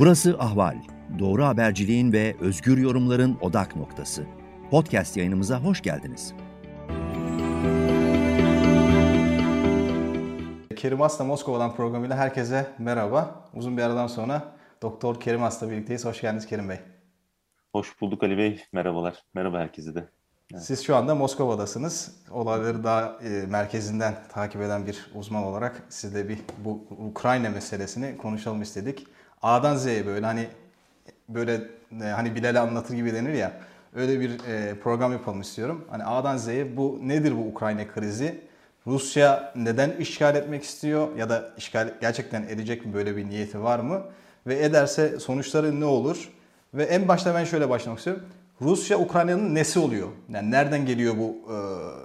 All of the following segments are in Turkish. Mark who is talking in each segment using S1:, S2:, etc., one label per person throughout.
S1: Burası Ahval. Doğru haberciliğin ve özgür yorumların odak noktası. Podcast yayınımıza hoş geldiniz.
S2: Kerim Asla Moskova'dan programıyla herkese merhaba. Uzun bir aradan sonra Doktor Kerim Asla birlikteyiz. Hoş geldiniz Kerim Bey.
S3: Hoş bulduk Ali Bey. Merhabalar. Merhaba herkese de.
S2: Evet. Siz şu anda Moskova'dasınız. Olayları daha e, merkezinden takip eden bir uzman olarak sizle bir bu Ukrayna meselesini konuşalım istedik. A'dan Z'ye böyle hani böyle e, hani Bilal'e anlatır gibi denir ya. Öyle bir e, program yapalım istiyorum. Hani A'dan Z'ye bu nedir bu Ukrayna krizi? Rusya neden işgal etmek istiyor ya da işgal gerçekten edecek mi böyle bir niyeti var mı? Ve ederse sonuçları ne olur? Ve en başta ben şöyle başlamak istiyorum. Rusya Ukrayna'nın nesi oluyor? Yani nereden geliyor bu e,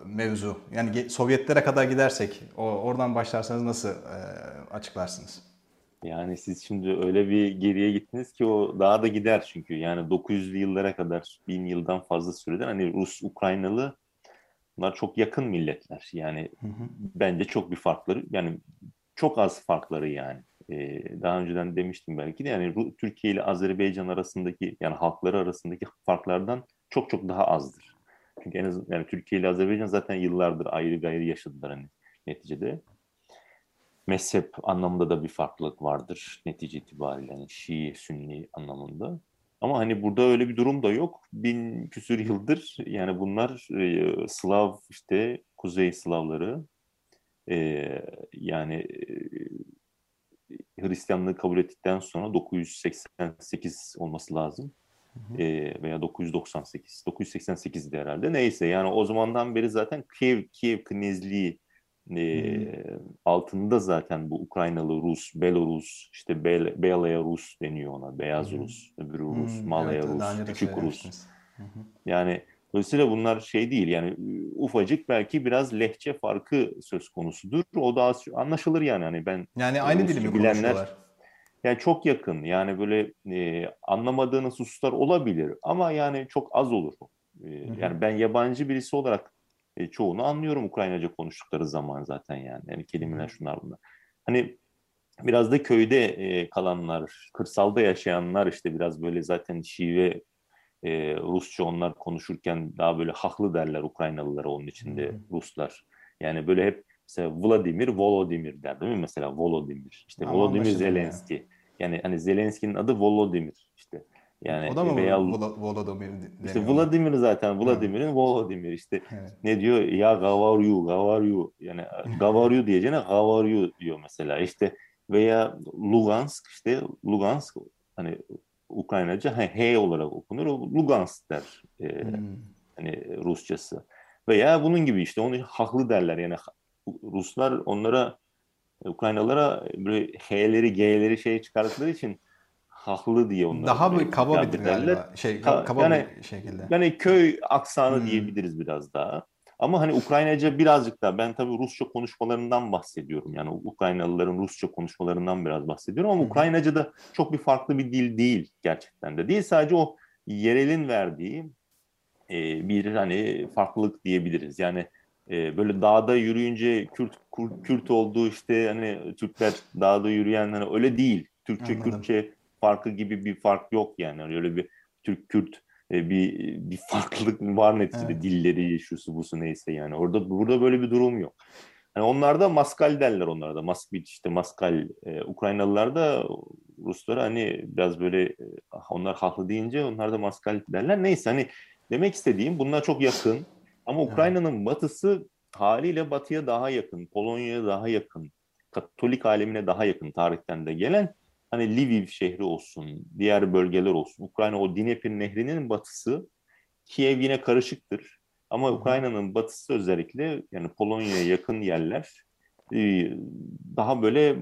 S2: mevzu? Yani Sovyetlere kadar gidersek o, oradan başlarsanız nasıl e, açıklarsınız?
S3: Yani siz şimdi öyle bir geriye gittiniz ki o daha da gider çünkü. Yani 900'lü yıllara kadar, bin yıldan fazla süreden hani Rus, Ukraynalı bunlar çok yakın milletler. Yani hı hı. bence çok bir farkları, yani çok az farkları yani. Ee, daha önceden demiştim belki de yani Türkiye ile Azerbaycan arasındaki yani halkları arasındaki farklardan çok çok daha azdır. Çünkü en azından yani Türkiye ile Azerbaycan zaten yıllardır ayrı gayrı yaşadılar hani neticede mezhep anlamında da bir farklılık vardır netice itibariyle. Yani Şii, Sünni anlamında. Ama hani burada öyle bir durum da yok. Bin küsür yıldır yani bunlar e, Slav işte Kuzey Slavları e, yani e, Hristiyanlığı kabul ettikten sonra 988 olması lazım. Hı E, veya 998. 988'di herhalde. Neyse yani o zamandan beri zaten Kiev, Kiev Knezliği e, hmm. altında zaten bu Ukraynalı Rus, Belarus, işte Be Belaya Rus deniyor ona. Beyaz hmm. Rus, öbürü Rus, hmm. Malaya evet, Rus, küçük Rus. Yani dolayısıyla bunlar şey değil yani ufacık belki biraz lehçe farkı söz konusudur. O da anlaşılır yani hani ben
S2: Yani aynı dili mi bilenler
S3: yani çok yakın yani böyle e, anlamadığınız hususlar olabilir ama yani çok az olur. E, yani ben yabancı birisi olarak e, çoğunu anlıyorum Ukraynaca konuştukları zaman zaten yani. Yani kelimeler şunlar bunlar. Hani biraz da köyde e, kalanlar, kırsalda yaşayanlar işte biraz böyle zaten şive e, Rusça onlar konuşurken daha böyle haklı derler Ukraynalılara onun içinde Ruslar. Yani böyle hep mesela Vladimir, Volodymyr der değil mi? Mesela Volodymyr. İşte Ama Volodymyr Zelenski. Yani. yani hani Zelenski'nin adı Volodymyr işte.
S2: Yani o da mı veya, Volodymyr
S3: İşte Vladimir zaten Vladimir'in Volodymyr işte evet. ne diyor? Ya gavaryu gavaryu. Yani gavaryu diyeceğine gavaryu diyor mesela. İşte veya Lugansk işte Lugansk hani Ukraynaca H olarak okunur. Lugansk der e, hmm. hani Rusçası. Veya bunun gibi işte onu haklı derler. Yani Ruslar onlara Ukraynalara böyle H'leri G'leri şey çıkarttıkları için haklı diye onlar.
S2: Daha bir kaba bir galiba. Şey, kaba
S3: yani,
S2: bir şekilde.
S3: Yani köy aksanı hmm. diyebiliriz biraz daha. Ama hani Ukraynaca birazcık daha ben tabii Rusça konuşmalarından bahsediyorum. Yani Ukraynalıların Rusça konuşmalarından biraz bahsediyorum ama hmm. Ukraynaca da çok bir farklı bir dil değil gerçekten de. Değil sadece o yerelin verdiği e, bir hani farklılık diyebiliriz. Yani e, böyle dağda yürüyünce Kürt Kürt olduğu işte hani Türkler dağda yürüyen hani öyle değil. Türkçe Anladım. Kürtçe farkı gibi bir fark yok yani. yani öyle bir Türk-Kürt e, bir bir farklılık var neticede evet. dilleri şusu busu neyse yani. Orada burada böyle bir durum yok. Yani onlarda maskal derler onlarda. Maskviç işte maskal. E, Ukraynalılar da Ruslara hani biraz böyle e, onlar haklı deyince onlar da maskal derler. Neyse hani demek istediğim bunlar çok yakın. Ama Ukrayna'nın batısı haliyle batıya daha yakın. Polonya'ya daha yakın. Katolik alemine daha yakın tarihten de gelen hani Lviv şehri olsun, diğer bölgeler olsun. Ukrayna o Dnepr nehrinin batısı Kiev yine karışıktır. Ama Ukrayna'nın batısı özellikle yani Polonya'ya yakın yerler e, daha böyle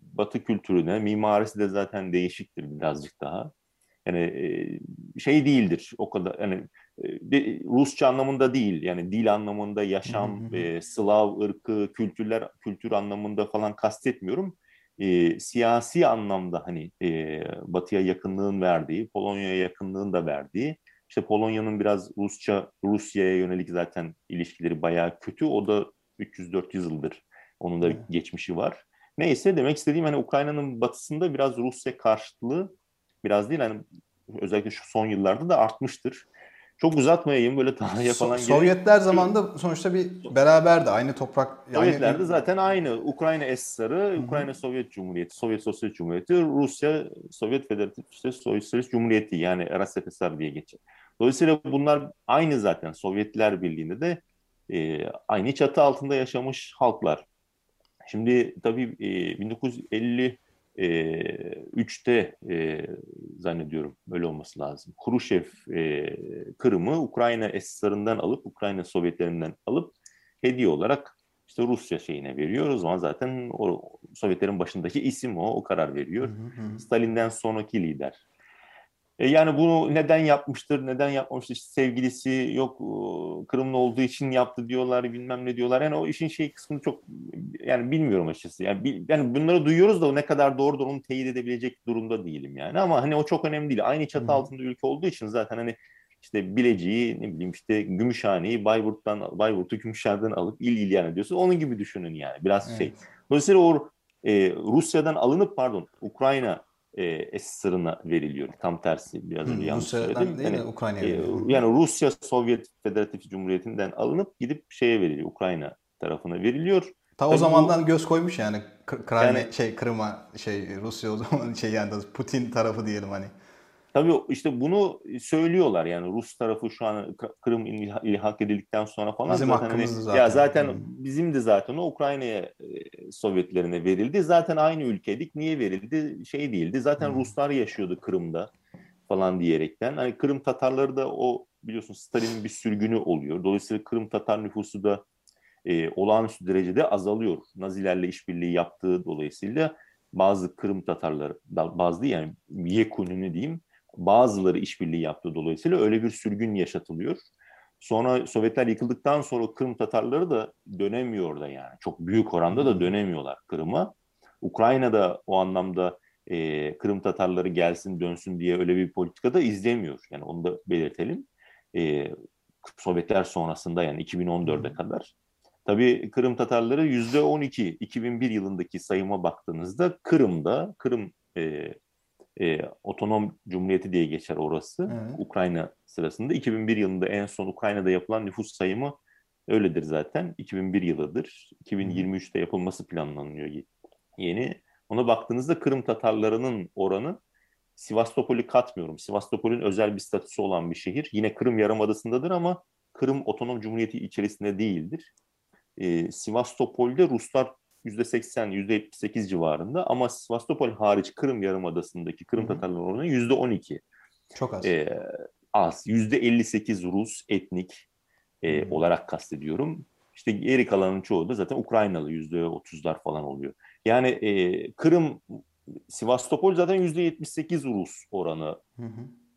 S3: batı kültürüne, mimarisi de zaten değişiktir birazcık daha. Yani e, şey değildir o kadar yani e, Rusça anlamında değil yani dil anlamında yaşam, Slav ırkı, kültürler kültür anlamında falan kastetmiyorum e, siyasi anlamda hani e, Batı'ya yakınlığın verdiği, Polonya'ya yakınlığın da verdiği, işte Polonya'nın biraz Rusça, Rusya'ya yönelik zaten ilişkileri bayağı kötü. O da 300-400 yıldır onun da geçmişi var. Neyse demek istediğim hani Ukrayna'nın batısında biraz Rusya karşıtlığı biraz değil hani özellikle şu son yıllarda da artmıştır. Çok uzatmayayım böyle tarihe so- falan.
S2: Sovyetler zamanında sonuçta bir beraberdi aynı toprak.
S3: Sovyetlerde aynı... zaten aynı. Ukrayna Esrarı, Ukrayna Sovyet Cumhuriyeti, Sovyet Sosyalist Cumhuriyeti, Rusya Sovyet Federatif işte Sosyalist Cumhuriyeti yani RSFSR diye geçer. Dolayısıyla bunlar aynı zaten Sovyetler Birliği'nde de e, aynı çatı altında yaşamış halklar. Şimdi tabii e, 1950 e, üçte e, zannediyorum öyle olması lazım. Kuruşev e, Kırım'ı Ukrayna esrarından alıp Ukrayna Sovyetlerinden alıp hediye olarak işte Rusya şeyine veriyor. O zaman zaten o Sovyetlerin başındaki isim o, o karar veriyor. Hı hı. Stalin'den sonraki lider. E, yani bunu neden yapmıştır, neden yapmamıştır? İşte sevgilisi yok Kırımlı olduğu için yaptı diyorlar, bilmem ne diyorlar. Yani o işin şey kısmını çok yani bilmiyorum açıkçası. Yani, yani bunları duyuyoruz da ne kadar doğrudur onu teyit edebilecek durumda değilim yani. Ama hani o çok önemli değil. Aynı çatı altında ülke olduğu için zaten hani işte Bilecik'i ne bileyim işte Gümüşhane'yi Bayburt'tan Bayburt'u Gümüşhane'den alıp il il yani diyorsun. Onun gibi düşünün yani biraz şey. evet. şey. Dolayısıyla o e, Rusya'dan alınıp pardon Ukrayna e, esrarına veriliyor. Tam tersi biraz önce yanlış söyledim.
S2: Değil yani, mi? Ukrayna'ya e,
S3: yani Rusya Sovyet Federatif Cumhuriyeti'nden alınıp gidip şeye veriliyor. Ukrayna tarafına veriliyor.
S2: Ta Tabii o zamandan bu, göz koymuş yani Krayne yani, şey Kırım'a şey Rusya o zaman şey yani Putin tarafı diyelim hani.
S3: Tabii işte bunu söylüyorlar yani Rus tarafı şu an Kırım ilhak edildikten sonra falan
S2: bizim
S3: zaten,
S2: hani, zaten.
S3: Ya zaten hmm. bizim de zaten o Ukrayna'ya e, Sovyetlerine verildi. Zaten aynı ülkedik. Niye verildi? Şey değildi. Zaten hmm. Ruslar yaşıyordu Kırım'da falan diyerekten. Hani Kırım Tatarları da o biliyorsun Stalin'in bir sürgünü oluyor. Dolayısıyla Kırım Tatar nüfusu da e, olağanüstü derecede azalıyor. Nazilerle işbirliği yaptığı dolayısıyla bazı Kırım Tatarları, bazı yani Yekun'unu diyeyim, bazıları işbirliği yaptığı dolayısıyla öyle bir sürgün yaşatılıyor. Sonra Sovyetler yıkıldıktan sonra Kırım Tatarları da dönemiyor da yani. Çok büyük oranda da dönemiyorlar Kırım'a. Ukrayna'da o anlamda e, Kırım Tatarları gelsin dönsün diye öyle bir politika da izlemiyor. Yani onu da belirtelim. E, Sovyetler sonrasında yani 2014'e kadar. Tabii Kırım Tatarları yüzde 12 2001 yılındaki sayıma baktığınızda Kırım'da Kırım e, e, otonom cumhuriyeti diye geçer orası. Evet. Ukrayna sırasında. 2001 yılında en son Ukrayna'da yapılan nüfus sayımı öyledir zaten. 2001 yılıdır. 2023'te yapılması planlanıyor yeni. Ona baktığınızda Kırım Tatarlarının oranı Sivastopol'ü katmıyorum. Sivastopol'ün özel bir statüsü olan bir şehir. Yine Kırım Yarımadası'ndadır ama Kırım Otonom Cumhuriyeti içerisinde değildir. Ee, Sivastopol'de Ruslar %80, %78 civarında ama Sivastopol hariç Kırım Yarımadası'ndaki Kırım Tatarların oranı %12.
S2: Çok az.
S3: Ee, az. %58 Rus etnik e, olarak kastediyorum. İşte geri kalanın çoğu da zaten Ukraynalı %30'lar falan oluyor. Yani e, Kırım, Sivastopol zaten %78 Rus oranı.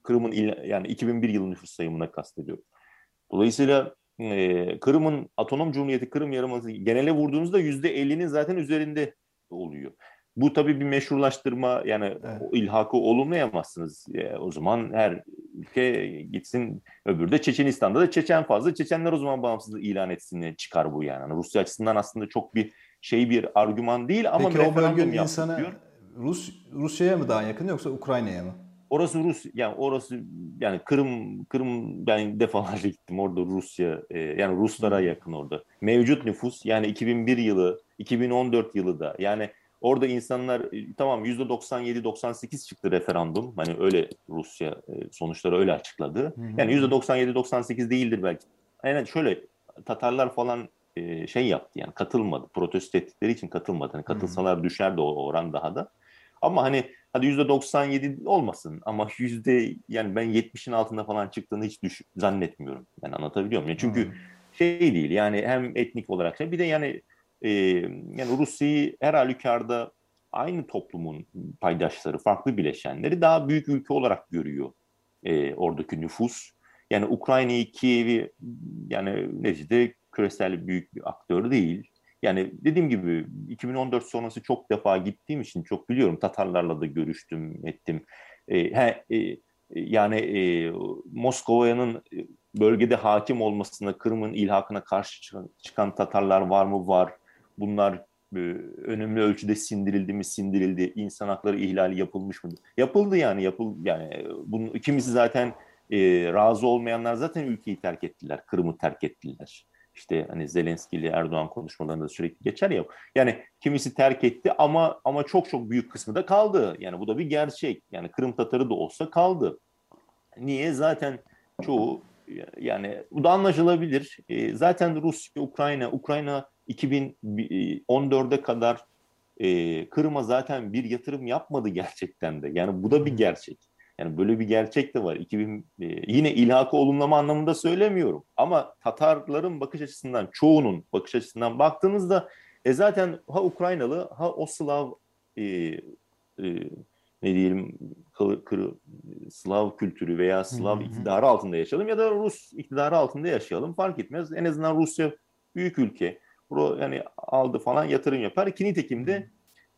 S3: Kırım'ın yani 2001 yılı nüfus sayımına kastediyorum. Dolayısıyla e, Kırım'ın Otonom Cumhuriyeti Kırım Yarımadası genele vurduğunuzda yüzde 50'nin zaten üzerinde oluyor. Bu tabii bir meşrulaştırma yani evet. o ilhakı olumlayamazsınız. E, o zaman her ülke gitsin öbürü de Çeçenistan'da da Çeçen fazla. Çeçenler o zaman bağımsızlığı ilan etsin çıkar bu yani. yani. Rusya açısından aslında çok bir şey bir argüman değil ama
S2: Peki o bölgenin insanı diyor. Rus Rusya'ya mı daha yakın yoksa Ukrayna'ya mı?
S3: Orası Rus yani orası yani Kırım Kırım ben defalarca gittim orada Rusya e, yani Ruslara yakın orada. Mevcut nüfus yani 2001 yılı 2014 yılı da yani orada insanlar e, tamam %97-98 çıktı referandum. Hani öyle Rusya e, sonuçları öyle açıkladı. Yani %97-98 değildir belki. Yani şöyle Tatarlar falan e, şey yaptı yani katılmadı. Protesto ettikleri için katılmadı. Hani katılsalar düşerdi o oran daha da. Ama hani hadi %97 olmasın ama yüzde yani ben 70'in altında falan çıktığını hiç düş zannetmiyorum. Ben anlatabiliyor muyum? Çünkü hmm. şey değil yani hem etnik olarak şey bir de yani e, yani Rusya'yı her halükarda aynı toplumun paydaşları, farklı bileşenleri daha büyük ülke olarak görüyor e, oradaki nüfus. Yani Ukrayna'yı, Kiev'i yani neticede küresel büyük bir aktör değil. Yani dediğim gibi 2014 sonrası çok defa gittiğim için çok biliyorum. Tatarlarla da görüştüm, ettim. E, he, e, yani e, Moskova'nın bölgede hakim olmasına, Kırım'ın ilhakına karşı çıkan, çıkan Tatarlar var mı? Var. Bunlar e, önemli ölçüde sindirildi mi sindirildi insan hakları ihlali yapılmış mı yapıldı yani yapıl yani bunu kimisi zaten e, razı olmayanlar zaten ülkeyi terk ettiler Kırım'ı terk ettiler işte hani Zelenski ile Erdoğan konuşmalarında sürekli geçer ya yani kimisi terk etti ama ama çok çok büyük kısmı da kaldı yani bu da bir gerçek yani Kırım Tatarı da olsa kaldı niye zaten çoğu yani bu da anlaşılabilir. E, zaten Rusya, Ukrayna, Ukrayna 2014'e kadar e, Kırım'a zaten bir yatırım yapmadı gerçekten de. Yani bu da bir gerçek. Yani böyle bir gerçek de var. 2000 e, yine ilhakı olumlama anlamında söylemiyorum. Ama Tatarların bakış açısından, çoğunun bakış açısından baktığınızda e zaten ha Ukraynalı ha o Slav e, e, ne diyelim kır, kır, Slav kültürü veya Slav iktidarı altında yaşayalım ya da Rus iktidarı altında yaşayalım fark etmez. En azından Rusya büyük ülke. Bro yani aldı falan yatırım yapar. Ki nitekim de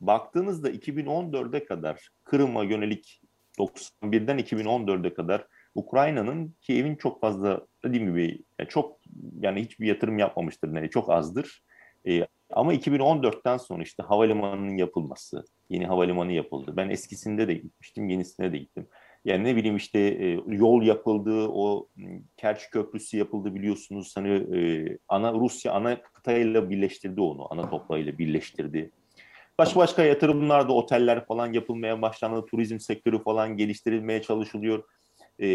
S3: baktığınızda 2014'e kadar Kırım'a yönelik 91'den 2014'e kadar Ukrayna'nın Kiev'in çok fazla dediğim gibi çok yani hiçbir yatırım yapmamıştır. Yani çok azdır. E, ama 2014'ten sonra işte havalimanının yapılması, yeni havalimanı yapıldı. Ben eskisinde de gitmiştim, yenisine de gittim. Yani ne bileyim işte e, yol yapıldı, o Kerç Köprüsü yapıldı biliyorsunuz. Hani e, ana Rusya ana kıtayla birleştirdi onu, ana toplayla birleştirdi. Başka başka yatırımlar da oteller falan yapılmaya başlandı, turizm sektörü falan geliştirilmeye çalışılıyor. E,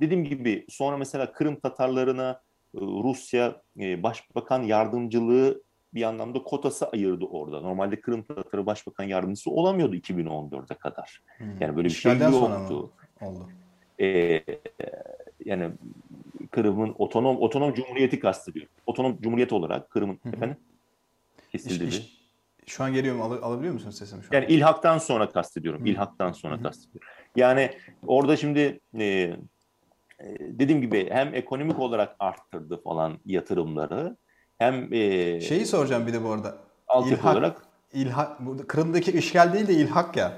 S3: dediğim gibi sonra mesela Kırım Tatarlarına e, Rusya e, Başbakan yardımcılığı bir anlamda kotası ayırdı orada. Normalde Kırım Tatarı Başbakan Yardımcısı olamıyordu 2014'e kadar. Hmm. Yani böyle bir şey yoktu. Oldu. Ee, yani Kırım'ın otonom otonom cumhuriyeti kastediyor. Otonom cumhuriyet olarak Kırım'ın efendim kesildi. İş, iş,
S2: şu an geliyorum al, alabiliyor musun sesimi şu
S3: an? Yani ilhaktan sonra kastediyorum. Hı. İlhaktan sonra Hı. kastediyorum. Yani orada şimdi e, e, dediğim gibi hem ekonomik olarak arttırdı falan yatırımları hem e,
S2: şeyi soracağım bir de bu arada.
S3: Altyapı olarak
S2: ilhak burada Kırım'daki işgal değil de ilhak ya.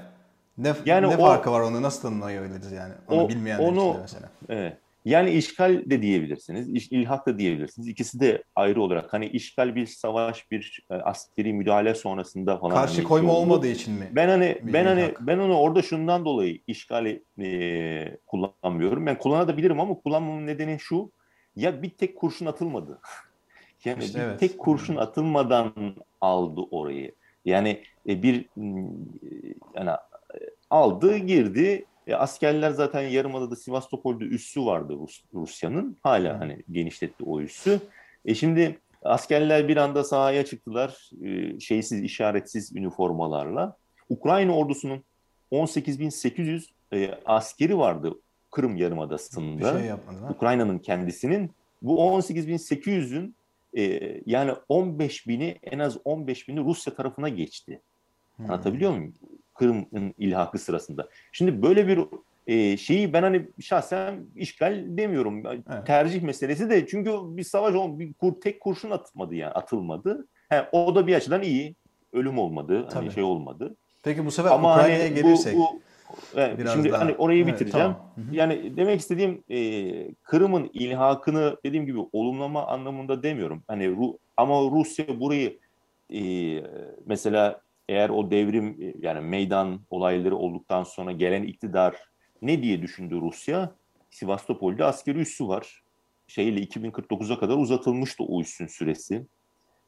S2: Ne, yani ne o, farkı var onu nasıl tanımlayabiliriz yani? Onu o, bilmeyenler onu, için mesela.
S3: Evet. Yani işgal de diyebilirsiniz, ilhak da diyebilirsiniz. İkisi de ayrı olarak. Hani işgal bir savaş, bir e, askeri müdahale sonrasında falan.
S2: Karşı
S3: hani
S2: koyma olmadığı için mi?
S3: Ben hani ben hani ben onu orada şundan dolayı işgali e, kullanmıyorum. Ben kullanabilirim ama kullanmamın nedeni şu. Ya bir tek kurşun atılmadı. Yani işte bir evet. tek kurşun atılmadan aldı orayı. Yani e, bir yani e, aldı, girdi. E, askerler zaten Yarımada'da Sivastopol'da üssü vardı Rus, Rusya'nın. Hala hani genişletti o üssü. E şimdi askerler bir anda sahaya çıktılar. E, şeysiz, işaretsiz üniformalarla. Ukrayna ordusunun 18.800 e, askeri vardı Kırım Yarımadası'nda. Şey Ukrayna'nın kendisinin. Bu 18.800'ün e, yani 15 bini en az 15 bini Rusya tarafına geçti. Hmm. Anlatabiliyor muyum? Kırım'ın ilhakı sırasında. Şimdi böyle bir e, şeyi ben hani şahsen işgal demiyorum. Evet. Tercih meselesi de çünkü bir savaş bir kur, tek kurşun atmadı yani atılmadı. He, o da bir açıdan iyi. Ölüm olmadı. Hani şey olmadı.
S2: Peki bu sefer Ama Ukrayna'ya hani gelirsek. Bu, bu,
S3: Evet, Biraz şimdi daha... hani orayı bitireceğim. Evet, tamam. Yani demek istediğim e, Kırım'ın ilhakını dediğim gibi olumlama anlamında demiyorum. Hani Ru ama Rusya burayı e, mesela eğer o devrim e, yani meydan olayları olduktan sonra gelen iktidar ne diye düşündü Rusya? Sivastopol'de askeri üssü var. Şeyle 2049'a kadar uzatılmıştı o üssün süresi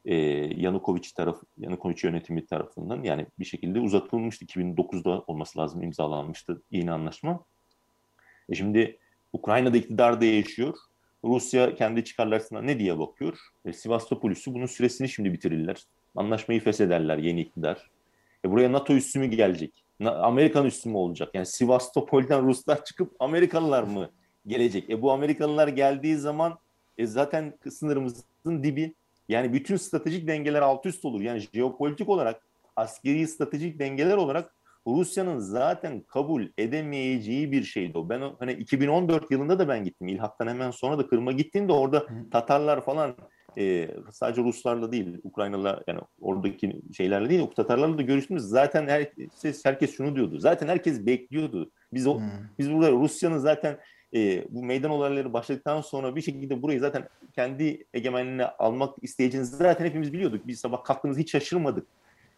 S3: e, Yanukovic taraf Yanukovic yönetimi tarafından yani bir şekilde uzatılmıştı. 2009'da olması lazım imzalanmıştı yeni anlaşma. E şimdi Ukrayna'da iktidar değişiyor. Rusya kendi çıkarlarına ne diye bakıyor? E, Sivastopol üssü bunun süresini şimdi bitirirler. Anlaşmayı feshederler yeni iktidar. E, buraya NATO üssü mü gelecek? Amerikan üssü mü olacak? Yani Sivastopol'den Ruslar çıkıp Amerikalılar mı gelecek? E bu Amerikalılar geldiği zaman e, zaten sınırımızın dibi yani bütün stratejik dengeler alt üst olur. Yani jeopolitik olarak, askeri stratejik dengeler olarak Rusya'nın zaten kabul edemeyeceği bir şeydi o. Ben hani 2014 yılında da ben gittim. İlhak'tan hemen sonra da Kırım'a gittiğimde orada Tatarlar falan e, sadece Ruslarla değil, Ukraynalılar yani oradaki şeylerle değil, Tatarlarla da görüştünüz. Zaten herkes, herkes şunu diyordu. Zaten herkes bekliyordu. Biz o, hmm. biz burada Rusya'nın zaten e, bu meydan olayları başladıktan sonra bir şekilde burayı zaten kendi egemenliğine almak isteyeceğinizi zaten hepimiz biliyorduk. Biz sabah kalktığımız hiç şaşırmadık.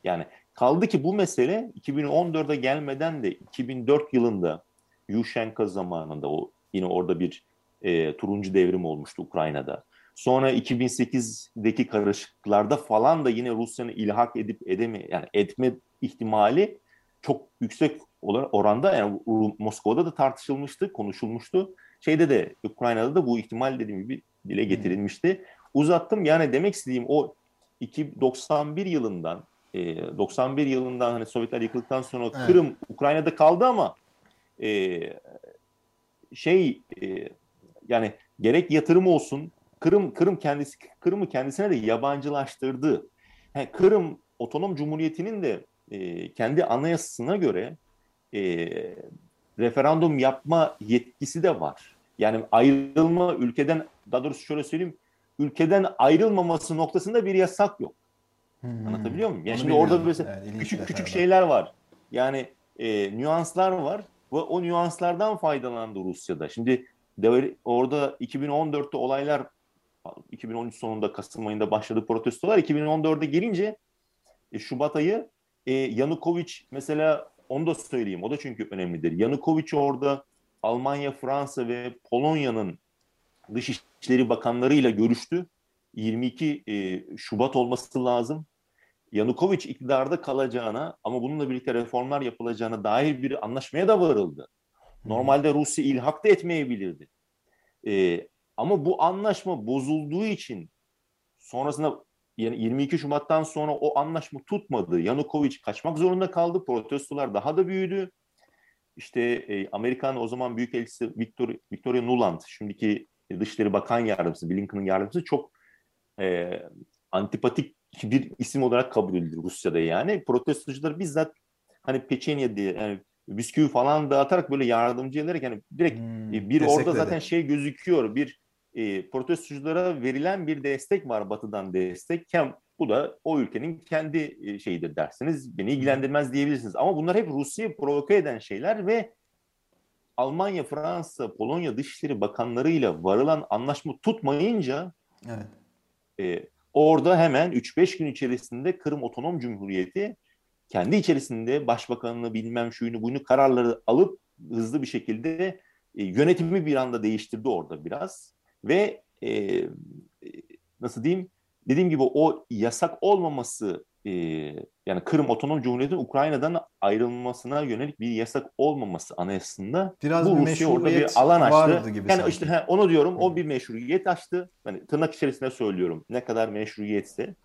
S3: Yani kaldı ki bu mesele 2014'e gelmeden de 2004 yılında Yushchenko zamanında o yine orada bir e, turuncu devrim olmuştu Ukrayna'da. Sonra 2008'deki karışıklarda falan da yine Rusya'nın ilhak edip edeme yani etme ihtimali çok yüksek oranda yani Moskova'da da tartışılmıştı, konuşulmuştu. Şeyde de Ukrayna'da da bu ihtimal dediğim gibi dile getirilmişti. Uzattım yani demek istediğim o 91 yılından 91 e, yılından hani Sovyetler yıkıldıktan sonra evet. Kırım Ukrayna'da kaldı ama e, şey e, yani gerek yatırım olsun Kırım Kırım kendisi Kırım'ı kendisine de yabancılaştırdı. Yani Kırım Otonom Cumhuriyeti'nin de e, kendi anayasasına göre e, referandum yapma yetkisi de var. Yani ayrılma ülkeden daha doğrusu şöyle söyleyeyim ülkeden ayrılmaması noktasında bir yasak yok. Hmm. Anlatabiliyor muyum? Yani Onu şimdi orada böyle yani, küçük küçük şeyler var. Yani e, nüanslar var ve o nüanslardan faydalandı Rusya'da. Şimdi orada 2014'te olaylar 2013 sonunda Kasım ayında başladı protestolar. 2014'e gelince e, Şubat ayı e, Yanukovic mesela onu da söyleyeyim. O da çünkü önemlidir. Yanukovic orada Almanya, Fransa ve Polonya'nın Dışişleri Bakanlarıyla görüştü. 22 e, Şubat olması lazım. Yanukovic iktidarda kalacağına ama bununla birlikte reformlar yapılacağına dair bir anlaşmaya da varıldı. Normalde Rusya ilhak da etmeyebilirdi. E, ama bu anlaşma bozulduğu için sonrasında yani 22 Şubat'tan sonra o anlaşma tutmadı. Yanukovic kaçmak zorunda kaldı. Protestolar daha da büyüdü. İşte e, Amerikan o zaman Büyükelçisi Victor, Victoria Nuland, şimdiki Dışişleri Bakan Yardımcısı, Blinken'ın yardımcısı çok e, antipatik bir isim olarak kabul edilir Rusya'da yani. Protestocular bizzat hani peçenye diye yani bisküvi falan dağıtarak böyle yardımcı ederek yani direkt hmm, bir orada zaten şey gözüküyor. Bir e, protestoculara verilen bir destek var batıdan destek. Hem bu da o ülkenin kendi e, şeyidir dersiniz. Beni ilgilendirmez diyebilirsiniz. Ama bunlar hep Rusya'yı provoke eden şeyler ve Almanya, Fransa, Polonya Dışişleri Bakanlarıyla varılan anlaşma tutmayınca evet. e, orada hemen 3-5 gün içerisinde Kırım Otonom Cumhuriyeti kendi içerisinde başbakanını bilmem şuyunu bunu kararları alıp hızlı bir şekilde e, yönetimi bir anda değiştirdi orada biraz ve e, nasıl diyeyim dediğim gibi o yasak olmaması e, yani Kırım Otonom Cumhuriyeti'nin Ukrayna'dan ayrılmasına yönelik bir yasak olmaması anayasasında Biraz bu Rusya orada bir alan açtı. Gibi yani sanki. işte he, onu diyorum o bir meşruiyet açtı. Hani tırnak içerisinde söylüyorum ne kadar meşruiyetse.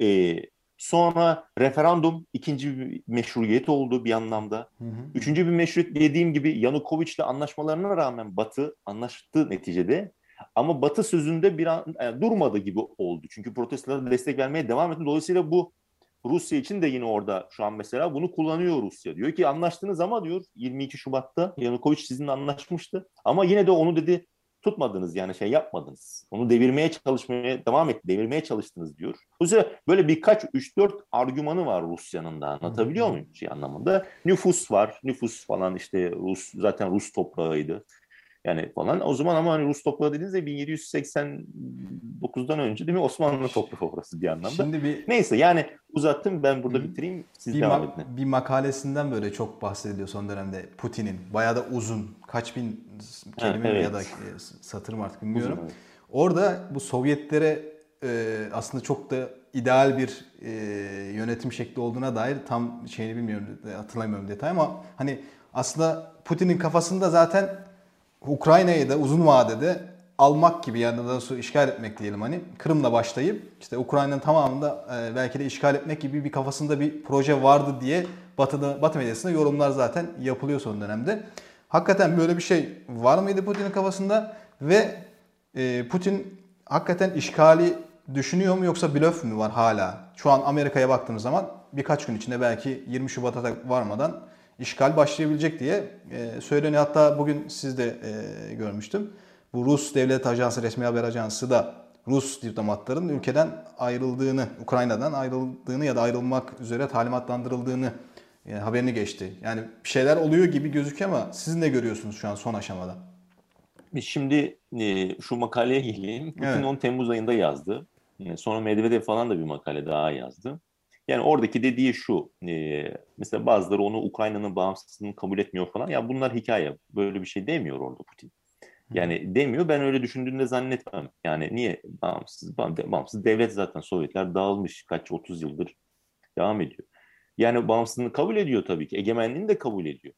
S3: E, sonra referandum ikinci bir meşruiyet oldu bir anlamda. Hı hı. Üçüncü bir meşruiyet dediğim gibi Yanukovic'le anlaşmalarına rağmen Batı anlaştı neticede. Ama Batı sözünde bir an yani durmadı gibi oldu. Çünkü protestolara destek vermeye devam etti. Dolayısıyla bu Rusya için de yine orada şu an mesela bunu kullanıyor Rusya. Diyor ki anlaştınız ama diyor 22 Şubat'ta Yanukovic sizinle anlaşmıştı. Ama yine de onu dedi tutmadınız yani şey yapmadınız. Onu devirmeye çalışmaya devam etti. Devirmeye çalıştınız diyor. Dolayısıyla böyle birkaç 3-4 argümanı var Rusya'nın da anlatabiliyor muyum şey anlamında? Nüfus var. Nüfus falan işte Rus zaten Rus toprağıydı. Yani falan. O zaman ama hani Rus toprağı dediğinizde 1789'dan önce değil mi Osmanlı toprağı orası bir anlamda. Şimdi bir Neyse yani uzattım ben burada bitireyim. Siz
S2: bir
S3: devam
S2: edin. Bir makalesinden böyle çok bahsediliyor son dönemde Putin'in. Bayağı da uzun. Kaç bin kelime ha, evet. ya da satır mı artık bilmiyorum. Uzun, evet. Orada bu Sovyetlere e, aslında çok da ideal bir e, yönetim şekli olduğuna dair tam şeyini bilmiyorum hatırlamıyorum detay ama hani aslında Putin'in kafasında zaten Ukrayna'yı da uzun vadede almak gibi yani da sonra işgal etmek diyelim hani Kırım'la başlayıp işte Ukrayna'nın tamamında e, belki de işgal etmek gibi bir kafasında bir proje vardı diye Batı'da Batı medyasında yorumlar zaten yapılıyor son dönemde. Hakikaten böyle bir şey var mıydı Putin'in kafasında ve e, Putin hakikaten işgali düşünüyor mu yoksa blöf mü var hala? Şu an Amerika'ya baktığımız zaman birkaç gün içinde belki 20 Şubat'a da varmadan işgal başlayabilecek diye e, söyleniyor. Hatta bugün siz de e, görmüştüm. Bu Rus Devlet Ajansı, resmi haber ajansı da Rus diplomatların ülkeden ayrıldığını, Ukrayna'dan ayrıldığını ya da ayrılmak üzere talimatlandırıldığını e, haberini geçti. Yani bir şeyler oluyor gibi gözüküyor ama siz ne görüyorsunuz şu an son aşamada?
S3: Biz şimdi e, şu makaleye geleyim. Putin evet. 10 Temmuz ayında yazdı. E, sonra Medvedev falan da bir makale daha yazdı. Yani oradaki dediği şu, e, mesela bazıları onu Ukrayna'nın bağımsızlığını kabul etmiyor falan. Ya bunlar hikaye, böyle bir şey demiyor orada Putin. Yani demiyor, ben öyle düşündüğünde zannetmem. Yani niye bağımsız, bağımsız devlet zaten Sovyetler dağılmış kaç 30 yıldır devam ediyor. Yani bağımsızlığını kabul ediyor tabii ki, egemenliğini de kabul ediyor.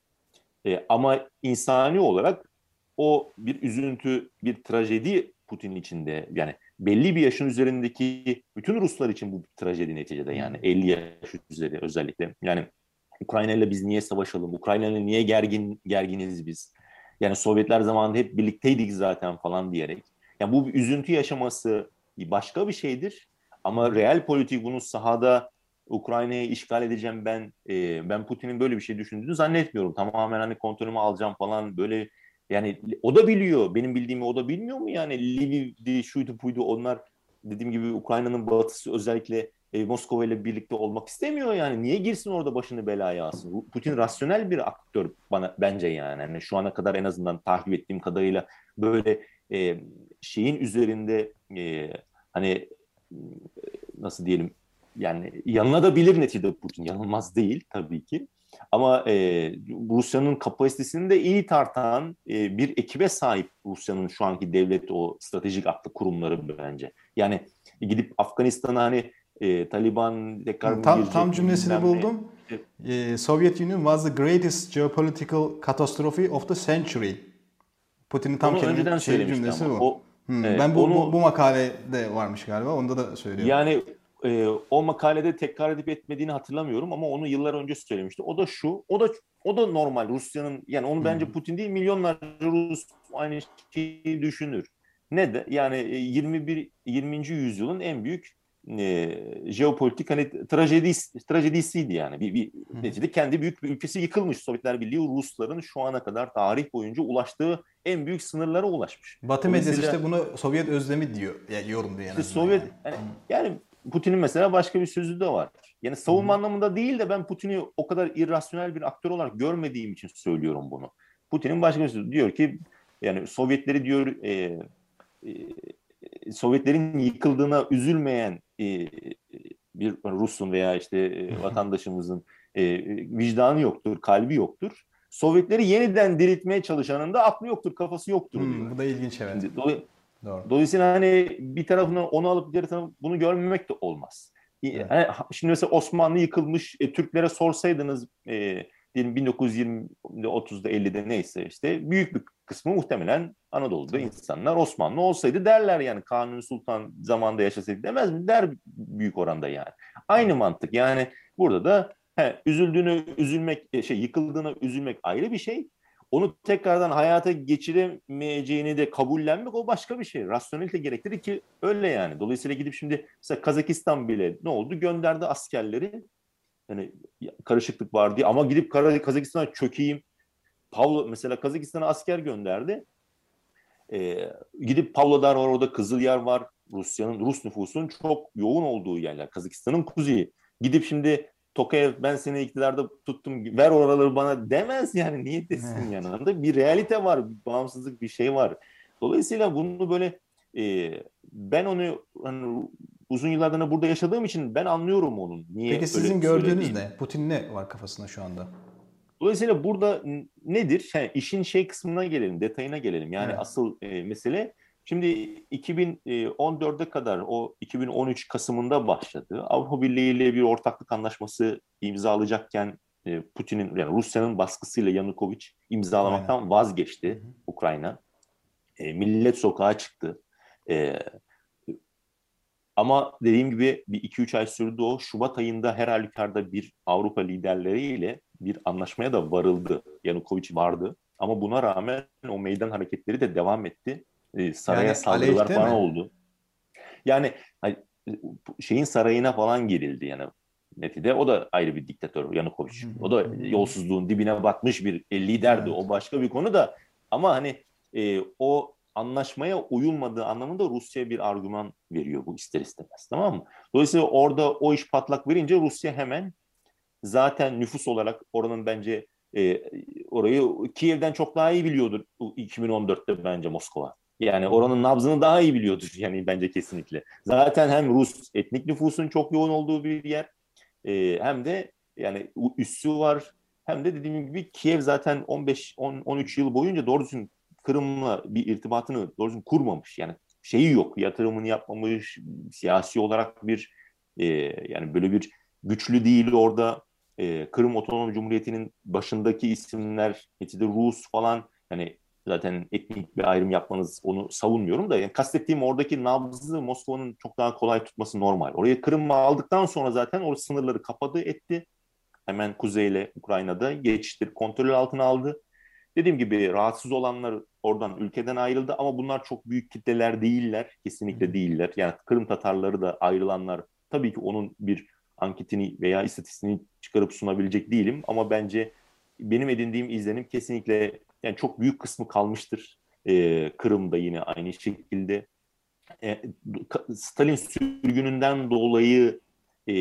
S3: E, ama insani olarak o bir üzüntü, bir trajedi Putin'in içinde. Yani belli bir yaşın üzerindeki bütün Ruslar için bu bir trajedi neticede yani 50 yaş üzeri özellikle. Yani Ukrayna ile biz niye savaşalım? Ukrayna ile niye gergin gerginiz biz? Yani Sovyetler zamanında hep birlikteydik zaten falan diyerek. Yani bu bir üzüntü yaşaması başka bir şeydir. Ama real politik bunu sahada Ukrayna'yı işgal edeceğim ben e, ben Putin'in böyle bir şey düşündüğünü zannetmiyorum. Tamamen hani kontrolümü alacağım falan böyle yani o da biliyor. Benim bildiğimi o da bilmiyor mu yani? Lviv'di, şuydu buydu onlar dediğim gibi Ukrayna'nın batısı özellikle e, Moskova ile birlikte olmak istemiyor yani. Niye girsin orada başını belaya alsın? Putin rasyonel bir aktör bana bence yani. yani şu ana kadar en azından takip ettiğim kadarıyla böyle e, şeyin üzerinde e, hani nasıl diyelim yani yanına da bilir neticede Putin. Yanılmaz değil tabii ki. Ama e, Rusya'nın kapasitesini de iyi tartan e, bir ekibe sahip Rusya'nın şu anki devlet o stratejik aklı kurumları bence. Yani gidip Afganistan'a hani e, Taliban tekrar
S2: tam, tam cümlesini buldum. E, Soviet Union was the greatest geopolitical catastrophe of the century. Putin'in tam
S3: kelime şey cümlesi bu. O,
S2: hmm, evet, ben bu, onu, bu, bu makalede varmış galiba. Onda da söylüyor.
S3: Yani e, o makalede tekrar edip etmediğini hatırlamıyorum ama onu yıllar önce söylemişti. O da şu, o da o da normal Rusya'nın yani onu bence hmm. Putin değil milyonlarca Rus aynı şeyi düşünür. Ne de yani 21 20. yüzyılın en büyük e, jeopolitik hani trajedisi, trajedisiydi yani. Bir, bir neticede kendi büyük bir ülkesi yıkılmış. Sovyetler Birliği Rusların şu ana kadar tarih boyunca ulaştığı en büyük sınırlara ulaşmış.
S2: Batı medyası işte bunu Sovyet özlemi diyor, yani yorumluyor
S3: yani. İşte Sovyet yani, yani, yani Putin'in mesela başka bir sözü de var. Yani savunma hmm. anlamında değil de ben Putin'i o kadar irrasyonel bir aktör olarak görmediğim için söylüyorum bunu. Putin'in başka bir sözü diyor ki yani Sovyetleri diyor e, e, Sovyetlerin yıkıldığına üzülmeyen e, bir Rus'un veya işte e, vatandaşımızın e, vicdanı yoktur, kalbi yoktur. Sovyetleri yeniden diriltmeye çalışanın da aklı yoktur, kafası yoktur
S2: hmm, diyor. Bu da ilginç evet.
S3: Şimdi, Doğru. Dolayısıyla hani bir tarafına onu alıp diğer tarafına bunu görmemek de olmaz. Evet. Yani şimdi mesela Osmanlı yıkılmış, e, Türklere sorsaydınız e, diyelim 1920'de 30'da 50'de neyse işte büyük bir kısmı muhtemelen Anadolu'da evet. insanlar Osmanlı olsaydı derler yani Kanuni Sultan zamanında yaşasaydı demez mi? Der büyük oranda yani. Aynı mantık yani burada da he, üzüldüğünü üzülmek e, şey yıkıldığına üzülmek ayrı bir şey onu tekrardan hayata geçiremeyeceğini de kabullenmek o başka bir şey. Rasyonelite gerektirir ki öyle yani. Dolayısıyla gidip şimdi mesela Kazakistan bile ne oldu? Gönderdi askerleri. Yani karışıklık var diye ama gidip Kazakistan'a çökeyim. Pavlo mesela Kazakistan'a asker gönderdi. Ee, gidip Pavlodar var orada Kızılyer var. Rusya'nın Rus nüfusunun çok yoğun olduğu yerler. Kazakistan'ın kuzeyi. Gidip şimdi Tokayev ben seni iktidarda tuttum ver oraları bana demez yani niye desin evet. yanında bir realite var bir bağımsızlık bir şey var. Dolayısıyla bunu böyle e, ben onu hani, uzun yıllardan burada yaşadığım için ben anlıyorum onun.
S2: Niye Peki sizin gördüğünüz ne? Putin ne var kafasında şu anda?
S3: Dolayısıyla burada nedir? Yani işin şey kısmına gelelim, detayına gelelim. Yani evet. asıl e, mesele Şimdi 2014'e kadar o 2013 Kasım'ında başladı. Avrupa Birliği ile bir ortaklık anlaşması imzalayacakken e, Putin'in yani Rusya'nın baskısıyla Yanukovych imzalamaktan Aynen. vazgeçti Ukrayna. E, millet sokağa çıktı. E, ama dediğim gibi bir 2-3 ay sürdü o. Şubat ayında her halükarda bir Avrupa liderleriyle bir anlaşmaya da varıldı. Yanukovych vardı. Ama buna rağmen o meydan hareketleri de devam etti e, saraya yani saldırılar falan mi? oldu. Yani şeyin sarayına falan girildi yani netide. O da ayrı bir diktatör Yanukovych. O da yolsuzluğun dibine batmış bir liderdi. Evet. O başka bir konu da ama hani e, o anlaşmaya uyulmadığı anlamında Rusya bir argüman veriyor bu ister istemez tamam mı? Dolayısıyla orada o iş patlak verince Rusya hemen zaten nüfus olarak oranın bence e, orayı Kiev'den çok daha iyi biliyordur 2014'te bence Moskova. Yani oranın nabzını daha iyi biliyordur yani bence kesinlikle. Zaten hem Rus etnik nüfusun çok yoğun olduğu bir yer e, hem de yani üssü var hem de dediğim gibi Kiev zaten 15 10 13 yıl boyunca doğru düzgün Kırım'la bir irtibatını doğru düzgün kurmamış. Yani şeyi yok, yatırımını yapmamış, siyasi olarak bir e, yani böyle bir güçlü değil orada. E, Kırım Otonom Cumhuriyeti'nin başındaki isimler, neticede Rus falan hani zaten etnik bir ayrım yapmanız onu savunmuyorum da yani kastettiğim oradaki nabzı Moskova'nın çok daha kolay tutması normal. Oraya Kırım'ı aldıktan sonra zaten o sınırları kapadı etti. Hemen kuzeyle Ukrayna'da geçti, kontrol altına aldı. Dediğim gibi rahatsız olanlar oradan ülkeden ayrıldı ama bunlar çok büyük kitleler değiller. Kesinlikle değiller. Yani Kırım Tatarları da ayrılanlar tabii ki onun bir anketini veya istatistiğini çıkarıp sunabilecek değilim ama bence benim edindiğim izlenim kesinlikle yani çok büyük kısmı kalmıştır. Ee, Kırım'da yine aynı şekilde. Ee, Stalin sürgününden dolayı e,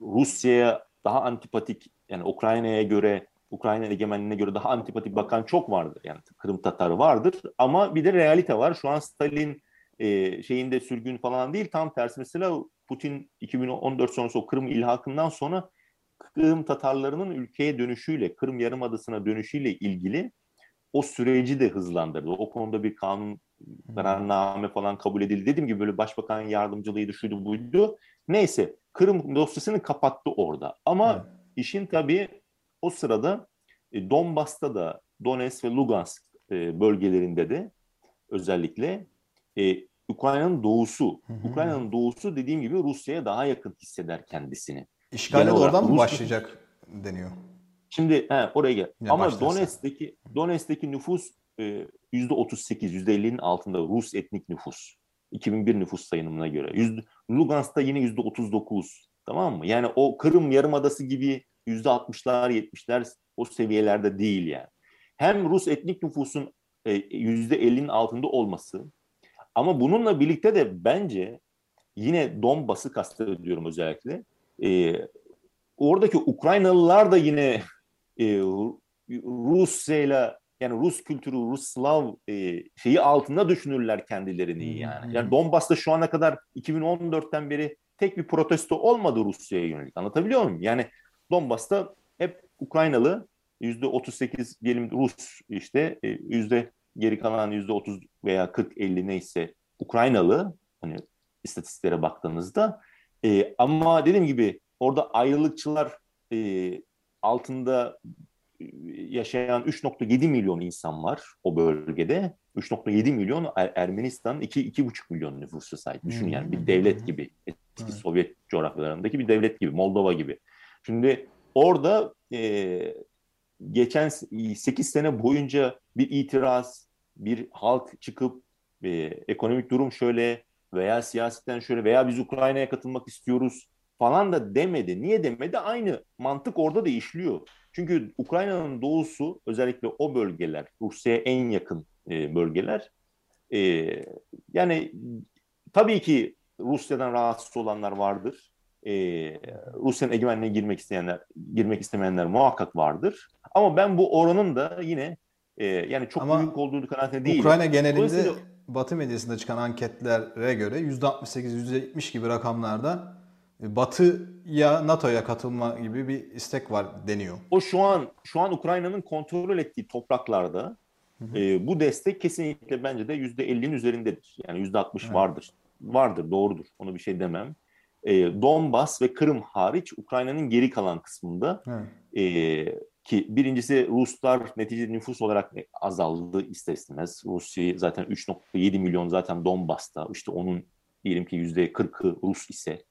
S3: Rusya'ya daha antipatik yani Ukrayna'ya göre Ukrayna egemenliğine göre daha antipatik bakan çok vardır. Yani Kırım Tatarı vardır ama bir de realite var. Şu an Stalin e, şeyinde sürgün falan değil. Tam tersi mesela Putin 2014 sonrası o Kırım ilhakından sonra Kırım Tatarlarının ülkeye dönüşüyle, Kırım Yarımadası'na dönüşüyle ilgili o süreci de hızlandırdı. O konuda bir kanun kararname falan kabul edildi. Dediğim gibi böyle başbakan yardımcılığıydı, şuydu buydu. Neyse Kırım dosyasını kapattı orada. Ama evet. işin tabii o sırada e, Donbas'ta da Donetsk ve Lugansk e, bölgelerinde de özellikle e, Ukrayna'nın doğusu, Ukrayna'nın doğusu dediğim gibi Rusya'ya daha yakın hisseder kendisini.
S2: İşgale de oradan mı başlayacak deniyor?
S3: Şimdi he, oraya gel. Yine Ama Donetsk'teki Donetsk'teki nüfus yüzde 38, yüzde 50'nin altında Rus etnik nüfus. 2001 nüfus sayımına göre. Yüzde, Lugansk'ta yine yüzde 39. Tamam mı? Yani o Kırım Yarımadası gibi yüzde 60'lar 70'ler o seviyelerde değil yani. Hem Rus etnik nüfusun yüzde 50'nin altında olması ama bununla birlikte de bence yine Donbas'ı kastediyorum özellikle. E, oradaki Ukraynalılar da yine e, Rusya'yla yani Rus kültürü, Rus Slav e, şeyi altında düşünürler kendilerini yani. Yani Donbas'ta şu ana kadar 2014'ten beri tek bir protesto olmadı Rusya'ya yönelik. Anlatabiliyor muyum? Yani Donbas'ta hep Ukraynalı yüzde 38 diyelim Rus işte e, yüzde geri kalan yüzde 30 veya 40-50 neyse Ukraynalı hani istatistiklere baktığınızda e, ama dediğim gibi orada ayrılıkçılar e, altında e, yaşayan 3.7 milyon insan var o bölgede. 3.7 milyon er Ermenistan 2-2,5 milyon nüfusu sahip. Düşün yani bir devlet gibi. Eski Sovyet coğrafyalarındaki bir devlet gibi. Moldova gibi. Şimdi orada e, geçen 8 sene boyunca bir itiraz, bir halk çıkıp e, ekonomik durum şöyle veya siyasetten şöyle veya biz Ukrayna'ya katılmak istiyoruz falan da demedi. Niye demedi? Aynı mantık orada da işliyor. Çünkü Ukrayna'nın doğusu özellikle o bölgeler, Rusya'ya en yakın e, bölgeler. E, yani tabii ki Rusya'dan rahatsız olanlar vardır. E, Rusya'nın egemenliğine girmek isteyenler, girmek istemeyenler muhakkak vardır. Ama ben bu oranın da yine e, yani çok Ama büyük olduğu kanaatinde değilim.
S2: Ukrayna genelinde Batı medyasında çıkan anketlere göre %68-%70 gibi rakamlarda Batı'ya NATO'ya katılma gibi bir istek var deniyor.
S3: O şu an şu an Ukrayna'nın kontrol ettiği topraklarda hı hı. E, bu destek kesinlikle bence de yüzde 50'nin üzerindedir. Yani yüzde 60 evet. vardır. Vardır, doğrudur. Onu bir şey demem. E, Donbas ve Kırım hariç Ukrayna'nın geri kalan kısmında e, ki birincisi Ruslar neticede nüfus olarak azaldı ister istemez. Rusya zaten 3.7 milyon zaten Donbas'ta. İşte onun diyelim ki yüzde 40'ı Rus ise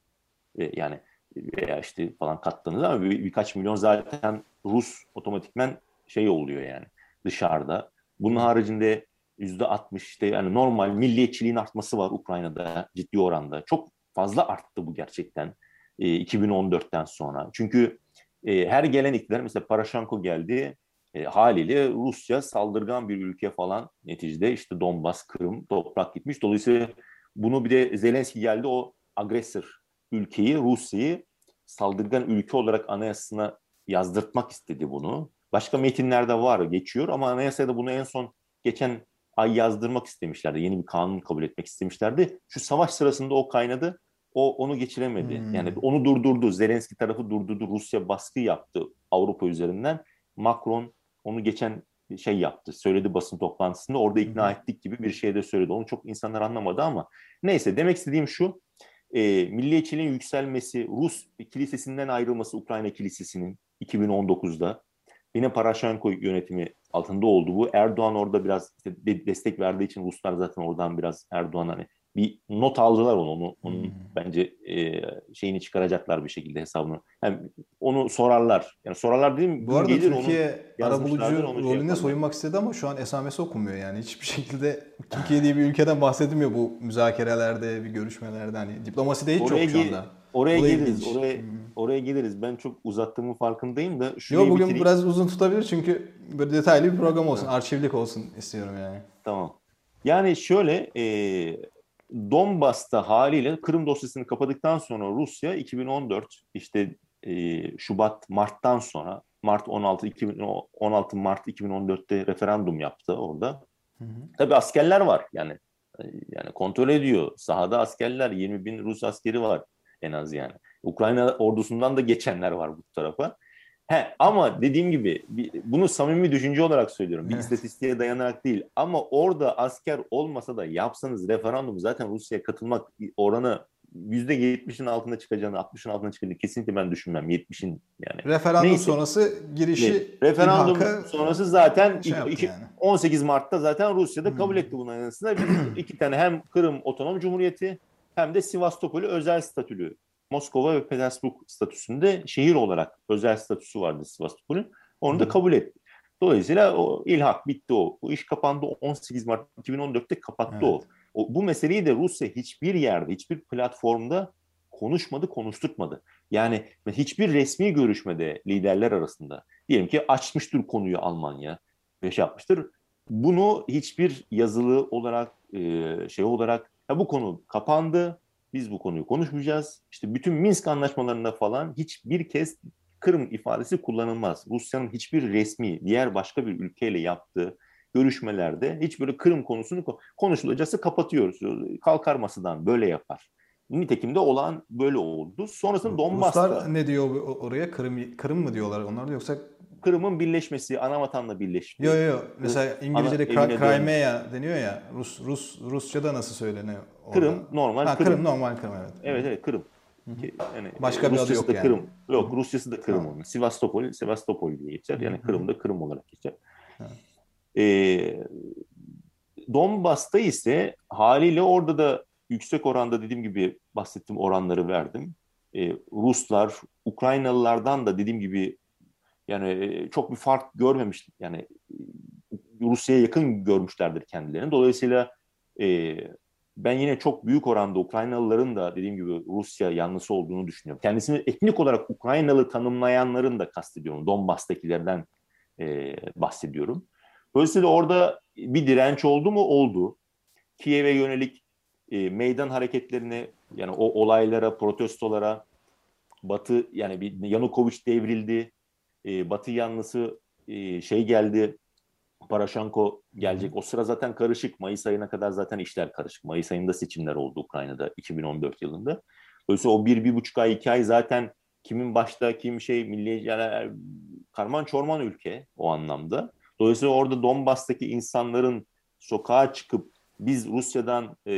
S3: yani veya işte falan kattığınız ama bir, birkaç milyon zaten Rus otomatikmen şey oluyor yani dışarıda. Bunun haricinde yüzde 60 işte yani normal milliyetçiliğin artması var Ukrayna'da ciddi oranda. Çok fazla arttı bu gerçekten e, 2014'ten sonra. Çünkü e, her gelen iktidar mesela Paraşanko geldi e, haliyle Rusya saldırgan bir ülke falan neticede işte Donbas, Kırım toprak gitmiş. Dolayısıyla bunu bir de Zelenski geldi o agresör ülkeyi, Rusya'yı saldırgan ülke olarak anayasasına yazdırtmak istedi bunu. Başka metinlerde var, geçiyor ama anayasada bunu en son geçen ay yazdırmak istemişlerdi. Yeni bir kanun kabul etmek istemişlerdi. Şu savaş sırasında o kaynadı. o onu geçiremedi. Hmm. Yani onu durdurdu. Zelenski tarafı durdurdu. Rusya baskı yaptı Avrupa üzerinden. Macron onu geçen şey yaptı. Söyledi basın toplantısında. Orada ikna hmm. ettik gibi bir şey de söyledi. Onu çok insanlar anlamadı ama neyse demek istediğim şu. E, milliyetçiliğin yükselmesi, Rus kilisesinden ayrılması Ukrayna kilisesinin 2019'da yine Paraşenko yönetimi altında oldu bu. Erdoğan orada biraz işte destek verdiği için Ruslar zaten oradan biraz Erdoğan hani bir not aldılar onu. onu onun hmm. bence e, şeyini çıkaracaklar bir şekilde hesabını. Hem onu sorarlar. Yani sorarlar değil mi?
S2: Bu arada gelir, Türkiye arabulucu şey rolünde şey soyunmak istedi ama şu an esamesi okunmuyor yani. Hiçbir şekilde Türkiye diye bir ülkeden bahsedilmiyor bu müzakerelerde, bir görüşmelerde. Hani diplomasi de hiç oraya yok şu anda.
S3: Oraya Orayı geliriz. Oraya, hmm. oraya geliriz. Ben çok uzattığımın farkındayım da.
S2: Yok bugün bitireyim. biraz uzun tutabilir çünkü böyle detaylı bir program olsun. Arşivlik olsun istiyorum yani.
S3: Tamam. Yani şöyle e, Donbas'ta haliyle Kırım dosyasını kapadıktan sonra Rusya 2014 işte e, Şubat Mart'tan sonra Mart 16 2016 Mart 2014'te referandum yaptı orada. Hı hı. Tabii askerler var yani yani kontrol ediyor. Sahada askerler 20 bin Rus askeri var en az yani. Ukrayna ordusundan da geçenler var bu tarafa. He, ama dediğim gibi bunu samimi düşünce olarak söylüyorum. Bir evet. istatistiğe dayanarak değil. Ama orada asker olmasa da yapsanız referandum zaten Rusya'ya katılmak oranı %70'in altında çıkacağını, 60'ın altında çıkacağını kesinlikle ben düşünmem. 70'in yani.
S2: Referandum Neyse. sonrası girişi
S3: ne? Referandum sonrası zaten şey iki, yani. 18 Mart'ta zaten Rusya'da hmm. kabul etti bunun arasında. iki tane hem Kırım Otonom Cumhuriyeti hem de Sivastopol'ü özel statülü Moskova ve Petersburg statüsünde şehir olarak özel statüsü vardı Sivastopol'ün. Onu da kabul etti. Dolayısıyla o ilhak bitti o. Bu iş kapandı 18 Mart 2014'te kapattı evet. o. o. Bu meseleyi de Rusya hiçbir yerde, hiçbir platformda konuşmadı, konuşturmadı. Yani hiçbir resmi görüşmede liderler arasında diyelim ki açmıştır konuyu Almanya ve şey yapmıştır. Bunu hiçbir yazılı olarak şey olarak ya bu konu kapandı biz bu konuyu konuşmayacağız. İşte bütün Minsk anlaşmalarında falan hiçbir kez Kırım ifadesi kullanılmaz. Rusya'nın hiçbir resmi diğer başka bir ülkeyle yaptığı görüşmelerde hiç böyle Kırım konusunu konuşulacaksa kapatıyoruz. Kalkar masadan böyle yapar. Nitekim de olan böyle oldu. Sonrasında Donbass'ta...
S2: Ruslar ne diyor oraya? Kırım, Kırım mı diyorlar onlar da yoksa
S3: Kırım'ın birleşmesi, ana vatanla birleşmesi.
S2: Yok yok. Mesela İngilizce'de Crimea deniyor ya. Rus Rus Rusça'da nasıl söyleniyor?
S3: Orada? Kırım normal
S2: ha, Kırım. Kırım normal Kırım evet.
S3: Evet evet Kırım.
S2: Yani Başka bir adı yok da yani.
S3: Kırım. Yok Rusya'sı da Kırım onun. Sivastopol, Sevastopol diye geçer. Yani Kırım'da Kırım olarak geçer. Ee, Donbas'ta ise haliyle orada da yüksek oranda dediğim gibi bahsettiğim oranları verdim. Ee, Ruslar, Ukraynalılardan da dediğim gibi yani çok bir fark görmemiş. Yani Rusya'ya yakın görmüşlerdir kendilerini. Dolayısıyla e, ben yine çok büyük oranda Ukraynalıların da dediğim gibi Rusya yanlısı olduğunu düşünüyorum. Kendisini etnik olarak Ukraynalı tanımlayanların da kastediyorum. Donbas'takilerden e, bahsediyorum. Dolayısıyla orada bir direnç oldu mu? Oldu. Kiev'e yönelik e, meydan hareketlerine yani o olaylara, protestolara Batı yani bir Yanukovic devrildi. E, Batı yanlısı e, şey geldi Paraşenko gelecek. O sıra zaten karışık. Mayıs ayına kadar zaten işler karışık. Mayıs ayında seçimler oldu Ukrayna'da 2014 yılında. Dolayısıyla o bir, bir buçuk ay, iki ay zaten kimin başta, kim şey, milli yani karman çorman ülke o anlamda. Dolayısıyla orada Donbas'taki insanların sokağa çıkıp biz Rusya'dan e,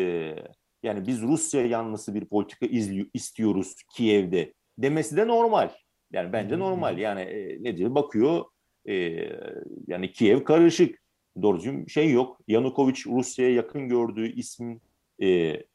S3: yani biz Rusya yanlısı bir politika izliyor, istiyoruz Kiev'de demesi de normal. Yani bence normal. Yani e, nedir? Bakıyor e, yani Kiev karışık. Doğru şey yok. Yanukovic Rusya'ya yakın gördüğü ismin e,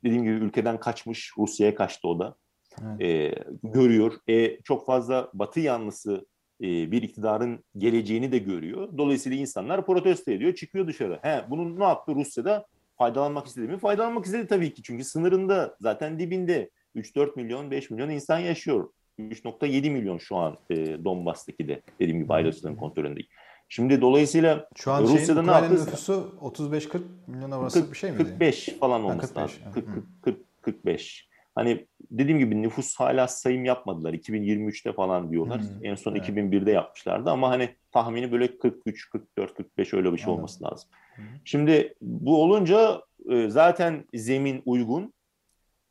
S3: dediğim gibi ülkeden kaçmış. Rusya'ya kaçtı o da. Evet. E, görüyor. E, çok fazla Batı yanlısı e, bir iktidarın geleceğini de görüyor. Dolayısıyla insanlar protesto ediyor, çıkıyor dışarı. He, bunun ne yaptı Rusya'da? Faydalanmak istedi mi? Faydalanmak istedi tabii ki. Çünkü sınırında zaten dibinde 3-4 milyon, 5 milyon insan yaşıyor. 3.7 milyon şu an e, Donbas'taki de dediğim gibi ayrıcalıkların kontrolünde. Şimdi dolayısıyla
S2: şu an Rusya'da ne yaptı? nüfusu 35-40 milyon arası 40, bir şey mi?
S3: 45 falan olması ha, 45, lazım. 40, 40, 45. Hani dediğim gibi nüfus hala sayım yapmadılar. 2023'te falan diyorlar. Hmm, en son evet. 2001'de yapmışlardı ama hani tahmini böyle 43, 44, 45 öyle bir şey Anladım. olması lazım. Hmm. Şimdi bu olunca e, zaten zemin uygun.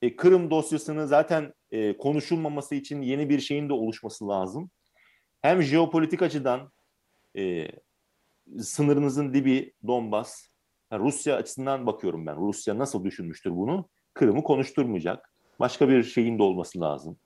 S3: e, Kırım dosyasını zaten e, konuşulmaması için yeni bir şeyin de oluşması lazım. Hem jeopolitik açıdan e, sınırınızın dibi Donbas. Rusya açısından bakıyorum ben. Rusya nasıl düşünmüştür bunu? Kırım'ı konuşturmayacak. Başka bir şeyin de olması lazım.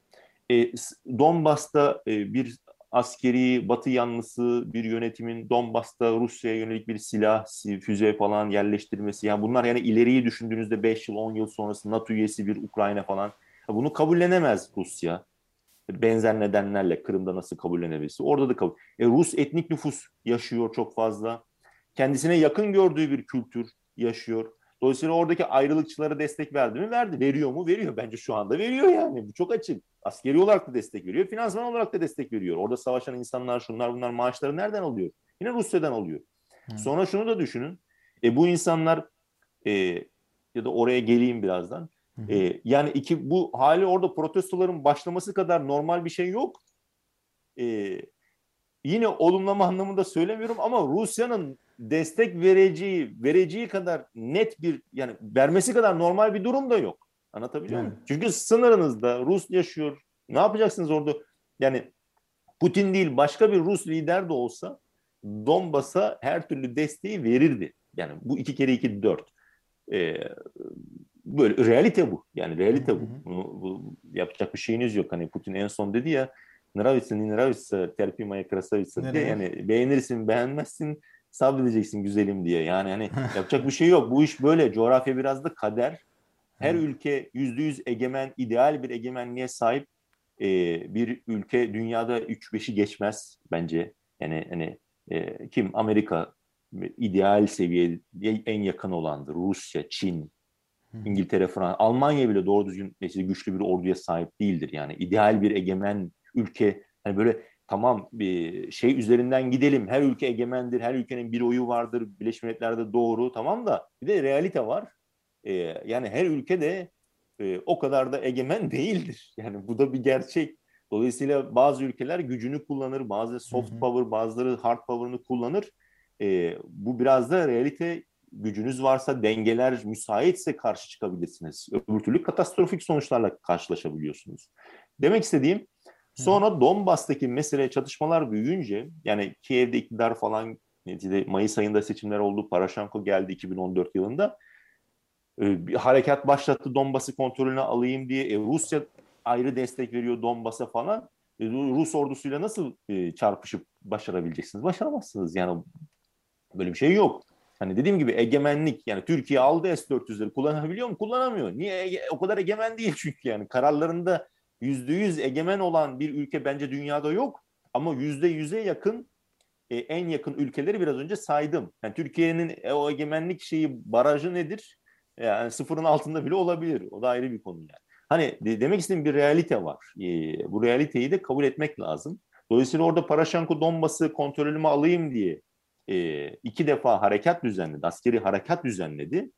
S3: E, Donbas'ta e, bir askeri batı yanlısı bir yönetimin Donbas'ta Rusya'ya yönelik bir silah, füze falan yerleştirmesi. Yani bunlar yani ileriyi düşündüğünüzde 5 yıl 10 yıl sonrası NATO üyesi bir Ukrayna falan. Bunu kabullenemez Rusya. Benzer nedenlerle Kırım'da nasıl kabullenebilirse orada da kabul. E, Rus etnik nüfus yaşıyor çok fazla. Kendisine yakın gördüğü bir kültür yaşıyor. Dolayısıyla oradaki ayrılıkçılara destek verdi mi? Verdi. Veriyor mu? Veriyor. Bence şu anda veriyor yani. Bu çok açık. Askeri olarak da destek veriyor. Finansman olarak da destek veriyor. Orada savaşan insanlar şunlar bunlar maaşları nereden alıyor? Yine Rusya'dan alıyor. Hı. Sonra şunu da düşünün. E, bu insanlar e, ya da oraya geleyim birazdan. E, yani iki bu hali orada protestoların başlaması kadar normal bir şey yok. E, yine olumlama anlamında söylemiyorum ama Rusya'nın destek vereceği vereceği kadar net bir yani vermesi kadar normal bir durum da yok. Anlatabiliyor muyum? Çünkü sınırınızda Rus yaşıyor. Ne yapacaksınız orada? Yani Putin değil başka bir Rus lider de olsa Donbas'a her türlü desteği verirdi. Yani bu iki kere iki dört. Ee, böyle realite bu. Yani realite bu. Bunu, bu yapacak bir şeyiniz yok. Hani Putin en son dedi ya Nravitsa, Nravitsa, terpimaya krasavitsa diye. Yani beğenirsin, beğenmezsin sabredeceksin güzelim diye. Yani hani yapacak bir şey yok. Bu iş böyle. Coğrafya biraz da kader. Her ülke yüzde yüz egemen, ideal bir egemenliğe sahip e, bir ülke dünyada 3-5'i geçmez bence. Yani hani e, kim Amerika ideal seviyeye en yakın olandır. Rusya, Çin, İngiltere, Fransa, Almanya bile doğru düzgün mesela güçlü bir orduya sahip değildir. Yani ideal bir egemen ülke hani böyle tamam bir şey üzerinden gidelim. Her ülke egemendir, her ülkenin bir oyu vardır. Birleşmiş Milletler'de doğru tamam da bir de realite var. Ee, yani her ülke de e, o kadar da egemen değildir. Yani bu da bir gerçek. Dolayısıyla bazı ülkeler gücünü kullanır, bazı soft power, bazıları hard power'ını kullanır. Ee, bu biraz da realite gücünüz varsa, dengeler müsaitse karşı çıkabilirsiniz. Öbür türlü katastrofik sonuçlarla karşılaşabiliyorsunuz. Demek istediğim sonra Donbas'taki mesele çatışmalar büyüyünce yani Kiev'de iktidar falan neticede Mayıs ayında seçimler oldu. Paraşenko geldi 2014 yılında. Ee, bir harekat başlattı Donbas'ı kontrolüne alayım diye. E, Rusya ayrı destek veriyor Donbas'a falan. E, Rus ordusuyla nasıl e, çarpışıp başarabileceksiniz? Başaramazsınız yani. Böyle bir şey yok. Hani dediğim gibi egemenlik yani Türkiye aldı S-400'leri kullanabiliyor mu? Kullanamıyor. Niye? O kadar egemen değil çünkü yani kararlarında yüzde yüz egemen olan bir ülke bence dünyada yok. Ama yüzde yüze yakın e, en yakın ülkeleri biraz önce saydım. Yani Türkiye'nin e, o egemenlik şeyi barajı nedir? Yani sıfırın altında bile olabilir. O da ayrı bir konu yani. Hani de, demek istediğim bir realite var. E, bu realiteyi de kabul etmek lazım. Dolayısıyla orada Paraşenko Donbas'ı kontrolümü alayım diye e, iki defa harekat düzenledi, askeri harekat düzenledi.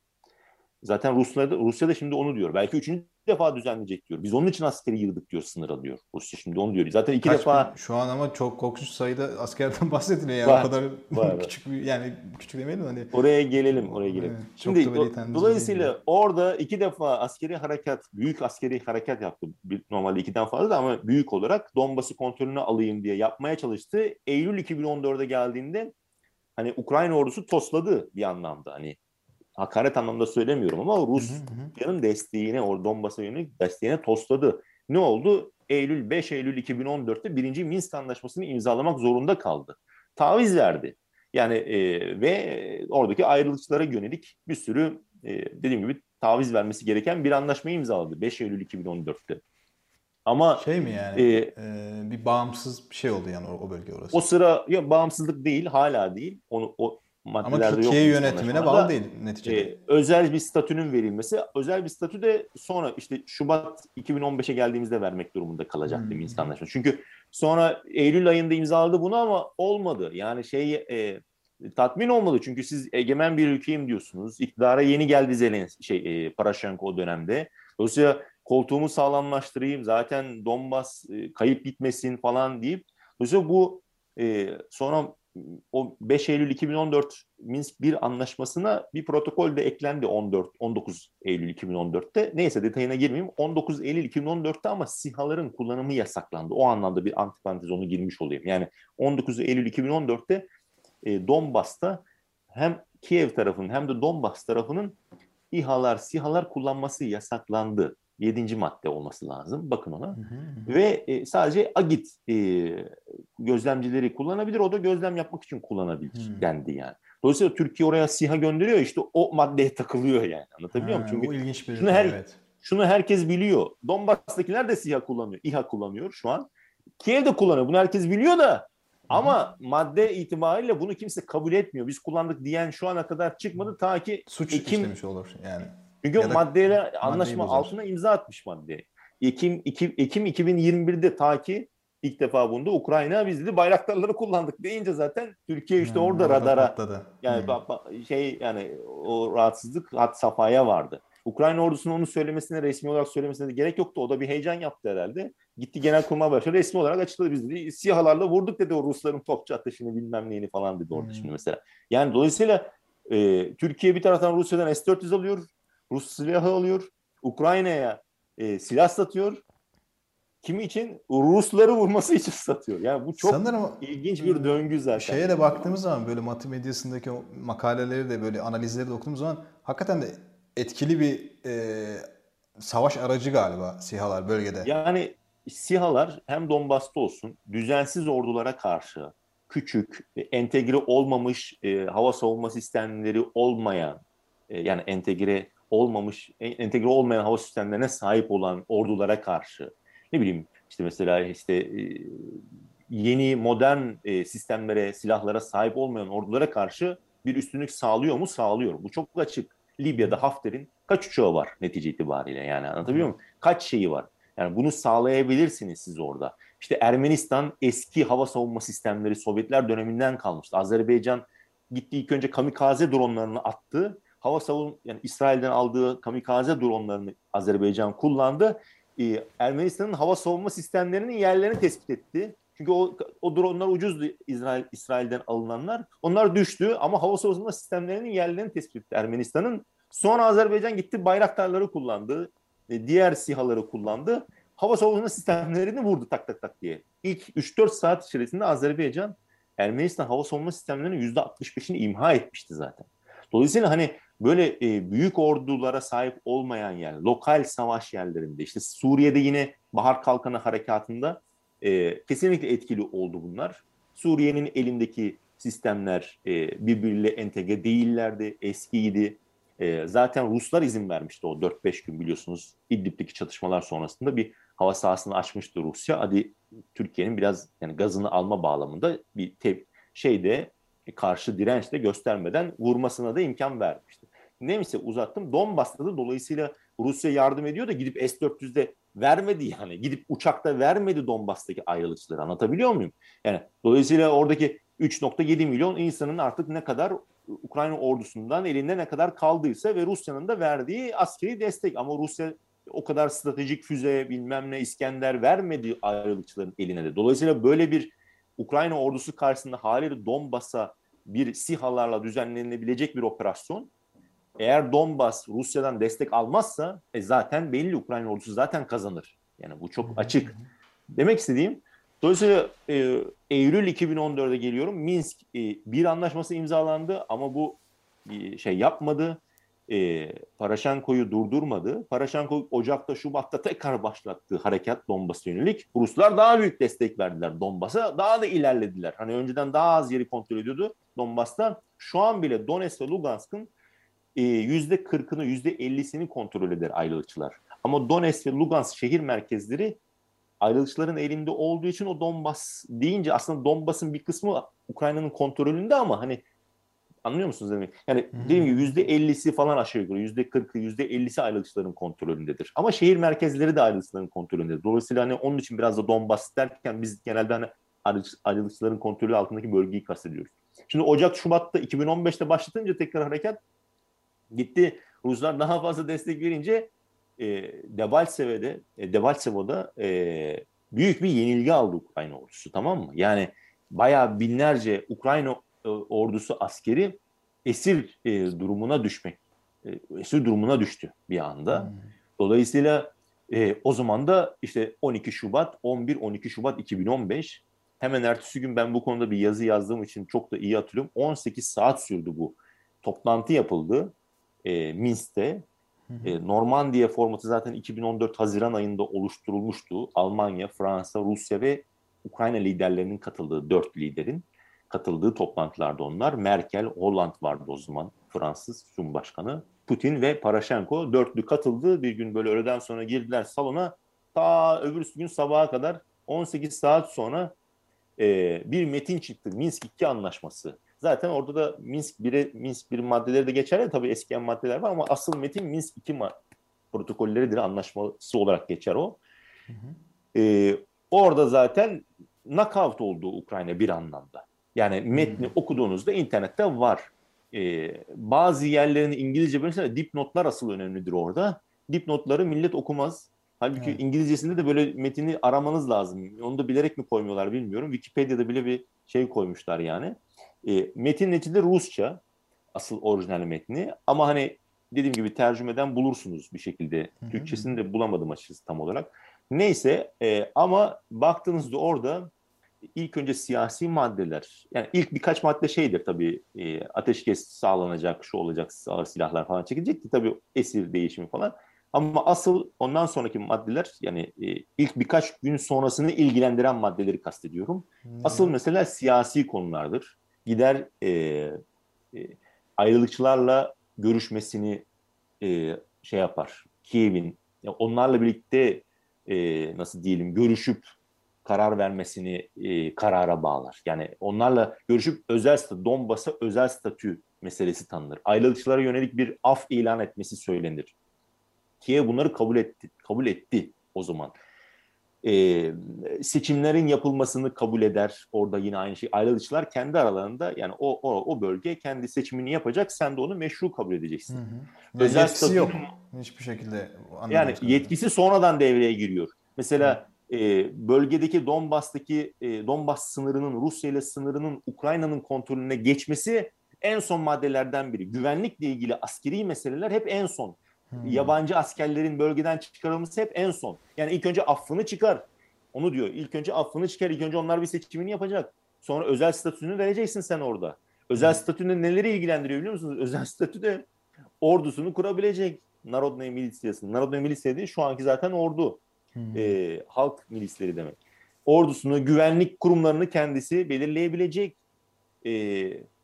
S3: Zaten Rusya da, Rusya da şimdi onu diyor. Belki üçüncü defa düzenleyecek diyor. Biz onun için askeri yığdık diyor sınıra diyor. Rusya şimdi onu diyor. Zaten iki Kaç defa...
S2: Bin, şu an ama çok korkunç sayıda askerden bahsediliyor yani. Var, o kadar var. küçük yani küçük demeyelim hani.
S3: Oraya gelelim, oraya gelelim. Evet, şimdi do, dolayısıyla orada iki defa askeri harekat, büyük askeri harekat yaptı. Normalde ikiden fazla da ama büyük olarak Donbas'ı kontrolünü alayım diye yapmaya çalıştı. Eylül 2014'e geldiğinde hani Ukrayna ordusu tosladı bir anlamda. Hani hakaret anlamda söylemiyorum ama Rusya'nın desteğine, o Donbas'a yönelik desteğine tosladı. Ne oldu? Eylül 5 Eylül 2014'te birinci Minsk Anlaşması'nı imzalamak zorunda kaldı. Taviz verdi. Yani e, ve oradaki ayrılıkçılara yönelik bir sürü e, dediğim gibi taviz vermesi gereken bir anlaşmayı imzaladı 5 Eylül 2014'te.
S2: Ama şey mi yani? E, e, bir bağımsız bir şey oldu yani o, o bölge orası.
S3: O sıra ya bağımsızlık değil, hala değil. Onu o
S2: maddelerde Ama Türkiye yok yönetimine bağlı değil neticede. E,
S3: özel bir statünün verilmesi, özel bir statü de sonra işte Şubat 2015'e geldiğimizde vermek durumunda kalacaktı hmm. Minsk Anlaşması. Çünkü sonra Eylül ayında imzaladı bunu ama olmadı. Yani şey e, tatmin olmadı çünkü siz egemen bir ülkeyim diyorsunuz. İktidara yeni geldi Zelenski şey e, Paraşenko o dönemde. Dolayısıyla koltuğumu sağlamlaştırayım zaten Donbas e, kayıp gitmesin falan deyip dolayısıyla bu e, sonra o 5 Eylül 2014 Minsk 1 anlaşmasına bir protokol de eklendi 14 19 Eylül 2014'te. Neyse detayına girmeyeyim. 19 Eylül 2014'te ama SİHA'ların kullanımı yasaklandı. O anlamda bir antiparantez onu girmiş olayım. Yani 19 Eylül 2014'te e, Donbas'ta hem Kiev tarafının hem de Donbas tarafının İHA'lar, SİHA'lar kullanması yasaklandı. Yedinci madde olması lazım. Bakın ona. Hı hı. Ve e, sadece AGİT e, gözlemcileri kullanabilir. O da gözlem yapmak için kullanabilir hı. dendi yani. Dolayısıyla Türkiye oraya SİHA gönderiyor işte o maddeye takılıyor yani. Anlatabiliyor muyum? Çünkü
S2: bu ilginç bir
S3: şunu, her, evet. şunu herkes biliyor. Donbas'takiler de SİHA kullanıyor. İHA kullanıyor şu an. Kiev de kullanıyor. Bunu herkes biliyor da ama madde itibariyle bunu kimse kabul etmiyor. Biz kullandık diyen şu ana kadar çıkmadı ta ki
S2: suç Ekim, işlemiş olur yani.
S3: Çünkü o maddeyle anlaşma altına imza atmış madde. Ekim, Ekim, Ekim 2021'de ta ki ilk defa bunda Ukrayna biz dedi bayraktarları kullandık deyince zaten Türkiye işte hmm, orada radara patladı. yani hmm. şey yani o rahatsızlık hat safhaya vardı. Ukrayna ordusunun onu söylemesine resmi olarak söylemesine de gerek yoktu. O da bir heyecan yaptı herhalde. Gitti Genelkurmay Başkanı resmi olarak açıkladı biz dedi. SİHA'larla vurduk dedi o Rusların topçu ateşini bilmem neyini falan dedi orada hmm. şimdi mesela. Yani dolayısıyla e, Türkiye bir taraftan Rusya'dan S-400 alıyor. Rus silahı alıyor. Ukrayna'ya e, silah satıyor. Kimi için? Rusları vurması için satıyor. Yani bu çok Sanırım, ilginç bir döngü zaten.
S2: Şeye de baktığımız zaman böyle Matı medyasındaki makaleleri de böyle analizleri de okuduğumuz zaman hakikaten de etkili bir e, savaş aracı galiba SİHA'lar bölgede.
S3: Yani SİHA'lar hem Donbas'ta olsun düzensiz ordulara karşı küçük, entegre olmamış e, hava savunma sistemleri olmayan e, yani entegre olmamış, entegre olmayan hava sistemlerine sahip olan ordulara karşı ne bileyim işte mesela işte e, yeni modern e, sistemlere, silahlara sahip olmayan ordulara karşı bir üstünlük sağlıyor mu? Sağlıyor. Bu çok açık. Libya'da Hafter'in kaç uçağı var netice itibariyle yani anlatabiliyor muyum? Kaç şeyi var? Yani bunu sağlayabilirsiniz siz orada. İşte Ermenistan eski hava savunma sistemleri Sovyetler döneminden kalmıştı. Azerbaycan gitti ilk önce kamikaze dronlarını attı. Hava savun yani İsrail'den aldığı kamikaze dronlarını Azerbaycan kullandı. Ee, Ermenistan'ın hava savunma sistemlerinin yerlerini tespit etti. Çünkü o, o dronlar ucuzdu İsrail, İsrail'den alınanlar. Onlar düştü ama hava savunma sistemlerinin yerlerini tespit etti Ermenistan'ın. Sonra Azerbaycan gitti bayraktarları kullandı. E, diğer sihaları kullandı. Hava savunma sistemlerini vurdu tak tak tak diye. İlk 3-4 saat içerisinde Azerbaycan Ermenistan hava savunma sistemlerinin %65'ini imha etmişti zaten. Dolayısıyla hani böyle e, büyük ordulara sahip olmayan yer, lokal savaş yerlerinde işte Suriye'de yine Bahar Kalkanı harekatında e, kesinlikle etkili oldu bunlar. Suriye'nin elindeki sistemler e, birbiriyle entegre değillerdi, eskiydi. E, zaten Ruslar izin vermişti o 4-5 gün biliyorsunuz İdlib'deki çatışmalar sonrasında bir hava sahasını açmıştı Rusya. Hadi Türkiye'nin biraz yani gazını alma bağlamında bir te- şeyde karşı direnç de göstermeden vurmasına da imkan vermişti. Neyse uzattım. Donbas'ta da dolayısıyla Rusya yardım ediyor da gidip S-400'de vermedi yani. Gidip uçakta vermedi Donbas'taki ayrılıkçıları. Anlatabiliyor muyum? Yani dolayısıyla oradaki 3.7 milyon insanın artık ne kadar Ukrayna ordusundan elinde ne kadar kaldıysa ve Rusya'nın da verdiği askeri destek. Ama Rusya o kadar stratejik füze bilmem ne İskender vermedi ayrılıkçıların eline de. Dolayısıyla böyle bir Ukrayna ordusu karşısında haliyle Donbas'a bir SİHA'larla düzenlenebilecek bir operasyon eğer Donbas Rusya'dan destek almazsa e zaten belli Ukrayna ordusu zaten kazanır. Yani bu çok açık. Demek istediğim dolayısıyla e, Eylül 2014'e geliyorum. Minsk e, bir anlaşması imzalandı ama bu e, şey yapmadı. E, Paraşenko'yu durdurmadı. Paraşenko Ocak'ta Şubat'ta tekrar başlattığı harekat Donbas'a yönelik. Ruslar daha büyük destek verdiler Donbas'a. Daha da ilerlediler. Hani önceden daha az yeri kontrol ediyordu Donbas'ta. Şu an bile Donetsk ve Lugansk'ın yüzde 40'ını yüzde 50'sini kontrol eder ayrılıkçılar. Ama Donetsk ve Lugansk şehir merkezleri ayrılıkçıların elinde olduğu için o Donbas deyince aslında Donbas'ın bir kısmı Ukrayna'nın kontrolünde ama hani anlıyor musunuz demek? Yani dediğim gibi yüzde 50'si falan aşağı yukarı yüzde 40'ı yüzde 50'si ayrılıkçıların kontrolündedir. Ama şehir merkezleri de ayrılıkçıların kontrolündedir. Dolayısıyla hani onun için biraz da Donbas derken biz genelde hani ayrılıkçıların kontrolü altındaki bölgeyi kastediyoruz. Şimdi Ocak Şubat'ta 2015'te başlatınca tekrar harekat Gitti Ruslar daha fazla destek verince e, Debaltseve'de, e, Debaltsevo'da e, büyük bir yenilgi aldı Ukrayna ordusu tamam mı? Yani bayağı binlerce Ukrayna e, ordusu askeri esir e, durumuna düşmek, e, esir durumuna düştü bir anda. Hmm. Dolayısıyla e, o zaman da işte 12 Şubat, 11-12 Şubat 2015 hemen ertesi gün ben bu konuda bir yazı yazdığım için çok da iyi hatırlıyorum. 18 saat sürdü bu. Toplantı yapıldı e, Minsk'te. E, Normandiya formatı zaten 2014 Haziran ayında oluşturulmuştu. Almanya, Fransa, Rusya ve Ukrayna liderlerinin katıldığı, dört liderin katıldığı toplantılarda onlar. Merkel, Holland vardı o zaman, Fransız Cumhurbaşkanı. Putin ve Paraşenko dörtlü katıldı. Bir gün böyle öğleden sonra girdiler salona. Ta öbür gün sabaha kadar 18 saat sonra e, bir metin çıktı. Minsk 2 anlaşması. Zaten orada da Minsk 1'e Minsk 1 maddeleri de geçer ya tabii eskiyen maddeler var ama asıl metin Minsk 2 protokolleridir anlaşması olarak geçer o. Hı hı. E, orada zaten knockout oldu Ukrayna bir anlamda. Yani metni hı okuduğunuzda internette var. E, bazı yerlerini İngilizce mesela dipnotlar asıl önemlidir orada. Dipnotları millet okumaz. Halbuki evet. İngilizcesinde de böyle metini aramanız lazım. Onu da bilerek mi koymuyorlar bilmiyorum. Wikipedia'da bile bir şey koymuşlar yani. E, metin içinde Rusça asıl orijinal metni ama hani dediğim gibi tercümeden bulursunuz bir şekilde. Hı hı. Türkçesini de bulamadım açıkçası tam olarak. Neyse e, ama baktığınızda orada ilk önce siyasi maddeler, yani ilk birkaç madde şeydir tabii e, ateşkes sağlanacak, şu olacak, ağır silahlar falan çekilecekti tabii esir değişimi falan. Ama asıl ondan sonraki maddeler yani e, ilk birkaç gün sonrasını ilgilendiren maddeleri kastediyorum. Hmm. Asıl mesela siyasi konulardır. Gider e, e, ayrılıkçılarla görüşmesini e, şey yapar. Kiev'in yani onlarla birlikte e, nasıl diyelim görüşüp karar vermesini e, karara bağlar. Yani onlarla görüşüp özel statü, Donbas'a özel statü meselesi tanınır. Ayrılıkçılara yönelik bir af ilan etmesi söylenir. Kiev bunları kabul etti, kabul etti o zaman. Ee, seçimlerin yapılmasını kabul eder. Orada yine aynı şey. Ayrılıkçılar kendi aralarında yani o, o, o bölge kendi seçimini yapacak. Sen de onu meşru kabul edeceksin. Hı hı.
S2: Özel yetkisi statü, yok. Hiçbir şekilde.
S3: Yani yetkisi sonradan devreye giriyor. Mesela hı. e, bölgedeki Donbas'taki e, Donbas sınırının Rusya ile sınırının Ukrayna'nın kontrolüne geçmesi en son maddelerden biri. Güvenlikle ilgili askeri meseleler hep en son. Hmm. Yabancı askerlerin bölgeden çıkarılması hep en son. Yani ilk önce affını çıkar. Onu diyor. İlk önce affını çıkar. İlk önce onlar bir seçimini yapacak. Sonra özel statüsünü vereceksin sen orada. Özel hmm. statünün neleri ilgilendiriyor biliyor musunuz? Özel statüde ordusunu kurabilecek. Narodnaya Milisyası. Narodnaya Milisya değil şu anki zaten ordu. Hmm. E, halk milisleri demek. Ordusunu, güvenlik kurumlarını kendisi belirleyebilecek. E,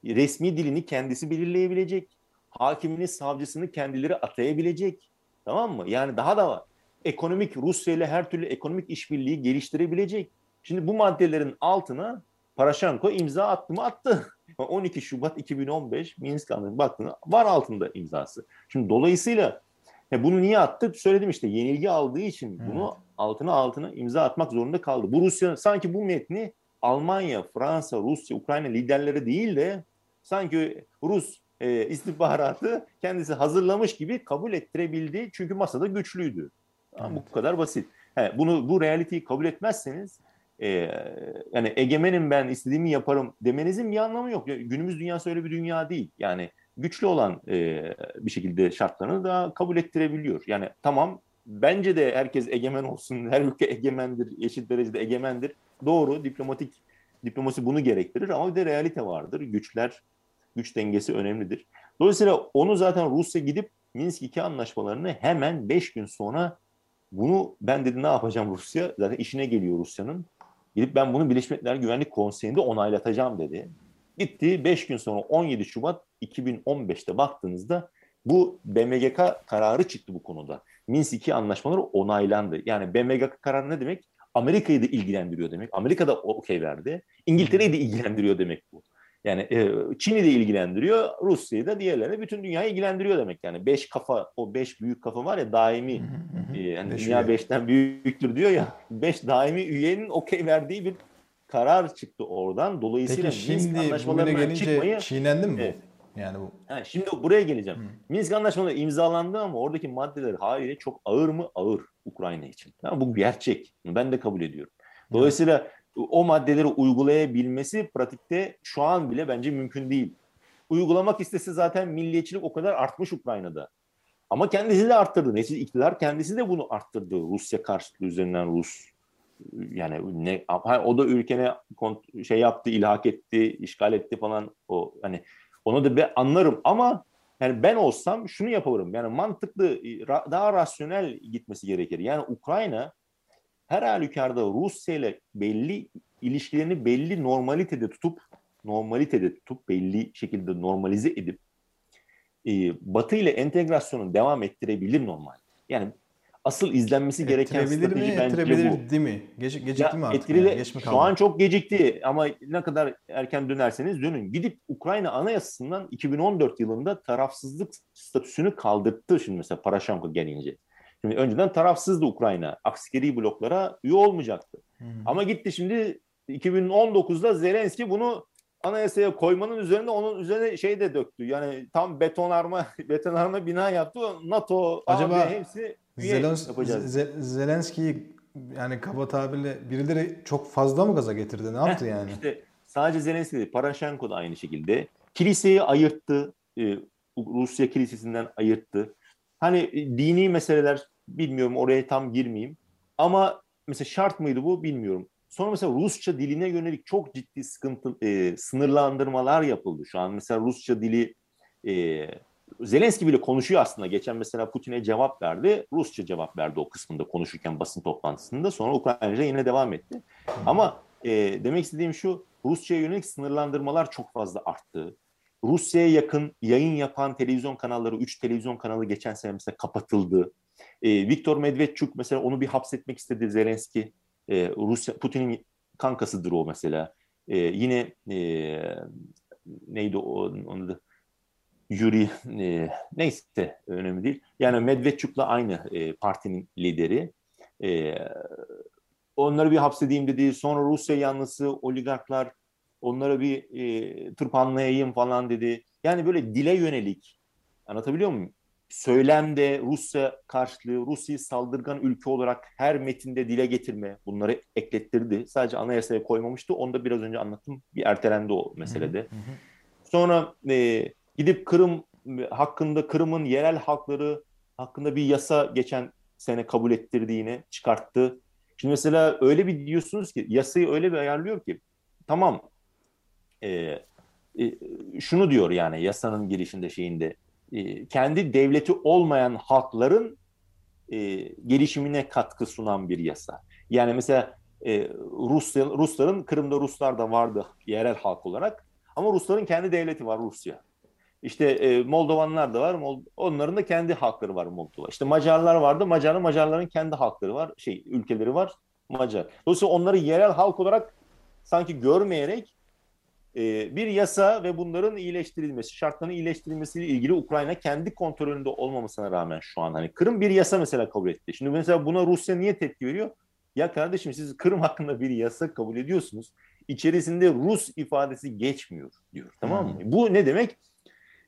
S3: resmi dilini kendisi belirleyebilecek hakimini, savcısını kendileri atayabilecek. Tamam mı? Yani daha da var. Ekonomik Rusya ile her türlü ekonomik işbirliği geliştirebilecek. Şimdi bu maddelerin altına Paraşenko imza attı mı attı. 12 Şubat 2015 Minsk Anlaşması baktığında var altında imzası. Şimdi dolayısıyla he bunu niye attı? Söyledim işte yenilgi aldığı için bunu evet. altına altına imza atmak zorunda kaldı. Bu Rusya sanki bu metni Almanya, Fransa, Rusya, Ukrayna liderleri değil de sanki Rus e, istihbaratı kendisi hazırlamış gibi kabul ettirebildi. Çünkü masada güçlüydü. Evet. Bu kadar basit. He, bunu bu realiteyi kabul etmezseniz e, yani egemenim ben istediğimi yaparım demenizin bir anlamı yok. Günümüz dünyası öyle bir dünya değil. Yani güçlü olan e, bir şekilde şartlarını da kabul ettirebiliyor. Yani tamam bence de herkes egemen olsun, her ülke egemendir, eşit derecede egemendir. Doğru, diplomatik diplomasi bunu gerektirir ama bir de realite vardır. Güçler güç dengesi önemlidir. Dolayısıyla onu zaten Rusya gidip Minsk 2 anlaşmalarını hemen 5 gün sonra bunu ben dedi ne yapacağım Rusya? Zaten işine geliyor Rusya'nın. Gidip ben bunu Birleşmiş Milletler Güvenlik Konseyi'nde onaylatacağım dedi. Gitti 5 gün sonra 17 Şubat 2015'te baktığınızda bu BMGK kararı çıktı bu konuda. Minsk 2 anlaşmaları onaylandı. Yani BMGK kararı ne demek? Amerika'yı da ilgilendiriyor demek. Amerika da okey verdi. İngiltere'yi de ilgilendiriyor demek bu. Yani e, Çin'i de ilgilendiriyor, Rusya'yı da diğerlerini bütün dünyayı ilgilendiriyor demek. Yani beş kafa, o beş büyük kafa var ya daimi, e, yani beş dünya üye. beşten büyüktür diyor ya, beş daimi üyenin okey verdiği bir karar çıktı oradan. Dolayısıyla
S2: Peki şimdi bugüne gelince çıkmayı, çiğnendi mi bu? Evet. Yani bu.
S3: Ha, şimdi buraya geleceğim. Hı. Minsk anlaşmaları imzalandı ama oradaki maddeler haliyle çok ağır mı? Ağır Ukrayna için. Yani bu gerçek. Ben de kabul ediyorum. Dolayısıyla o maddeleri uygulayabilmesi pratikte şu an bile bence mümkün değil. Uygulamak istese zaten milliyetçilik o kadar artmış Ukrayna'da. Ama kendisi de arttırdı. Neticede iktidar kendisi de bunu arttırdı. Rusya karşıtlığı üzerinden Rus yani ne o da ülkene şey yaptı, ilhak etti, işgal etti falan o hani onu da ben anlarım ama yani ben olsam şunu yaparım. Yani mantıklı, daha rasyonel gitmesi gerekir. Yani Ukrayna her halükarda Rusya ile belli ilişkilerini belli normalitede tutup normalitede tutup belli şekilde normalize edip e, Batı ile entegrasyonu devam ettirebilir normal. Yani asıl izlenmesi gereken
S2: strateji mi, bence bu. değil mi? Gece, gecikti ya, mi artık?
S3: Etkili, yani? Geç mi kaldı? Şu an çok gecikti ama ne kadar erken dönerseniz dönün. Gidip Ukrayna anayasasından 2014 yılında tarafsızlık statüsünü kaldırttı şimdi mesela Paraşanko gelince. Şimdi önceden tarafsızdı Ukrayna. Askeri bloklara üye olmayacaktı. Hmm. Ama gitti şimdi 2019'da Zelenski bunu anayasaya koymanın üzerine onun üzerine şey de döktü. Yani tam betonarma betonarma bina yaptı. NATO, Acaba AB hepsi
S2: Zelens yapacağız. Zelenski'yi yani kaba tabirle birileri çok fazla mı gaza getirdi? Ne yaptı yani?
S3: İşte sadece Zelenski değil, Paraşenko da aynı şekilde. Kiliseyi ayırttı. E, Rusya kilisesinden ayırttı. Hani e, dini meseleler bilmiyorum oraya tam girmeyeyim. Ama mesela şart mıydı bu bilmiyorum. Sonra mesela Rusça diline yönelik çok ciddi sıkıntı, e, sınırlandırmalar yapıldı. Şu an mesela Rusça dili e, Zelenski bile konuşuyor aslında. Geçen mesela Putin'e cevap verdi. Rusça cevap verdi o kısmında konuşurken basın toplantısında. Sonra Ukraynaca yine devam etti. Ama e, demek istediğim şu, Rusça'ya yönelik sınırlandırmalar çok fazla arttı. Rusya'ya yakın yayın yapan televizyon kanalları, 3 televizyon kanalı geçen sene mesela kapatıldı. E, Viktor Medvedchuk mesela onu bir hapsetmek istedi Zelenski. E, Rusya Putin'in kankasıdır o mesela. E, yine e, neydi o onun da Yuri e, neyse önemli değil. Yani Medvedchuk'la aynı e, partinin lideri. E, onları bir hapsedeyim dedi. Sonra Rusya yanlısı oligarklar onlara bir e, tırpanlayayım falan dedi. Yani böyle dile yönelik anlatabiliyor muyum? Söylemde Rusya karşılığı, Rusya'yı saldırgan ülke olarak her metinde dile getirme bunları eklettirdi. Sadece anayasaya koymamıştı. Onu da biraz önce anlattım. Bir ertelendi o meselede. Hı hı hı. Sonra e, gidip Kırım hakkında Kırım'ın yerel halkları hakkında bir yasa geçen sene kabul ettirdiğini çıkarttı. Şimdi mesela öyle bir diyorsunuz ki yasayı öyle bir ayarlıyor ki tamam e, e, şunu diyor yani yasanın girişinde şeyinde e, kendi devleti olmayan halkların e, gelişimine katkı sunan bir yasa. Yani mesela e, Rusya, Rusların Kırım'da Ruslar da vardı yerel halk olarak ama Rusların kendi devleti var Rusya. İşte e, Moldovanlar da var. Mold onların da kendi halkları var Moldova. İşte Macarlar vardı. Macarlı Macarların kendi halkları var. Şey ülkeleri var. Macar. Dolayısıyla onları yerel halk olarak sanki görmeyerek e, bir yasa ve bunların iyileştirilmesi, şartların iyileştirilmesiyle ilgili Ukrayna kendi kontrolünde olmamasına rağmen şu an hani Kırım bir yasa mesela kabul etti. Şimdi mesela buna Rusya niye tepki veriyor? Ya kardeşim siz Kırım hakkında bir yasa kabul ediyorsunuz. İçerisinde Rus ifadesi geçmiyor diyor. Tamam mı? Hmm. Bu ne demek?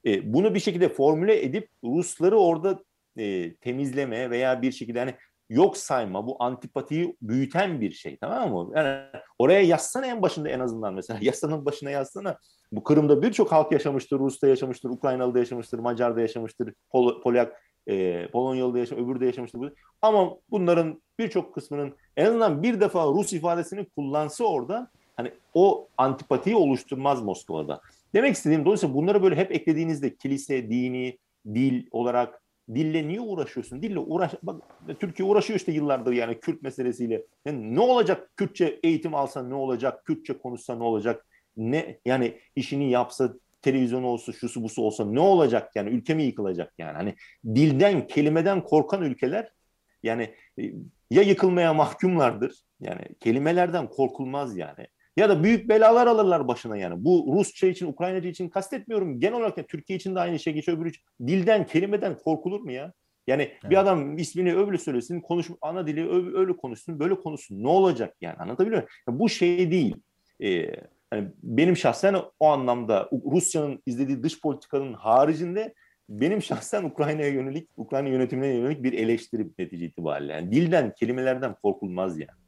S3: E, bunu bir şekilde formüle edip Rusları orada e, temizleme veya bir şekilde hani yok sayma bu antipatiyi büyüten bir şey tamam mı? Yani oraya yazsana en başında en azından mesela yasanın başına yazsana. Bu Kırım'da birçok halk yaşamıştır, Rus'ta yaşamıştır, Ukraynalı'da yaşamıştır, Macar'da yaşamıştır, Pol Polyak, e, Polonyalı'da yaşamıştır, öbürü de yaşamıştır. Ama bunların birçok kısmının en azından bir defa Rus ifadesini kullansa orada hani o antipatiyi oluşturmaz Moskova'da. Demek istediğim dolayısıyla bunları böyle hep eklediğinizde kilise, dini, dil olarak dille niye uğraşıyorsun? Dille uğraş bak Türkiye uğraşıyor işte yıllardır yani Kürt meselesiyle. Yani ne olacak Kürtçe eğitim alsa ne olacak? Kürtçe konuşsa ne olacak? Ne yani işini yapsa televizyon olsa şusu busu olsa ne olacak yani ülke mi yıkılacak yani hani dilden kelimeden korkan ülkeler yani e, ya yıkılmaya mahkumlardır yani kelimelerden korkulmaz yani ya da büyük belalar alırlar başına yani. Bu Rusça için, Ukraynaca için kastetmiyorum. Genel olarak yani Türkiye için de aynı şey geçiyor. Öbürü için. Dilden, kelimeden korkulur mu ya? Yani evet. bir adam ismini öyle söylesin, konuş, ana dili öyle, öyle konuşsun, böyle konuşsun. Ne olacak yani anlatabiliyor muyum? Yani bu şey değil. Ee, yani benim şahsen o anlamda Rusya'nın izlediği dış politikanın haricinde benim şahsen Ukrayna'ya yönelik, Ukrayna yönetimine yönelik bir eleştiri netice itibariyle. Yani dilden, kelimelerden korkulmaz yani.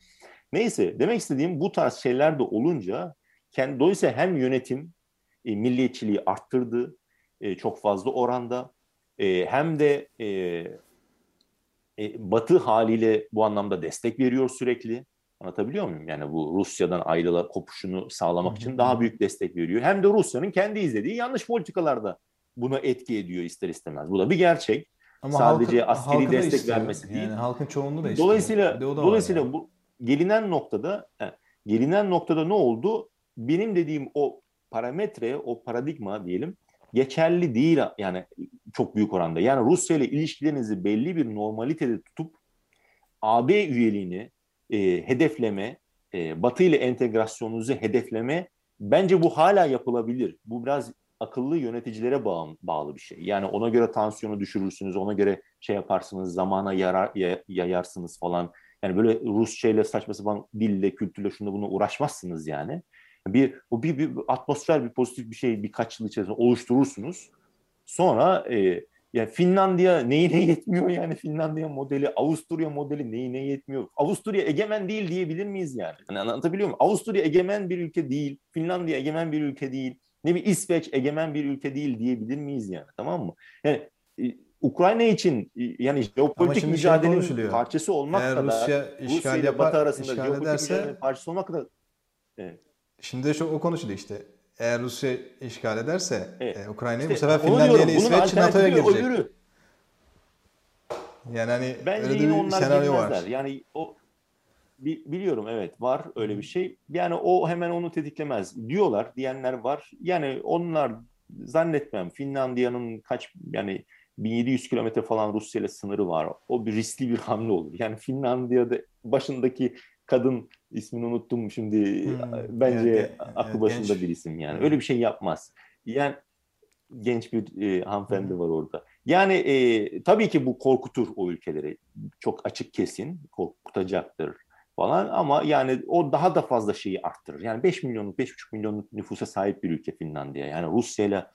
S3: Neyse demek istediğim bu tarz şeyler de olunca kendi, dolayısıyla hem yönetim e, milliyetçiliği arttırdı e, çok fazla oranda e, hem de e, e, Batı haliyle bu anlamda destek veriyor sürekli. Anlatabiliyor muyum? Yani bu Rusya'dan ayrıla kopuşunu sağlamak için daha büyük destek veriyor. Hem de Rusya'nın kendi izlediği yanlış politikalarda buna etki ediyor ister istemez. Bu da bir gerçek. Ama Sadece halkın, askeri destek istiyor. vermesi değil. Yani
S2: halkın çoğunluğu da istiyor.
S3: Dolayısıyla dolayısıyla yani. bu gelinen noktada gelinen noktada ne oldu? Benim dediğim o parametre, o paradigma diyelim geçerli değil yani çok büyük oranda. Yani Rusya ile ilişkilerinizi belli bir normalitede tutup AB üyeliğini e, hedefleme, e, Batı ile entegrasyonunuzu hedefleme bence bu hala yapılabilir. Bu biraz akıllı yöneticilere bağlı, bağlı bir şey. Yani ona göre tansiyonu düşürürsünüz, ona göre şey yaparsınız, zamana yarar, yayarsınız falan. Yani böyle Rusça ile saçma sapan dille, kültürle şunda bunu uğraşmazsınız yani. Bir, o bir, bir atmosfer, bir pozitif bir şey birkaç yıl içerisinde oluşturursunuz. Sonra e, yani Finlandiya neyine yetmiyor yani Finlandiya modeli, Avusturya modeli neyine yetmiyor? Avusturya egemen değil diyebilir miyiz yani? yani anlatabiliyor muyum? Avusturya egemen bir ülke değil, Finlandiya egemen bir ülke değil, ne bir İsveç egemen bir ülke değil diyebilir miyiz yani tamam mı? Yani e, Ukrayna için yani jeopolitik şey mücadelenin şey parçası olmak Eğer kadar Rusya, Rusya ile Batı arasında jeopolitik ederse, mücadelenin parçası olmak kadar
S2: evet. Şimdi de şu o konuşuluyor işte. Eğer Rusya işgal ederse evet. e, Ukrayna'yı işte, bu sefer Finlandiya ile İsveç NATO'ya girecek. Öbürü. Yani hani
S3: Bence öyle bir senaryo var. Yani o biliyorum evet var öyle bir şey. Yani o hemen onu tetiklemez diyorlar diyenler var. Yani onlar zannetmem Finlandiya'nın kaç yani 1700 kilometre falan Rusya ile sınırı var. O bir riskli bir hamle olur. Yani Finlandiya'da başındaki kadın ismini unuttum şimdi hmm, bence evet, aklı evet, başında genç. bir isim yani. Öyle bir şey yapmaz. Yani genç bir e, hanımefendi hmm. var orada. Yani e, tabii ki bu korkutur o ülkeleri. Çok açık kesin korkutacaktır falan ama yani o daha da fazla şeyi arttırır. Yani 5 milyonluk, 5,5 milyonluk nüfusa sahip bir ülke Finlandiya. Yani Rusya ile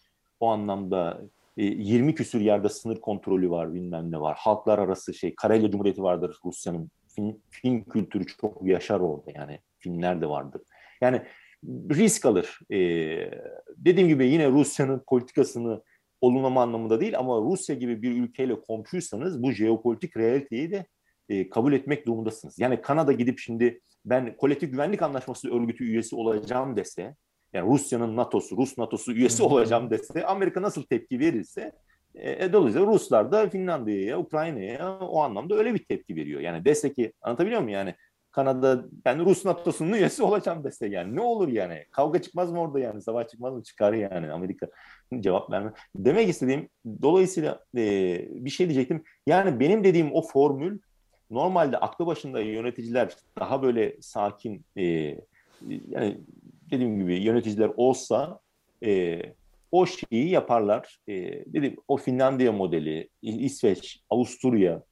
S3: o anlamda 20 e, küsür yerde sınır kontrolü var bilmem ne var. Halklar arası şey Karelya Cumhuriyeti vardır Rusya'nın. Fin, film kültürü çok yaşar orada yani filmler de vardır. Yani risk alır. Ee, dediğim gibi yine Rusya'nın politikasını olumlama anlamında değil ama Rusya gibi bir ülkeyle komşuysanız bu jeopolitik realiteyi de e, kabul etmek durumundasınız. Yani Kanada gidip şimdi ben kolektif güvenlik anlaşması örgütü üyesi olacağım dese yani Rusya'nın NATO'su, Rus NATO'su üyesi olacağım dese Amerika nasıl tepki verirse e, e, dolayısıyla Ruslar da Finlandiya'ya, Ukrayna'ya o anlamda öyle bir tepki veriyor. Yani dese ki anlatabiliyor muyum? Yani Kanada ben Rus NATO'sunun üyesi olacağım dese yani ne olur yani? Kavga çıkmaz mı orada yani? Savaş çıkmaz mı? Çıkar yani Amerika. Cevap verme. Demek istediğim dolayısıyla e, bir şey diyecektim. Yani benim dediğim o formül normalde aklı başında yöneticiler daha böyle sakin e, yani dediğim gibi yöneticiler olsa e, o şeyi yaparlar. E, dedim o Finlandiya modeli, İsveç, Avusturya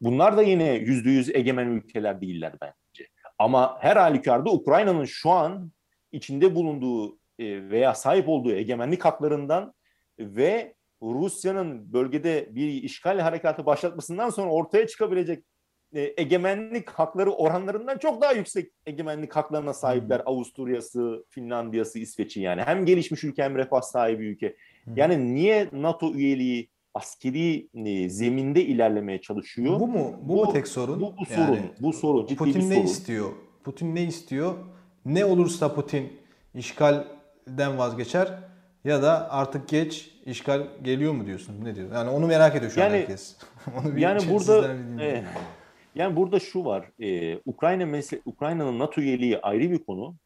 S3: bunlar da yine yüzde yüz egemen ülkeler değiller bence. Ama her halükarda Ukrayna'nın şu an içinde bulunduğu e, veya sahip olduğu egemenlik haklarından ve Rusya'nın bölgede bir işgal harekatı başlatmasından sonra ortaya çıkabilecek e, egemenlik hakları oranlarından çok daha yüksek egemenlik haklarına sahipler. Avusturya'sı, Finlandiya'sı, İsveç'i yani. Hem gelişmiş ülke hem refah sahibi ülke. Yani niye NATO üyeliği askeri e, zeminde ilerlemeye çalışıyor?
S2: Bu mu? Bu, bu mu tek sorun?
S3: Bu, bu sorun. Yani, bu sorun.
S2: Ciddi Putin ne sorun. istiyor? Putin ne istiyor? Ne olursa Putin işgalden vazgeçer ya da artık geç işgal geliyor mu diyorsun? Ne diyor? Yani onu merak ediyor şu yani, an herkes.
S3: onu yani burada e, yani burada şu var, e, Ukrayna mesele, Ukrayna'nın NATO üyeliği ayrı bir konu.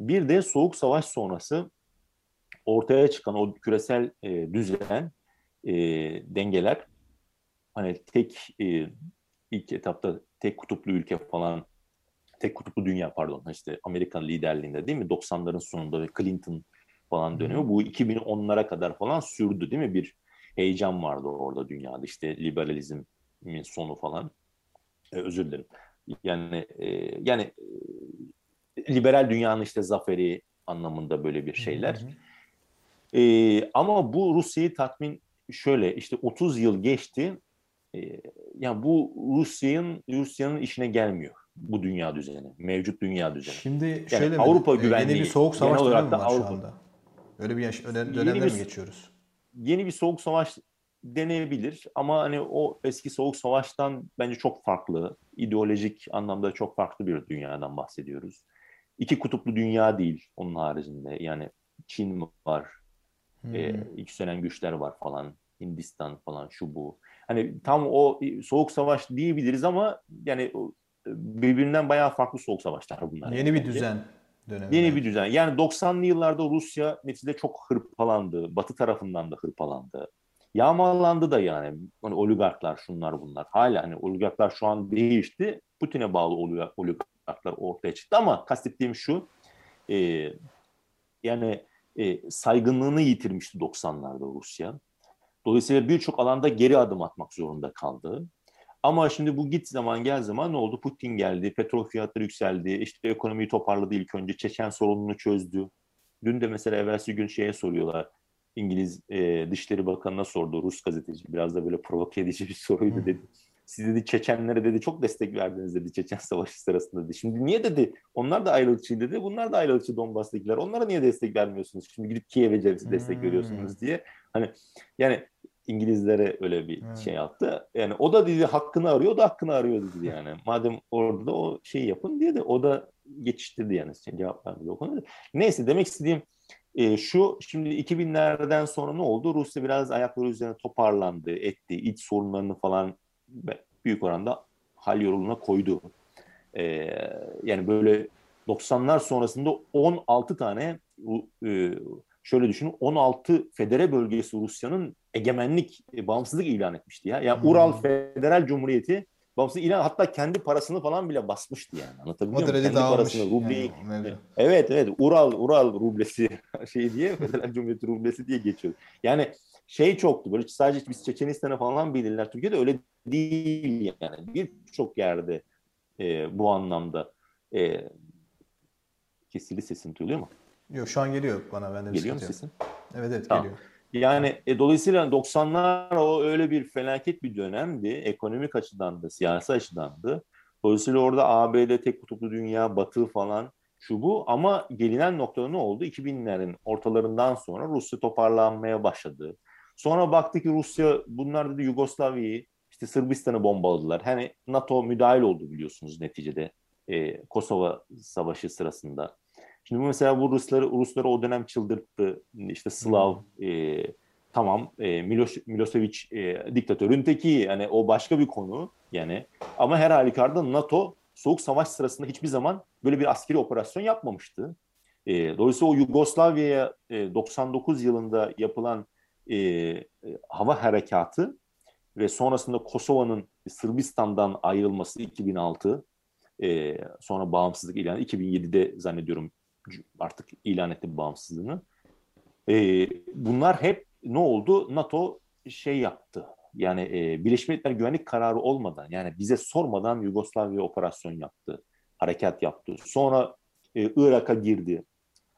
S3: Bir de Soğuk Savaş sonrası ortaya çıkan o küresel e, düzen, e, dengeler, hani tek e, ilk etapta tek kutuplu ülke falan, tek kutuplu dünya pardon, işte Amerikan liderliğinde değil mi? 90'ların sonunda ve Clinton falan dönemi. Bu 2010'lara kadar falan sürdü değil mi? Bir heyecan vardı orada dünyada işte liberalizmin sonu falan. E, özür dilerim. Yani e, yani e, liberal dünyanın işte zaferi anlamında böyle bir şeyler. Hı hı. E, ama bu Rusya'yı tatmin şöyle işte 30 yıl geçti. E, yani bu Rusya'nın Rusya'nın işine gelmiyor. bu dünya düzeni, mevcut dünya düzeni.
S2: Şimdi şöyle yani Avrupa güvenliği yeni bir soğuk savaş dönemi mi var Avrupa, şu anda? Öyle bir yaş, dönemde mi geçiyoruz?
S3: Yeni bir soğuk savaş deneyebilir ama hani o eski soğuk savaştan bence çok farklı, ideolojik anlamda çok farklı bir dünyadan bahsediyoruz. İki kutuplu dünya değil onun haricinde. Yani Çin var, hmm. e, yükselen güçler var falan, Hindistan falan şu bu. Hani tam o soğuk savaş diyebiliriz ama yani birbirinden bayağı farklı soğuk savaşlar bunlar.
S2: Yeni bir düzen
S3: dönemi. Yeni bir düzen. Yani 90'lı yıllarda Rusya neticede çok hırpalandı. Batı tarafından da hırpalandı. Yağmalandı da yani. Hani oligarklar şunlar bunlar. Hala hani oligarklar şu an değişti. Putin'e bağlı oligarklar ortaya çıktı ama kastettiğim şu e, yani e, saygınlığını yitirmişti 90'larda Rusya. Dolayısıyla birçok alanda geri adım atmak zorunda kaldı. Ama şimdi bu git zaman gel zaman ne oldu? Putin geldi, petrol fiyatları yükseldi, işte ekonomiyi toparladı ilk önce, Çeçen sorununu çözdü. Dün de mesela evvelsi gün şeye soruyorlar, İngiliz e, Dışişleri Bakanı'na sordu Rus gazeteci. Biraz da böyle provoke edici bir soruydu dedi. Siz dedi Çeçenlere dedi çok destek verdiniz dedi Çeçen Savaşı sırasında dedi. Şimdi niye dedi? Onlar da ayrılıkçı dedi. Bunlar da ayrılıkçı Donbas'takiler. Onlara niye destek vermiyorsunuz? Şimdi gidip Kiev'e destek hmm. veriyorsunuz diye. Hani yani İngilizlere öyle bir evet. şey yaptı. Yani o da dedi hakkını arıyor, o da hakkını arıyor dedi yani. Madem orada da o şeyi yapın diye de o da geçiştirdi yani cevap vermedi o konuda. Neyse demek istediğim e, şu şimdi 2000'lerden sonra ne oldu? Rusya biraz ayakları üzerine toparlandı, etti. iç sorunlarını falan büyük oranda hal yoluna koydu. E, yani böyle 90'lar sonrasında 16 tane e, şöyle düşünün 16 federe bölgesi Rusya'nın egemenlik, e, bağımsızlık ilan etmişti ya. Yani hmm. Ural Federal Cumhuriyeti bağımsızlık ilan hatta kendi parasını falan bile basmıştı yani. Anlatabiliyor muyum? Kendi parasını, rubleyi. Yani, evet evet Ural Ural rublesi şey diye Federal Cumhuriyeti rublesi diye geçiyor. Yani şey çoktu böyle sadece biz Çeçenistan'a falan bilirler. Türkiye'de öyle değil yani. Birçok yerde e, bu anlamda e, kesili sesin duyuluyor mu?
S2: Yok şu an geliyor bana. Ben de
S3: geliyor mu sesin?
S2: Evet evet tamam. geliyor.
S3: Yani e, dolayısıyla 90'lar o öyle bir felaket bir dönemdi. Ekonomik açıdan da, siyasi açıdan da. Dolayısıyla orada ABD tek kutuplu dünya, Batı falan şu bu ama gelinen noktada ne oldu? 2000'lerin ortalarından sonra Rusya toparlanmaya başladı. Sonra baktı ki Rusya bunlar dedi Yugoslavya'yı işte Sırbistan'ı bombaladılar. Hani NATO müdahil oldu biliyorsunuz neticede e, Kosova Savaşı sırasında. Şimdi mesela bu Rusları Rusları o dönem çıldırttı. İşte Slav hmm. e, tamam e, Miloš, Milosevic e, diktatörün teki yani o başka bir konu yani ama her halükarda NATO Soğuk Savaş sırasında hiçbir zaman böyle bir askeri operasyon yapmamıştı. E, dolayısıyla o Yugoslavya'ya e, 99 yılında yapılan e, e, hava harekatı ve sonrasında Kosova'nın Sırbistan'dan ayrılması 2006 e, sonra bağımsızlık ilanı 2007'de zannediyorum artık ilan etti bağımsızlığını. E, bunlar hep ne oldu? NATO şey yaptı. Yani e, Birleşmiş Milletler güvenlik kararı olmadan yani bize sormadan Yugoslavya operasyon yaptı. Harekat yaptı. Sonra e, Irak'a girdi.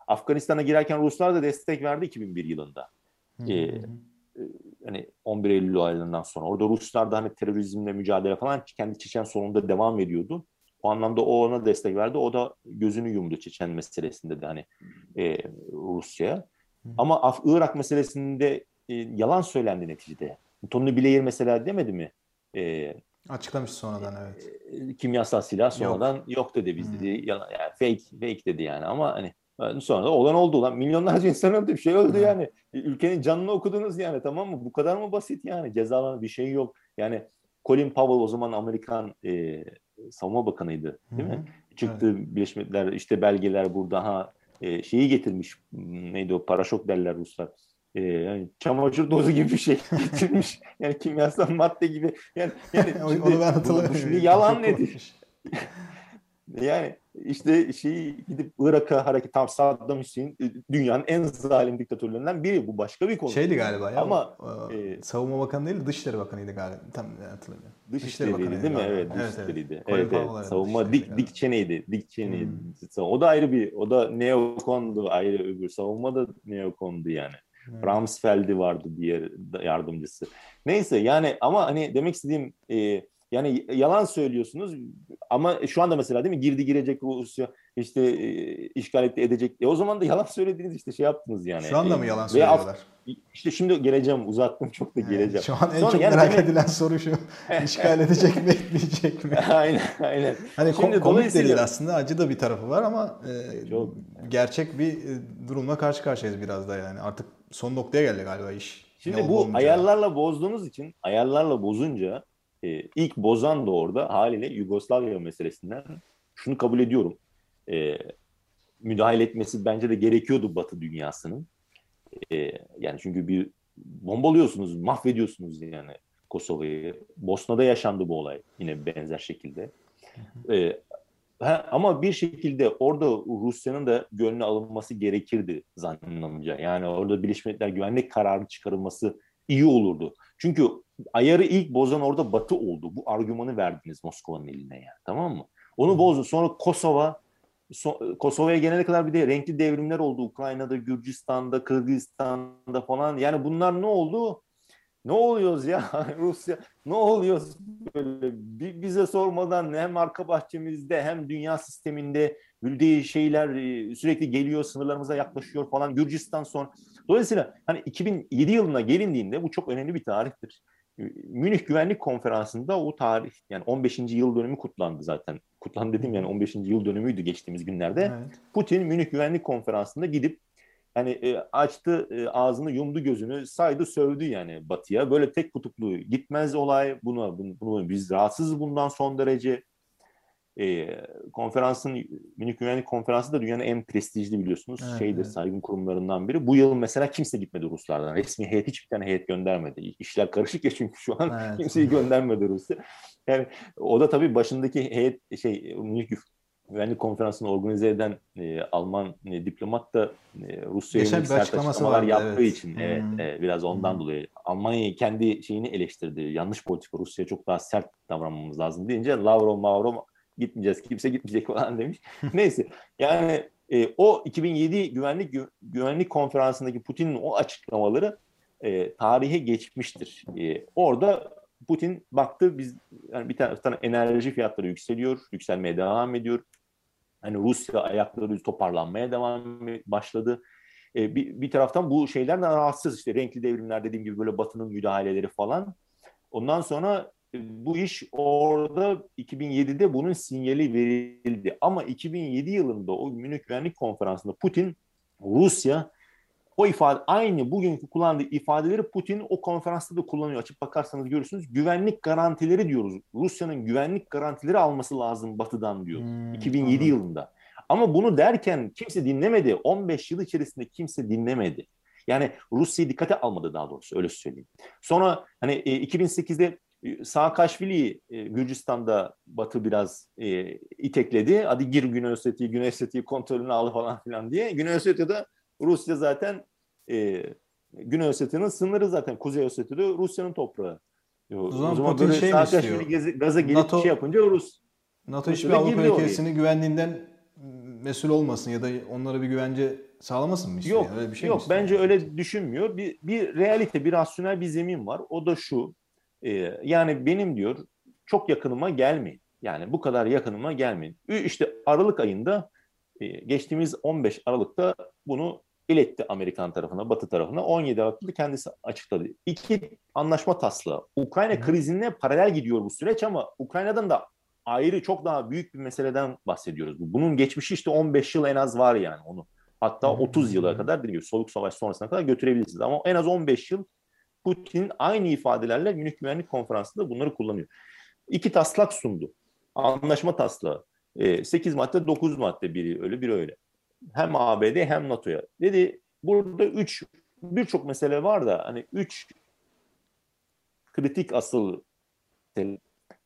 S3: Afganistan'a girerken Ruslar da destek verdi 2001 yılında. Hı e, e, hani 11 Eylül olaylarından sonra. Orada Ruslar da hani terörizmle mücadele falan kendi Çeçen sorununda devam ediyordu. O anlamda o ona destek verdi. O da gözünü yumdu Çeçen meselesinde de hani e, Rusya'ya. Ama Af Irak meselesinde e, yalan söylendi neticede. Tony Blair mesela demedi mi? E,
S2: Açıklamış sonradan evet.
S3: E, kimyasal silah sonradan yok, yok dedi biz hmm. dedi. Yalan, yani fake fake dedi yani ama hani sonra da olan oldu lan. Milyonlarca insan öldü. Bir şey öldü hmm. yani. Ülkenin canını okudunuz yani tamam mı? Bu kadar mı basit yani? Cezalan bir şey yok. Yani Colin Powell o zaman Amerikan e, savunma bakanıydı değil Hı-hı. mi? Çıktı evet. Birleşmiş Milletler işte belgeler burada ha e, şeyi getirmiş neydi o paraşok derler Ruslar. E, yani çamaşır dozu gibi bir şey getirmiş. yani kimyasal madde gibi. Yani, yani
S2: şimdi, onu ben hatırlamıyorum.
S3: yalan nedir? yani işte şeyi gidip Irak'a hareket tam Saddam Hüseyin e, dünyanın en zalim diktatörlerinden biri. Bu başka bir konu.
S2: Şeydi galiba ya. Ama o, e, Savunma Bakanı değil Dışişleri Bakanıydı galiba. Tam hatırlamıyorum.
S3: Dışişleri Bakanı değil mi? Evet, evet Dışişleriydi. Evet, evet. evet. Savunma Dik, Dik Cheney'di. Dik Cheney. Hmm. O da ayrı bir, o da neokondu ayrı öbür. Savunma da neokondu yani. Hmm. Ramsfeld'i vardı diğer yardımcısı. Neyse yani ama hani demek istediğim e, Yani yalan söylüyorsunuz ama şu anda mesela değil mi girdi girecek Rusya işte e, işgal etti edecek. E o zaman da yalan söylediğiniz işte şey yaptınız yani.
S2: Şu anda mı
S3: e,
S2: yalan
S3: Veya
S2: söylüyorlar?
S3: İşte şimdi geleceğim uzattım çok da geleceğim.
S2: Şu an en
S3: Sonra
S2: çok
S3: yani
S2: merak
S3: demek-
S2: edilen soru şu. işgal edecek mi etmeyecek mi?
S3: aynen aynen.
S2: Hani
S3: Şimdi
S2: komik
S3: dolayısıyla-
S2: değil aslında acı da bir tarafı var ama e,
S3: Çok.
S2: gerçek bir e, durumla karşı karşıyayız biraz da yani. Artık son noktaya geldi galiba iş.
S3: Şimdi bu
S2: olmayacağı.
S3: ayarlarla bozduğunuz için ayarlarla bozunca e, ilk bozan da orada haliyle Yugoslavya meselesinden şunu kabul ediyorum. E, müdahale etmesi bence de gerekiyordu Batı dünyasının. E, yani çünkü bir bombalıyorsunuz, mahvediyorsunuz yani Kosova'yı. Bosna'da yaşandı bu olay yine benzer şekilde. E, ha, ama bir şekilde orada Rusya'nın da gönlüne alınması gerekirdi zannımca. Yani orada Birleşmiş Milletler güvenlik kararı çıkarılması iyi olurdu. Çünkü ayarı ilk bozan orada Batı oldu. Bu argümanı verdiniz Moskova'nın eline yani tamam mı? Onu bozdu. Sonra Kosova so- Kosova'ya gelene kadar bir de renkli devrimler oldu. Ukrayna'da, Gürcistan'da, Kırgızistan'da falan. Yani bunlar ne oldu? Ne oluyoruz ya Rusya? Ne oluyoruz böyle? Bi- Bize sormadan hem arka bahçemizde hem dünya sisteminde bildiği şeyler e, sürekli geliyor, sınırlarımıza yaklaşıyor falan. Gürcistan son. Dolayısıyla hani 2007 yılına gelindiğinde bu çok önemli bir tarihtir. Münih Güvenlik Konferansı'nda o tarih yani 15. yıl dönümü kutlandı zaten. Kutlandı dedim yani 15. yıl dönümüydü geçtiğimiz günlerde.
S2: Evet.
S3: Putin Münih Güvenlik Konferansı'nda gidip hani e, açtı e, ağzını yumdu gözünü saydı sövdü yani Batı'ya. Böyle tek kutuplu gitmez olay buna bunu, bunu biz rahatsızız bundan son derece. E, konferansın Münih Güvenlik Konferansı da dünyanın en prestijli biliyorsunuz
S2: Evet,
S3: şeydir
S2: evet.
S3: saygın kurumlarından biri. Bu yıl mesela kimse gitmedi Ruslardan. Resmi heyet hiçbir tane heyet göndermedi. İşler karışık ya çünkü şu an
S2: Evet.
S3: kimseyi göndermedi Rusya. Yani o da tabii başındaki heyet şey Münih Güvenlik Konferansı'nı organize eden e, Alman e, diplomat da e, Rusya'ya yönelik sert açıklamalar
S2: vardı,
S3: yaptığı
S2: evet.
S3: için evet, e, biraz ondan
S2: Hı.
S3: dolayı Almanya kendi şeyini eleştirdi. Yanlış politika Rusya'ya çok daha sert davranmamız lazım deyince Lavrov Mavrov gitmeyeceğiz kimse gitmeyecek falan demiş. Neyse yani e, o 2007 güvenlik Gü- güvenlik konferansındaki Putin'in o açıklamaları e, tarihe geçmiştir. E, orada Putin baktı biz yani bir taraftan enerji fiyatları yükseliyor, yükselmeye devam ediyor. Hani Rusya ayakları toparlanmaya devam e- başladı. E, bir, bir taraftan bu şeylerden rahatsız işte renkli devrimler dediğim gibi böyle Batı'nın müdahaleleri falan. Ondan sonra e, bu iş orada 2007'de bunun sinyali verildi. Ama 2007 yılında o Münih Güvenlik Konferansı'nda Putin Rusya o ifade aynı bugünkü kullandığı ifadeleri Putin o konferansta da kullanıyor. Açıp bakarsanız görürsünüz. Güvenlik garantileri diyoruz. Rusya'nın güvenlik garantileri alması lazım Batı'dan diyor.
S2: Hmm,
S3: 2007
S2: anladım.
S3: yılında. Ama bunu derken kimse dinlemedi. 15 yıl içerisinde kimse dinlemedi. Yani Rusya'yı dikkate almadı daha doğrusu öyle söyleyeyim. Sonra hani e, 2008'de e, Saakashvili'yi e, Gürcistan'da Batı biraz e, itekledi. Hadi gir Güney Osetya'yı, Güney Osetya'yı kontrolünü al falan filan diye. Güney Osetya'da Rusya zaten e, Güney Ossetya'nın sınırı zaten Kuzey Ossetya'da Rusya'nın toprağı. O,
S2: zaman Putin
S3: böyle
S2: şey mi istiyor?
S3: gezi- gaza gelip
S2: NATO-
S3: şey yapınca Rus
S2: NATO hiçbir Avrupa ülkesinin güvenliğinden mesul olmasın ya da onlara bir güvence sağlamasın mı istiyor?
S3: Yok,
S2: Öyle bir şey
S3: yok bence öyle düşünmüyor. Bir, bir realite, bir rasyonel bir zemin var. O da şu. e, yani benim diyor çok yakınıma gelmeyin. Yani bu kadar yakınıma gelmeyin. İşte Aralık ayında e, geçtiğimiz 15 Aralık'ta bunu iletti Amerikan tarafına, Batı tarafına. 17 Aralık'ta kendisi açıkladı. İki anlaşma taslağı. Ukrayna krizine paralel gidiyor bu süreç ama Ukrayna'dan da ayrı çok daha büyük bir meseleden bahsediyoruz. Bunun geçmişi işte 15 yıl en az var yani onu. Hatta
S2: Hı.
S3: 30 yıla kadar dediğim gibi Soğuk Savaş sonrasına kadar götürebilirsiniz. Ama en az 15 yıl Putin aynı ifadelerle Münih Güvenlik Konferansı'nda bunları kullanıyor. İki taslak sundu. Anlaşma taslağı. 8 madde 9 madde biri öyle biri öyle. Hem ABD hem NATO'ya. Dedi burada 3 birçok mesele var da hani 3 kritik asıl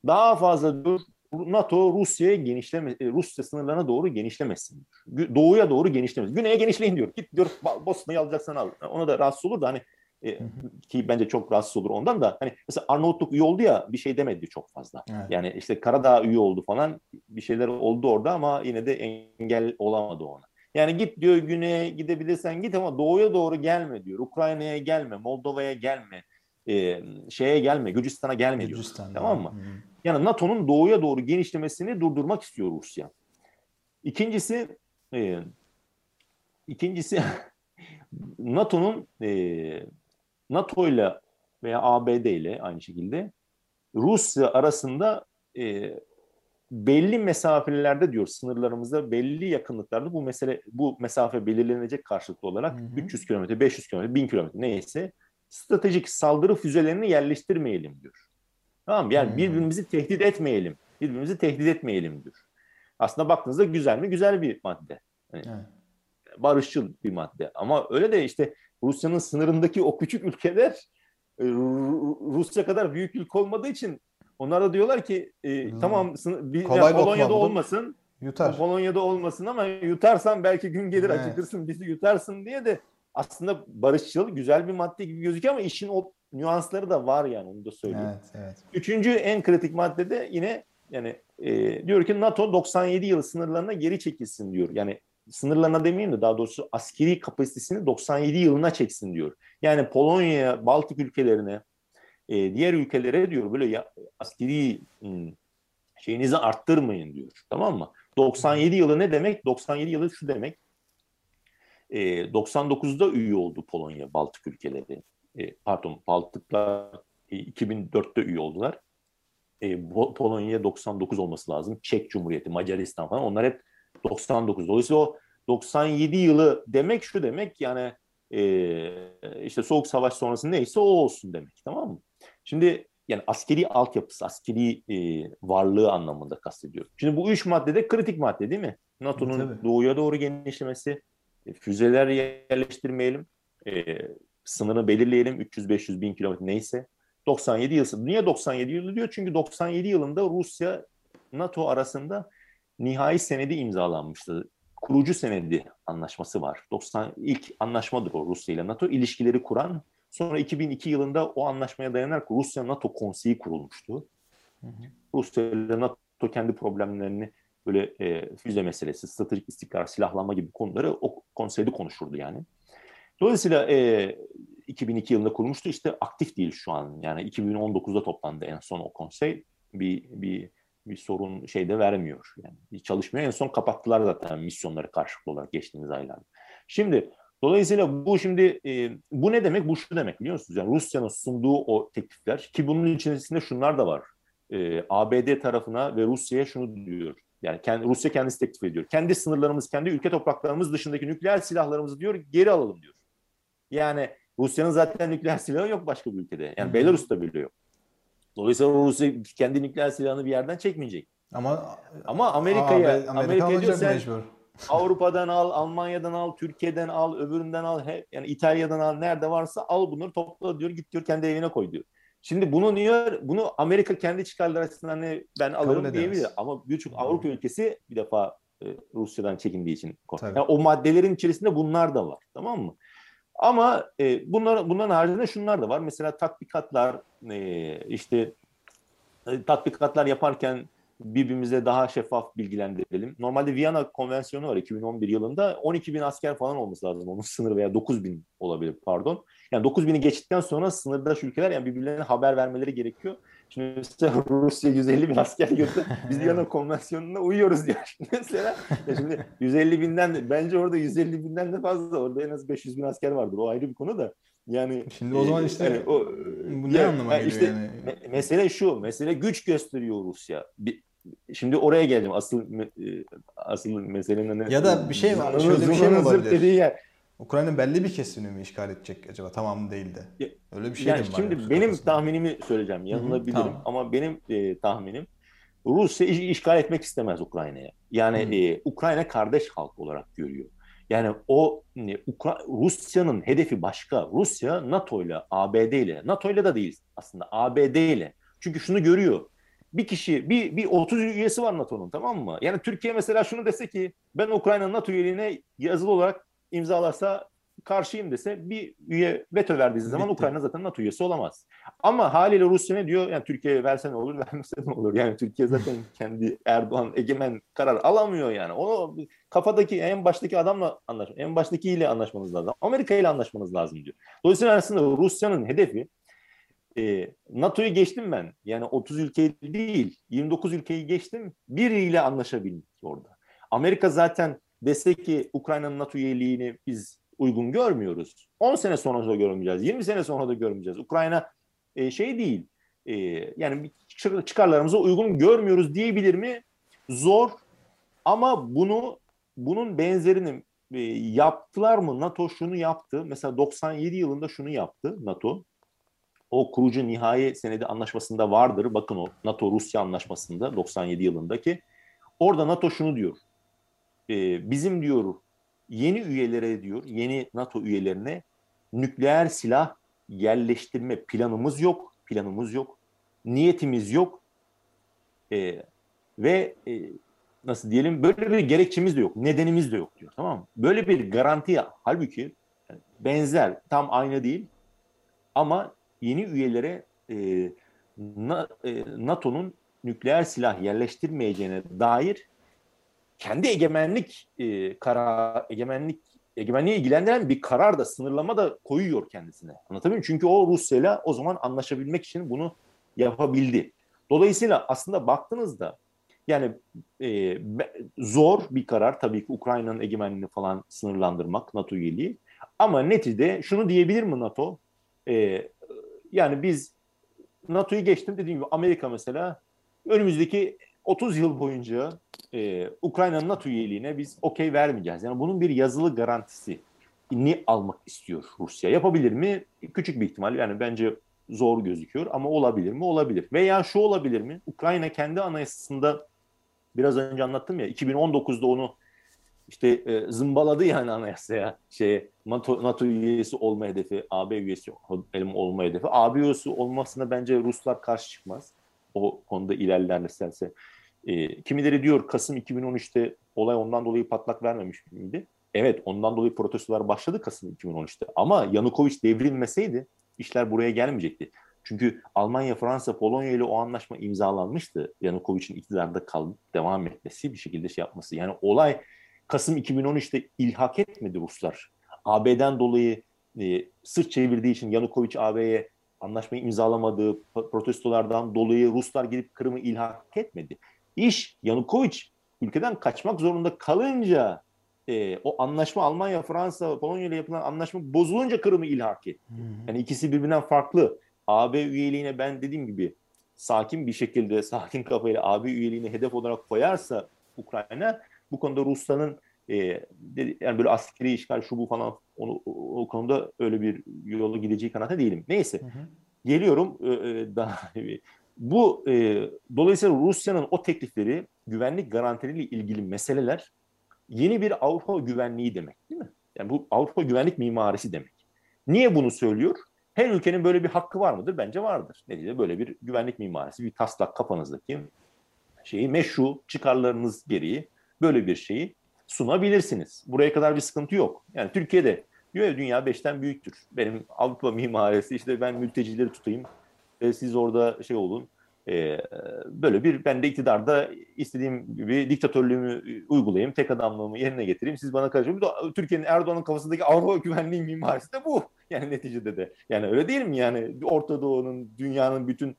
S3: daha fazla dur NATO Rusya'ya genişleme e, Rusya sınırlarına doğru genişlemesin. Doğuya doğru genişlemesin. Güneye genişleyin diyor. Git diyor Bosna'yı alacaksan al. Ona da rahatsız olur da hani e, ki bence çok rahatsız olur ondan da hani mesela Arnavutluk üye oldu ya bir şey demedi çok fazla.
S2: Evet.
S3: Yani işte Karadağ üye oldu falan bir şeyler oldu orada ama yine de engel olamadı ona. Yani git diyor güneye gidebilirsen git ama doğuya doğru gelme diyor. Ukrayna'ya gelme, Moldova'ya gelme. e, şeye gelme, Gürcistan'a gelme Gürcistan, diyor. Tamam mı? Hı. Yani NATO'nun doğuya doğru genişlemesini durdurmak istiyor Rusya. İkincisi e, ikincisi NATO'nun e, NATO ile veya ABD ile aynı şekilde Rusya arasında e, belli mesafelerde diyor sınırlarımızda belli yakınlıklarda bu mesele bu mesafe belirlenecek karşılıklı olarak hı hı. 300 kilometre, 500 kilometre, 1000 kilometre neyse stratejik saldırı füzelerini yerleştirmeyelim diyor. Tamam Yani hmm. birbirimizi tehdit etmeyelim. Birbirimizi tehdit etmeyelim diyor. Aslında baktığınızda güzel mi? Güzel bir madde. Yani evet. Barışçıl bir madde. Ama öyle de işte Rusya'nın sınırındaki o küçük ülkeler e, Rusya kadar büyük ülke olmadığı için onlar da diyorlar ki e, hmm. tamam bir, Kolay Polonya'da olmasın. Yutar. Polonya'da olmasın ama yutarsan belki gün gelir evet. acıkırsın bizi yutarsın diye de aslında barışçıl güzel bir madde gibi gözüküyor ama işin o nüansları da var yani onu da söyleyeyim. Evet, evet. Üçüncü en kritik madde de yine yani e, diyor ki NATO 97 yılı sınırlarına geri çekilsin diyor. Yani sınırlarına demeyeyim de daha doğrusu askeri kapasitesini 97 yılına çeksin diyor. Yani Polonya, Baltık ülkelerine, e, diğer ülkelere diyor böyle ya, askeri şeyinizi arttırmayın diyor. Tamam mı? 97 yılı ne demek? 97 yılı şu demek. E, 99'da üye oldu Polonya, Baltık ülkeleri. E, pardon, Baltıklar e, 2004'te üye oldular. E, Polonya 99 olması lazım. Çek Cumhuriyeti, Macaristan falan onlar hep 99. Dolayısıyla o 97 yılı demek şu demek yani e, işte Soğuk Savaş sonrası neyse o olsun demek tamam mı? Şimdi yani askeri altyapısı, askeri e, varlığı anlamında kastediyorum. Şimdi bu üç madde de kritik madde değil mi? NATO'nun doğuya doğru genişlemesi, e, füzeler yerleştirmeyelim, e, sınırı belirleyelim 300-500 bin kilometre neyse. 97 yıl. Niye 97 yılı diyor? Çünkü 97 yılında Rusya NATO arasında nihai senedi imzalanmıştı. Kurucu senedi anlaşması var. 90 ilk anlaşmadır o Rusya ile NATO ilişkileri kuran. Sonra 2002 yılında o anlaşmaya dayanarak Rusya NATO konseyi kurulmuştu. Hı hı. Rusya ile NATO kendi problemlerini böyle e, füze meselesi, stratejik istikrar, silahlanma gibi konuları o konseyde konuşurdu yani. Dolayısıyla e, 2002 yılında kurulmuştu. İşte aktif değil şu an. Yani 2019'da toplandı en son o konsey. Bir bir bir sorun şeyde vermiyor. Yani çalışmıyor. En son kapattılar zaten misyonları karşılıklı olarak geçtiğimiz aylarda. Şimdi dolayısıyla bu şimdi e, bu ne demek? Bu şu demek biliyor musunuz? Yani Rusya'nın sunduğu o teklifler ki bunun içerisinde şunlar da var. E, ABD tarafına ve Rusya'ya şunu diyor. Yani kendi, Rusya kendisi teklif ediyor. Kendi sınırlarımız, kendi ülke topraklarımız dışındaki nükleer silahlarımızı diyor geri alalım diyor. Yani Rusya'nın zaten nükleer silahı yok başka bir ülkede. Yani Belarus'ta bile yok. Dolayısıyla Rusya kendi nükleer silahını bir yerden çekmeyecek. Ama ama Amerika'ya Amerika diyor sen mecbur. Avrupa'dan al, Almanya'dan al, Türkiye'den al, öbüründen al, he, yani İtalya'dan al, nerede varsa al bunları topla diyor, git diyor kendi evine koy diyor. Şimdi bunu niye bunu Amerika kendi çıkarları açısından hani ben alırım diyebilir ama birçok Avrupa ülkesi bir defa e, Rusya'dan çekindiği için yani o maddelerin içerisinde bunlar da var. Tamam mı? Ama e, bunlar, bunların haricinde şunlar da var. Mesela tatbikatlar, e, işte e, tatbikatlar yaparken birbirimize daha şeffaf bilgilendirelim. Normalde Viyana Konvansiyonu var 2011 yılında. 12 bin asker falan olması lazım onun sınırı veya 9 bin olabilir pardon. Yani 9 bini geçtikten sonra sınırdaş ülkeler yani birbirlerine haber vermeleri gerekiyor. Şimdi mesela Rusya 150 bin asker götür. Biz Viyana Konvansiyonu'na uyuyoruz diyor. Mesela ya şimdi 150 binden bence orada 150 binden de fazla. Orada en az 500 bin asker vardır. O ayrı bir konu da. Yani
S2: şimdi o zaman işte yani, o, bu ne yani, anlama geliyor işte, yani?
S3: Me- mesele şu. Mesele güç gösteriyor Rusya. Bir, şimdi oraya geldim. Asıl e, asıl meselenin
S2: ne? Ya da bir şey var. Şöyle bir şey mi olabilir? Yer. Ukrayna'nın belli bir kesimini mi işgal edecek acaba? Tamamı değil de.
S3: Öyle bir şey yani mi var? Şimdi benim kafasında? tahminimi söyleyeceğim. Yanılabilirim tamam. ama benim e, tahminim Rusya iş, işgal etmek istemez Ukrayna'ya. Yani e, Ukrayna kardeş halk olarak görüyor. Yani o e, Ukra- Rusya'nın hedefi başka. Rusya NATO ile, ABD ile, NATO ile de değil aslında ABD ile. Çünkü şunu görüyor. Bir kişi, bir, bir 30 üyesi var NATO'nun tamam mı? Yani Türkiye mesela şunu dese ki ben Ukrayna'nın NATO üyeliğine yazılı olarak imzalarsa karşıyım dese bir üye veto verdiği zaman Bitti. Ukrayna zaten NATO üyesi olamaz. Ama haliyle Rusya ne diyor? Yani Türkiye'ye verse ne olur, vermese ne olur? Yani Türkiye zaten kendi Erdoğan egemen karar alamıyor yani. Onu kafadaki en baştaki adamla anlaş, en baştakiyle anlaşmanız lazım. Amerika ile anlaşmanız lazım diyor. Dolayısıyla aslında Rusya'nın hedefi E, NATO'yu geçtim ben. Yani 30 ülke değil, 29 ülkeyi geçtim. Biriyle anlaşabildik orada. Amerika zaten dese ki Ukrayna'nın NATO üyeliğini biz uygun görmüyoruz. 10 sene sonra da görmeyeceğiz, 20 sene sonra da görmeyeceğiz. Ukrayna e, şey değil, e, yani çıkarlarımıza uygun görmüyoruz diyebilir mi? Zor ama bunu bunun benzerini e, yaptılar mı? NATO şunu yaptı. Mesela 97 yılında şunu yaptı NATO. O kurucu nihai senedi anlaşmasında vardır. Bakın o NATO-Rusya anlaşmasında 97 yılındaki. Orada NATO şunu diyor. E, bizim diyor yeni üyelere diyor, yeni NATO üyelerine nükleer silah yerleştirme planımız yok. Planımız yok. Niyetimiz yok. E, ve e, nasıl diyelim böyle bir gerekçemiz de yok. Nedenimiz de yok diyor. Tamam mı? Böyle bir garanti halbuki benzer tam aynı değil ama yeni üyelere e, e, NATO'nun nükleer silah yerleştirmeyeceğine dair kendi egemenlik e, karar egemenlik egemenliği ilgilendiren bir karar da sınırlama da koyuyor kendisine. Anlatabiliyor muyum? Çünkü o Rusya'yla o zaman anlaşabilmek için bunu yapabildi. Dolayısıyla aslında baktığınızda yani e, zor bir karar tabii ki Ukrayna'nın egemenliğini falan sınırlandırmak NATO üyeliği. Ama neticede şunu diyebilir mi NATO? E, yani biz NATO'yu geçtim dediğim gibi Amerika mesela önümüzdeki 30 yıl boyunca e, Ukrayna'nın NATO üyeliğine biz okey vermeyeceğiz. Yani bunun bir yazılı garantisi ni almak istiyor Rusya. Yapabilir mi? Küçük bir ihtimal. Yani bence zor gözüküyor ama olabilir mi? Olabilir. Veya şu olabilir mi? Ukrayna kendi anayasasında biraz önce anlattım ya 2019'da onu işte e, zımbaladı yani anayasaya şey NATO, NATO üyesi olma hedefi, AB üyesi olma hedefi. AB üyesi olmasına bence Ruslar karşı çıkmaz. O konuda ilerlerlerse. E, kimileri diyor Kasım 2013'te olay ondan dolayı patlak vermemiş miydi? Evet ondan dolayı protestolar başladı Kasım 2013'te. Ama Yanukovic devrilmeseydi işler buraya gelmeyecekti. Çünkü Almanya, Fransa, Polonya ile o anlaşma imzalanmıştı. Yanukovic'in iktidarda kalıp devam etmesi, bir şekilde şey yapması. Yani olay Kasım 2013'te ilhak etmedi Ruslar. AB'den dolayı e, sırt çevirdiği için Yanukovic AB'ye anlaşmayı imzalamadığı protestolardan dolayı Ruslar gidip Kırım'ı ilhak etmedi. İş Yanukovic ülkeden kaçmak zorunda kalınca e, o anlaşma Almanya, Fransa, Polonya ile yapılan anlaşma bozulunca Kırım'ı ilhak etti. Yani ikisi birbirinden farklı. AB üyeliğine ben dediğim gibi sakin bir şekilde, sakin kafayla AB üyeliğini hedef olarak koyarsa Ukrayna bu konuda Rusya'nın e, yani böyle askeri işgal şu bu falan onu, o, konuda öyle bir yola gideceği kanata değilim. Neyse. Hı hı. Geliyorum e, e daha bu e, dolayısıyla Rusya'nın o teklifleri güvenlik garantileriyle ilgili meseleler yeni bir Avrupa güvenliği demek değil mi? Yani bu Avrupa güvenlik mimarisi demek. Niye bunu söylüyor? Her ülkenin böyle bir hakkı var mıdır? Bence vardır. Ne diye böyle bir güvenlik mimarisi, bir taslak kafanızdaki şeyi meşru çıkarlarınız gereği böyle bir şeyi sunabilirsiniz. Buraya kadar bir sıkıntı yok. Yani Türkiye'de diyor ya dünya beşten büyüktür. Benim Avrupa mimarisi işte ben mültecileri tutayım. E, siz orada şey olun. E, böyle bir ben de iktidarda istediğim gibi diktatörlüğümü uygulayayım. Tek adamlığımı yerine getireyim. Siz bana karşı Türkiye'nin Erdoğan'ın kafasındaki Avrupa güvenliği mimarisi de bu. Yani neticede de. Yani öyle değil mi? Yani Orta Doğu'nun, dünyanın bütün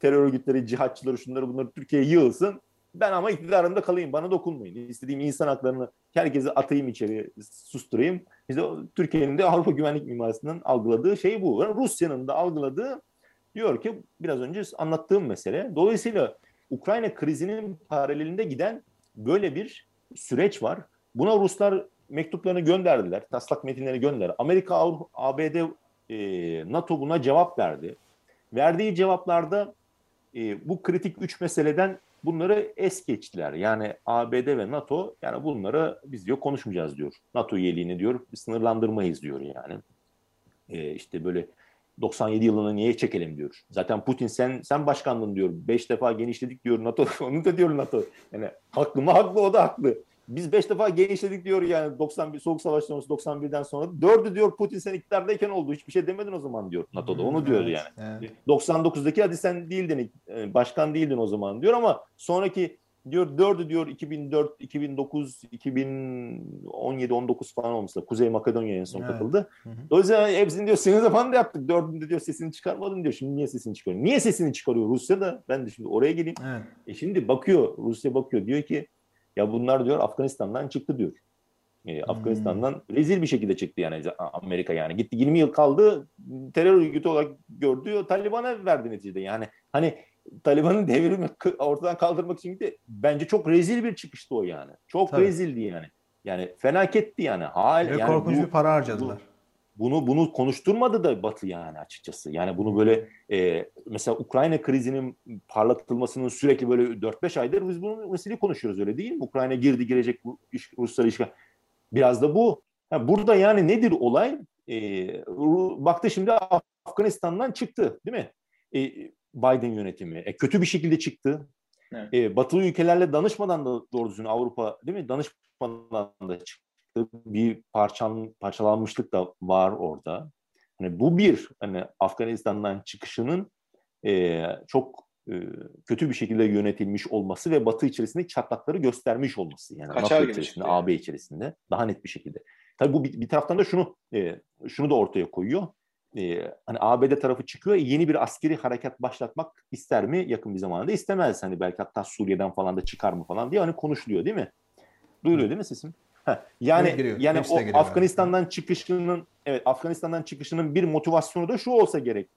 S3: terör örgütleri, cihatçıları, şunları bunları Türkiye'ye yığılsın. Ben ama iktidarımda kalayım, bana dokunmayın. İstediğim insan haklarını herkese atayım içeri, susturayım. İşte Türkiye'nin de Avrupa güvenlik mimarisinden algıladığı şey bu. Rusya'nın da algıladığı diyor ki biraz önce anlattığım mesele. Dolayısıyla Ukrayna krizinin paralelinde giden böyle bir süreç var. Buna Ruslar mektuplarını gönderdiler. Taslak metinleri gönderdi. Amerika, Avrupa, ABD, e, NATO buna cevap verdi. Verdiği cevaplarda e, bu kritik üç meseleden bunları es geçtiler. Yani ABD ve NATO yani bunları biz diyor konuşmayacağız diyor. NATO üyeliğini diyor sınırlandırmayız diyor yani. E, işte böyle 97 yılını niye çekelim diyor. Zaten Putin sen sen başkanlığın diyor. Beş defa genişledik diyor NATO. Onu da diyor NATO. Yani haklı mı haklı o da haklı. Biz beş defa genişledik diyor yani 91 Soğuk Savaş sonrası 91'den sonra. Dördü diyor Putin sen iktidardayken oldu. Hiçbir şey demedin o zaman diyor NATO'da. Onu hmm, diyor evet, yani. Evet. 99'daki hadi sen değildin e, başkan değildin o zaman diyor ama sonraki Diyor dördü diyor 2004, 2009, 2017, 19 falan olmuşsa Kuzey Makedonya en son evet. katıldı. Hı hepsini diyor senin zamanında yaptık. Dördünde diyor sesini çıkarmadın diyor. Şimdi niye sesini çıkarıyor? Niye sesini çıkarıyor Rusya da? Ben de şimdi oraya geleyim. Evet. E şimdi bakıyor Rusya bakıyor diyor ki ya bunlar diyor Afganistan'dan çıktı diyor. E, Afganistan'dan hmm. rezil bir şekilde çıktı yani Amerika yani. Gitti 20 yıl kaldı terör örgütü olarak gördü. Taliban'a verdi neticede. Yani hani Taliban'ın devrimi ortadan kaldırmak için gitti. Bence çok rezil bir çıkıştı o yani. Çok Tabii. rezildi yani. Yani fenaketti yani. Hal,
S2: Ve
S3: yani
S2: korkunç bu, bir para harcadılar.
S3: Bu, bunu bunu konuşturmadı da Batı yani açıkçası. Yani bunu böyle e, mesela Ukrayna krizinin parlatılmasının sürekli böyle 4-5 aydır biz bunu meseleyi konuşuyoruz öyle değil mi? Ukrayna girdi girecek bu iş, Ruslar işgal. Biraz da bu. Ha, burada yani nedir olay? E, baktı şimdi Afganistan'dan çıktı değil mi? E, Biden yönetimi. E, kötü bir şekilde çıktı. Evet. E, batılı ülkelerle danışmadan da doğru düzgün Avrupa değil mi? Danışmadan da çıktı. Bir parçan, parçalanmışlık da var orada. Hani bu bir hani Afganistan'dan çıkışının e, çok e, kötü bir şekilde yönetilmiş olması ve Batı içerisinde çatlakları göstermiş olması. Yani Kaçar NATO içerisinde, AB içerisinde daha net bir şekilde. Tabii bu bir, bir taraftan da şunu e, şunu da ortaya koyuyor e, hani ABD tarafı çıkıyor yeni bir askeri harekat başlatmak ister mi yakın bir zamanda istemez hani belki hatta Suriye'den falan da çıkar mı falan diye hani konuşuluyor değil mi? Duyuluyor değil mi sesim? Heh, yani giriyor, yani o Afganistan'dan yani. çıkışının evet Afganistan'dan çıkışının bir motivasyonu da şu olsa gerek.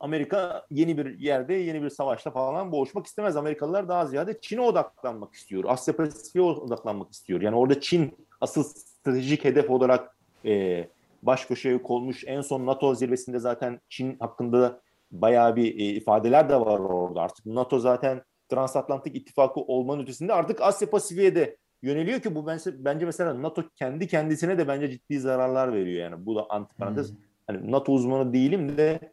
S3: Amerika yeni bir yerde yeni bir savaşta falan boğuşmak istemez. Amerikalılar daha ziyade Çin'e odaklanmak istiyor. Asya Pasifik'e odaklanmak istiyor. Yani orada Çin asıl stratejik hedef olarak e, baş köşeye konmuş. En son NATO zirvesinde zaten Çin hakkında bayağı bir e, ifadeler de var orada. Artık NATO zaten transatlantik ittifakı olmanın ötesinde artık Asya Pasifik'e de yöneliyor ki bu bence mesela NATO kendi kendisine de bence ciddi zararlar veriyor yani. Bu da antiparantez. Hmm. Hani NATO uzmanı değilim de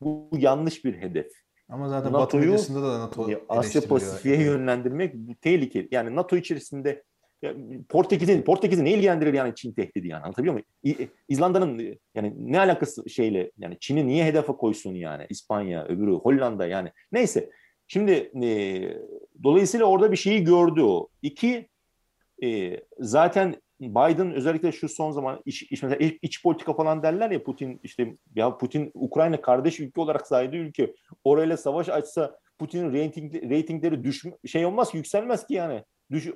S3: bu yanlış bir hedef.
S2: Ama zaten NATO'yu Batı da NATO
S3: Asya Pasifik'e yani. yönlendirmek tehlikeli. Yani NATO içerisinde Portekiz'in Portekiz'i ne ilgilendirir yani Çin tehdidi yani anlatabiliyor muyum? İzlanda'nın yani ne alakası şeyle yani Çin'i niye hedefe koysun yani İspanya öbürü Hollanda yani neyse. Şimdi e, dolayısıyla orada bir şeyi gördü o. İki e, zaten Biden özellikle şu son zaman iç, iç, mesela iç, iç politika falan derler ya Putin işte ya Putin Ukrayna kardeş ülke olarak saydığı ülke orayla savaş açsa Putin'in rating, ratingleri düş şey olmaz yükselmez ki yani. Düş,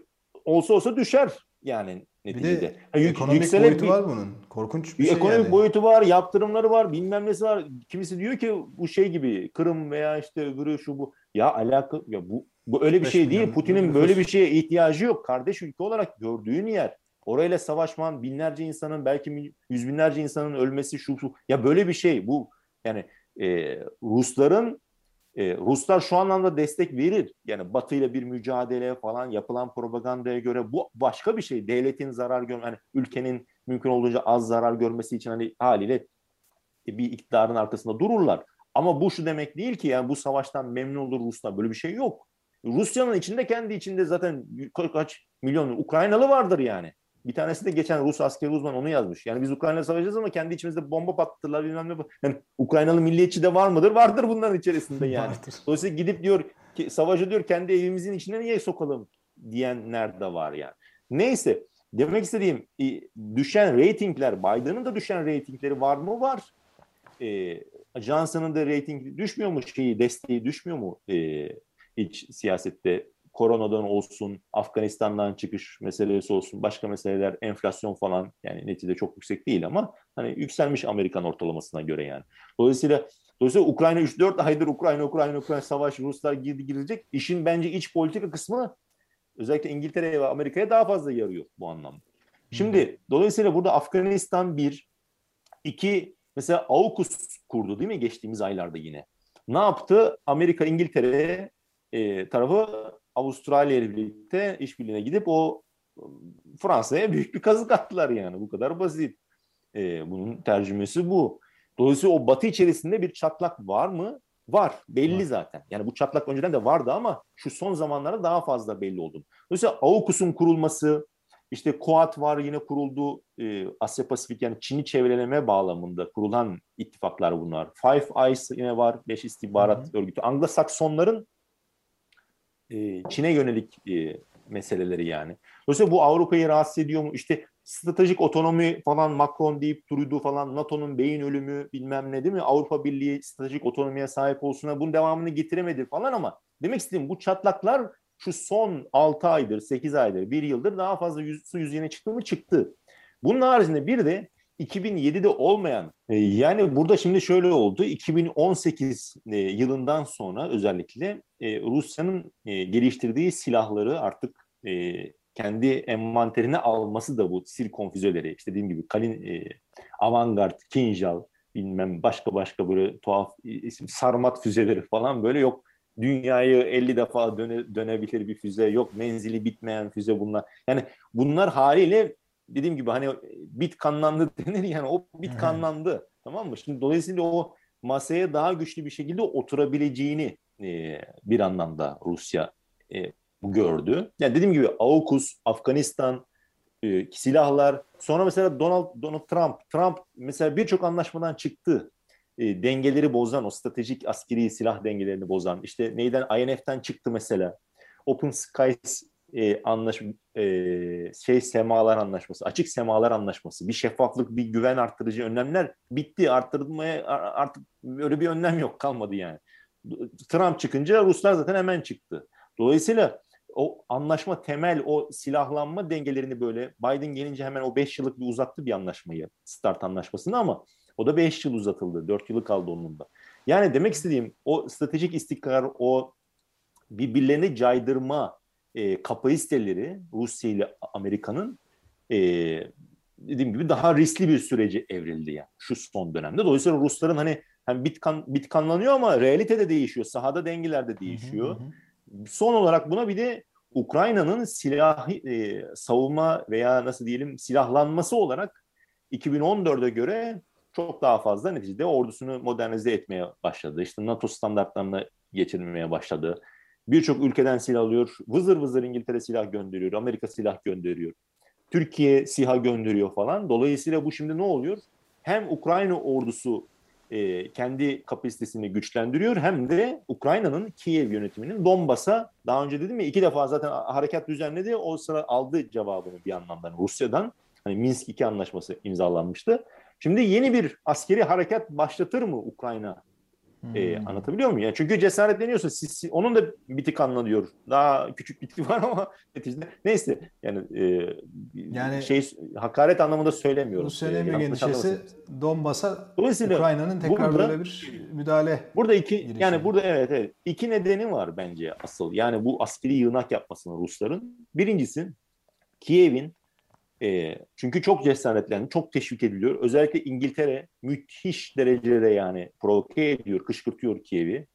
S3: olsa olsa düşer yani neticede. Bir de
S2: yani ekonomik boyutu var bunun. Korkunç bir,
S3: bir
S2: şey
S3: Ekonomik
S2: yani.
S3: boyutu var, yaptırımları var, bilmem nesi var. Kimisi diyor ki bu şey gibi Kırım veya işte öbürü şu bu. Ya alaka ya bu bu öyle bir şey değil. Putin'in böyle bir şeye ihtiyacı yok. Kardeş ülke olarak gördüğün yer. Orayla savaşman, binlerce insanın belki yüz binlerce insanın ölmesi şu şu. Ya böyle bir şey bu. Yani e, Rusların e, Ruslar şu anlamda destek verir. Yani Batı ile bir mücadele falan yapılan propagandaya göre bu başka bir şey. Devletin zarar görme, hani ülkenin mümkün olduğunca az zarar görmesi için hani haliyle bir iktidarın arkasında dururlar. Ama bu şu demek değil ki yani bu savaştan memnun olur Ruslar. Böyle bir şey yok. Rusya'nın içinde kendi içinde zaten kaç milyon Ukraynalı vardır yani. Bir tanesi de geçen Rus askeri uzman onu yazmış. Yani biz Ukrayna savaşacağız ama kendi içimizde bomba patlatırlar bilmem ne. Yani Ukraynalı milliyetçi de var mıdır? Vardır bunların içerisinde yani. Dolayısıyla gidip diyor ki savaşı diyor kendi evimizin içine niye sokalım diyenler de var yani. Neyse demek istediğim düşen reytingler Biden'ın da düşen reytingleri var mı? Var. E, Johnson'ın da reyting düşmüyor mu şeyi desteği düşmüyor mu e, hiç siyasette koronadan olsun, Afganistan'dan çıkış meselesi olsun, başka meseleler, enflasyon falan yani neticede çok yüksek değil ama hani yükselmiş Amerikan ortalamasına göre yani. Dolayısıyla Dolayısıyla Ukrayna 3-4 aydır Ukrayna, Ukrayna, Ukrayna savaş, Ruslar girdi girecek. İşin bence iç politika kısmı özellikle İngiltere'ye ve Amerika'ya daha fazla yarıyor bu anlamda. Şimdi hmm. dolayısıyla burada Afganistan bir, iki mesela AUKUS kurdu değil mi geçtiğimiz aylarda yine. Ne yaptı? Amerika, İngiltere e, tarafı Avustralya ile birlikte işbirliğine gidip o Fransa'ya büyük bir kazık attılar yani. Bu kadar basit. E, bunun tercümesi bu. Dolayısıyla o batı içerisinde bir çatlak var mı? Var. Belli var. zaten. Yani bu çatlak önceden de vardı ama şu son zamanlarda daha fazla belli oldu. Dolayısıyla AUKUS'un kurulması, işte Kuat var yine kuruldu. E, Asya Pasifik yani Çin'i çevreleme bağlamında kurulan ittifaklar bunlar. Five Eyes yine var. Beş istihbarat Hı-hı. örgütü. Anglo-Saksonların e, Çin'e yönelik e, meseleleri yani. Dolayısıyla bu Avrupa'yı rahatsız ediyor mu? İşte stratejik otonomi falan Macron deyip durdu falan NATO'nun beyin ölümü bilmem ne değil mi? Avrupa Birliği stratejik otonomiye sahip olsun bunun devamını getiremedi falan ama demek istediğim bu çatlaklar şu son 6 aydır, 8 aydır, 1 yıldır daha fazla yüz, su yüzeyine çıktı mı? Çıktı. Bunun haricinde bir de 2007'de olmayan e, yani burada şimdi şöyle oldu. 2018 e, yılından sonra özellikle e, Rusya'nın geliştirdiği silahları artık kendi envanterine alması da bu Sirkon füzeleri işte dediğim gibi Kalin Avangard, Kinjal bilmem başka başka böyle tuhaf isim sarmat füzeleri falan böyle yok. Dünyayı 50 defa döne, dönebilir bir füze yok. Menzili bitmeyen füze bunlar. Yani bunlar haliyle dediğim gibi hani bit kanlandı denir yani o bit kanlandı. Tamam mı? Şimdi dolayısıyla o masaya daha güçlü bir şekilde oturabileceğini e, bir anlamda Rusya e, gördü. Yani dediğim gibi AUKUS, Afganistan, e, silahlar. Sonra mesela Donald Donald Trump, Trump mesela birçok anlaşmadan çıktı. E, dengeleri bozan, o stratejik askeri silah dengelerini bozan. İşte neyden INF'ten çıktı mesela. Open Skies e, anlaş e, şey semalar anlaşması, açık semalar anlaşması, bir şeffaflık, bir güven arttırıcı önlemler bitti. Arttırılmaya artık öyle bir önlem yok kalmadı yani. Trump çıkınca Ruslar zaten hemen çıktı. Dolayısıyla o anlaşma temel o silahlanma dengelerini böyle Biden gelince hemen o 5 yıllık bir uzattı bir anlaşmayı start anlaşmasını ama o da 5 yıl uzatıldı. 4 yılı kaldı onun da. Yani demek istediğim o stratejik istikrar, o birbirlerini caydırma e, kapasiteleri Rusya ile Amerika'nın e, dediğim gibi daha riskli bir süreci evrildi yani şu son dönemde. Dolayısıyla Rusların hani hem bitkan, bitkanlanıyor ama realite de değişiyor. Sahada dengeler de değişiyor. Hı hı. Son olarak buna bir de Ukrayna'nın silah e, savunma veya nasıl diyelim silahlanması olarak 2014'e göre çok daha fazla neticede ordusunu modernize etmeye başladı. İşte NATO standartlarına geçirmeye başladı. Birçok ülkeden silah alıyor. Vızır vızır İngiltere silah gönderiyor. Amerika silah gönderiyor. Türkiye silah gönderiyor falan. Dolayısıyla bu şimdi ne oluyor? Hem Ukrayna ordusu e, kendi kapasitesini güçlendiriyor hem de Ukrayna'nın Kiev yönetiminin Donbas'a daha önce dedim ya iki defa zaten harekat düzenledi. O sıra aldı cevabını bir anlamda Rusya'dan. Hani Minsk 2 anlaşması imzalanmıştı. Şimdi yeni bir askeri harekat başlatır mı Ukrayna e, hmm. anlatabiliyor muyum? Yani çünkü cesaretleniyorsa siz, onun da bitik anlanıyor. Daha küçük biti var ama neticede neyse yani, e, yani şey hakaret anlamında söylemiyorum.
S2: Rusya'nın e, endişesi Donbas'a Ukrayna'nın tekrar burada, böyle bir müdahale.
S3: Burada iki girişimi. yani burada evet evet iki nedeni var bence asıl. Yani bu askeri yığınak yapmasının Rusların. Birincisi Kiev'in e, çünkü çok cesaretlendi, çok teşvik ediliyor. Özellikle İngiltere müthiş derecede yani provoke ediyor, kışkırtıyor Kiev'i.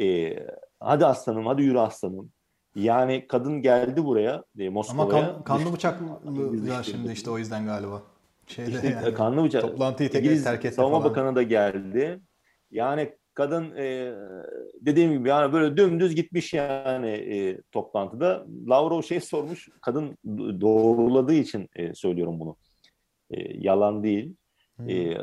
S3: E, hadi aslanım, hadi yürü aslanım. Yani kadın geldi buraya e, Moskova'ya.
S2: Ama kan, kanlı bıçaklı ya şimdi işte o yüzden galiba.
S3: Şeyde işte, yani, kanlı bıçak.
S2: Toplantıyı tek terk etti
S3: Savunma falan. Bakanı da geldi. Yani kadın e, dediğim gibi yani böyle dümdüz gitmiş yani e, toplantıda. Lavrov şey sormuş, kadın doğruladığı için e, söylüyorum bunu. E, yalan değil. Hmm. E,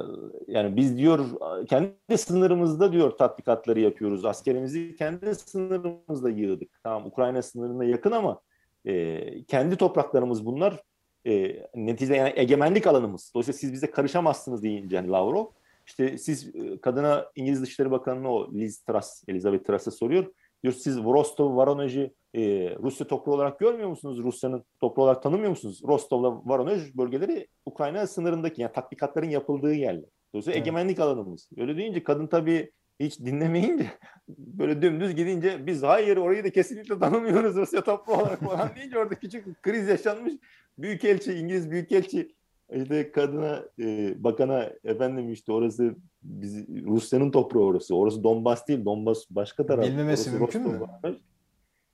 S3: yani biz diyor kendi sınırımızda diyor tatbikatları yapıyoruz. Askerimizi kendi sınırımızda yığdık. Tamam Ukrayna sınırına yakın ama e, kendi topraklarımız bunlar. E, neticede yani egemenlik alanımız. Dolayısıyla siz bize karışamazsınız deyince yani Lavrov işte siz e, kadına İngiliz Dışişleri Bakanı'na o Liz Truss, Elizabeth Truss'a soruyor. Diyor siz Rostov, Voronezh'i e, Rusya toprağı olarak görmüyor musunuz? Rusya'nın toprağı olarak tanımıyor musunuz? Rostov'la Voronezh bölgeleri Ukrayna sınırındaki yani tatbikatların yapıldığı yerler. Dolayısıyla evet. egemenlik alanımız. Öyle deyince kadın tabii hiç dinlemeyince böyle dümdüz gidince biz hayır orayı da kesinlikle tanımıyoruz Rusya toprağı olarak falan deyince orada küçük kriz yaşanmış. Büyükelçi, İngiliz Büyükelçi işte kadına, e, bakana efendim işte orası biz, Rusya'nın toprağı orası. Orası Donbas değil. Donbas başka taraf.
S2: Bilmemesi
S3: orası
S2: mümkün mü?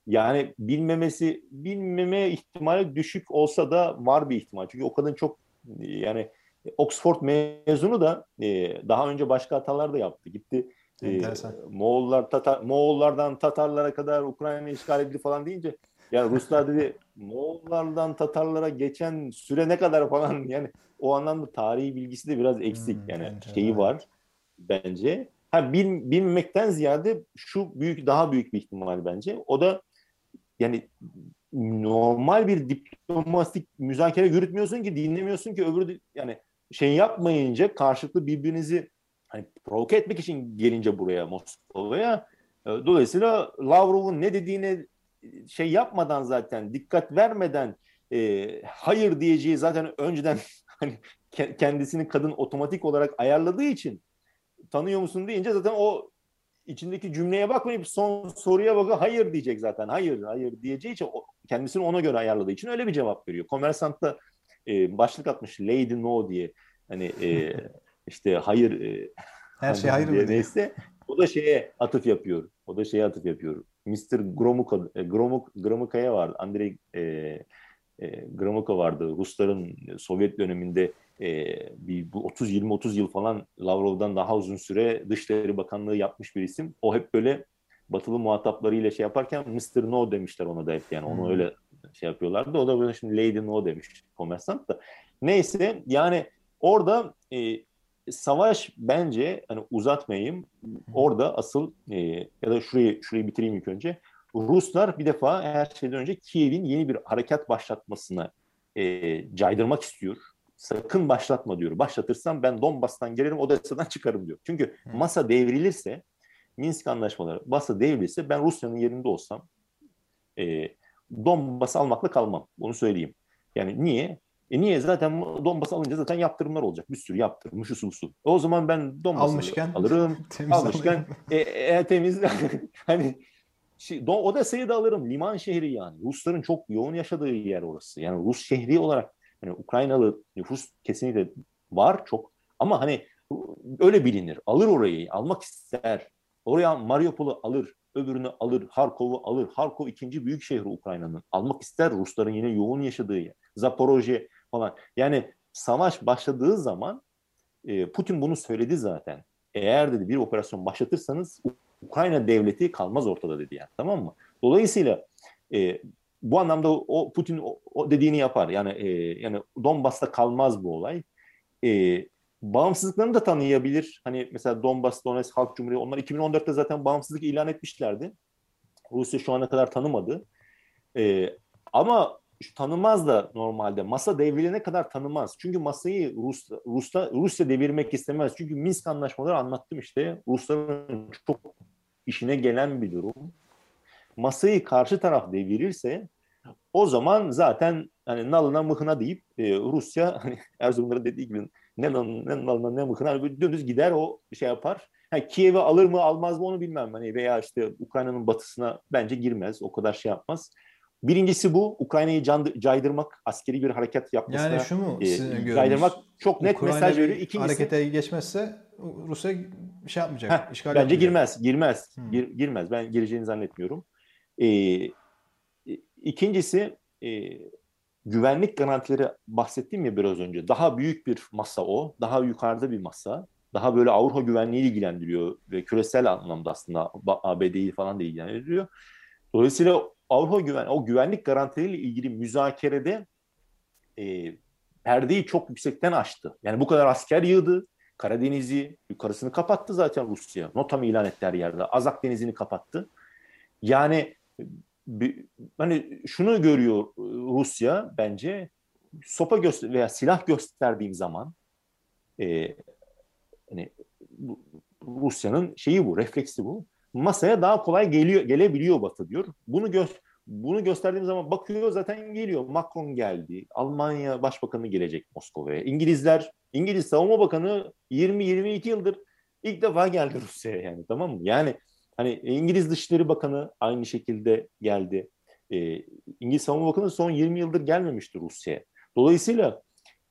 S3: Yani bilmemesi, bilmeme ihtimali düşük olsa da var bir ihtimal. Çünkü o kadın çok yani Oxford mezunu da e, daha önce başka hatalar da yaptı. Gitti e, Moğollar, Tatar, Moğollardan Tatarlara kadar Ukrayna işgal edildi falan deyince yani Ruslar dedi Moğollardan Tatarlara geçen süre ne kadar falan yani o anlamda tarihi bilgisi de biraz eksik hmm, yani bence, şeyi evet. var bence. Ha bil, bilmemekten ziyade şu büyük daha büyük bir ihtimal bence. O da yani normal bir diplomatik müzakere yürütmüyorsun ki dinlemiyorsun ki öbürü yani şey yapmayınca karşılıklı birbirinizi hani provoke etmek için gelince buraya Moskova'ya e, dolayısıyla Lavrov'un ne dediğine şey yapmadan zaten dikkat vermeden e, hayır diyeceği zaten önceden hani kendisini kadın otomatik olarak ayarladığı için tanıyor musun deyince zaten o içindeki cümleye bakmayıp son soruya bakıp hayır diyecek zaten. Hayır, hayır diyeceği için kendisini ona göre ayarladığı için öyle bir cevap veriyor. Komersant da e, başlık atmış Lady No diye. Hani e, işte hayır e,
S2: her şey hayır mı?
S3: Neyse o da şeye atıf yapıyor. O da şeye atıf yapıyor. Mr. Gromuk'a e, Gromuk Gromuka'ya vardı. Andrei e, e, Gromuk'a vardı. Rusların Sovyet döneminde e, bir 30 20 30 yıl falan Lavrov'dan daha uzun süre Dışişleri Bakanlığı yapmış bir isim. O hep böyle batılı muhataplarıyla şey yaparken Mr. No demişler ona da hep yani onu hmm. öyle şey yapıyorlardı. O da böyle şimdi Lady No demiş komersant da. Neyse yani orada e, savaş bence hani uzatmayayım. Orada asıl e, ya da şurayı şurayı bitireyim ilk önce. Ruslar bir defa her şeyden önce Kiev'in yeni bir harekat başlatmasına e, caydırmak istiyor. Sakın başlatma diyor. Başlatırsam ben Donbas'tan gelirim Odessa'dan çıkarım diyor. Çünkü masa devrilirse Minsk anlaşmaları masa devrilirse ben Rusya'nın yerinde olsam e, Donbas'ı almakla kalmam. Bunu söyleyeyim. Yani niye? E niye? Zaten Donbas alınca zaten yaptırımlar olacak. Bir sürü yaptırım, şu su su. O zaman ben Donbas'ı almışken, alırım. almışken e, e, temiz hani şey, Odessa'yı da alırım. Liman şehri yani. Rusların çok yoğun yaşadığı yer orası. Yani Rus şehri olarak hani Ukraynalı nüfus kesinlikle var çok. Ama hani öyle bilinir. Alır orayı, almak ister. Oraya Mariupol'u alır, öbürünü alır, Harkov'u alır. Harkov ikinci büyük şehri Ukrayna'nın. Almak ister Rusların yine yoğun yaşadığı yer. Zaporojye falan. Yani savaş başladığı zaman e, Putin bunu söyledi zaten. Eğer dedi bir operasyon başlatırsanız Ukrayna devleti kalmaz ortada dedi yani tamam mı? Dolayısıyla e, bu anlamda o Putin o, o dediğini yapar. Yani e, yani Donbas'ta kalmaz bu olay. E, bağımsızlıklarını da tanıyabilir. Hani mesela Donbas, Donetsk Halk Cumhuriyeti onlar 2014'te zaten bağımsızlık ilan etmişlerdi. Rusya şu ana kadar tanımadı. E, ama tanımaz da normalde. Masa devrilene kadar tanımaz. Çünkü masayı Rus, Rus'ta, Rusya devirmek istemez. Çünkü Minsk anlaşmaları anlattım işte. Rusların çok işine gelen bir durum. Masayı karşı taraf devirirse o zaman zaten hani nalına mıhına deyip e, Rusya hani Erzurumların dediği gibi ne, ne nalına ne mıhına dönüz gider o şey yapar. Yani Kiev'i alır mı almaz mı onu bilmem. Hani veya işte Ukrayna'nın batısına bence girmez. O kadar şey yapmaz. Birincisi bu. Ukrayna'yı caydırmak, askeri bir hareket yapmasına
S2: yani şu mu
S3: e, caydırmak çok net Ukrayna mesaj veriyor. İkincisi
S2: harekete geçmezse Rusya bir şey yapmayacak.
S3: Heh, işgal bence yapmayacak. girmez, girmez, hmm. gir, girmez. Ben gireceğini zannetmiyorum. Ee, ikincisi e, güvenlik garantileri bahsettiğim ya biraz önce. Daha büyük bir masa o. Daha yukarıda bir masa. Daha böyle Avrupa güvenliği ilgilendiriyor ve küresel anlamda aslında ABD'yi falan da ilgilendiriyor. Dolayısıyla Avrupa güven o güvenlik garantileriyle ilgili müzakerede e, perdeyi çok yüksekten açtı. Yani bu kadar asker yığdı. Karadeniz'i yukarısını kapattı zaten Rusya. Notam ilan etti her yerde. Azak Denizi'ni kapattı. Yani bir, hani şunu görüyor Rusya bence sopa göster veya silah gösterdiğim zaman e, hani Rusya'nın şeyi bu, refleksi bu masaya daha kolay geliyor gelebiliyor Batı diyor. Bunu gö bunu gösterdiğim zaman bakıyor zaten geliyor. Macron geldi. Almanya Başbakanı gelecek Moskova'ya. İngilizler, İngiliz Savunma Bakanı 20-22 yıldır ilk defa geldi Rusya'ya yani tamam mı? Yani hani İngiliz Dışişleri Bakanı aynı şekilde geldi. Ee, İngiliz Savunma Bakanı son 20 yıldır gelmemişti Rusya'ya. Dolayısıyla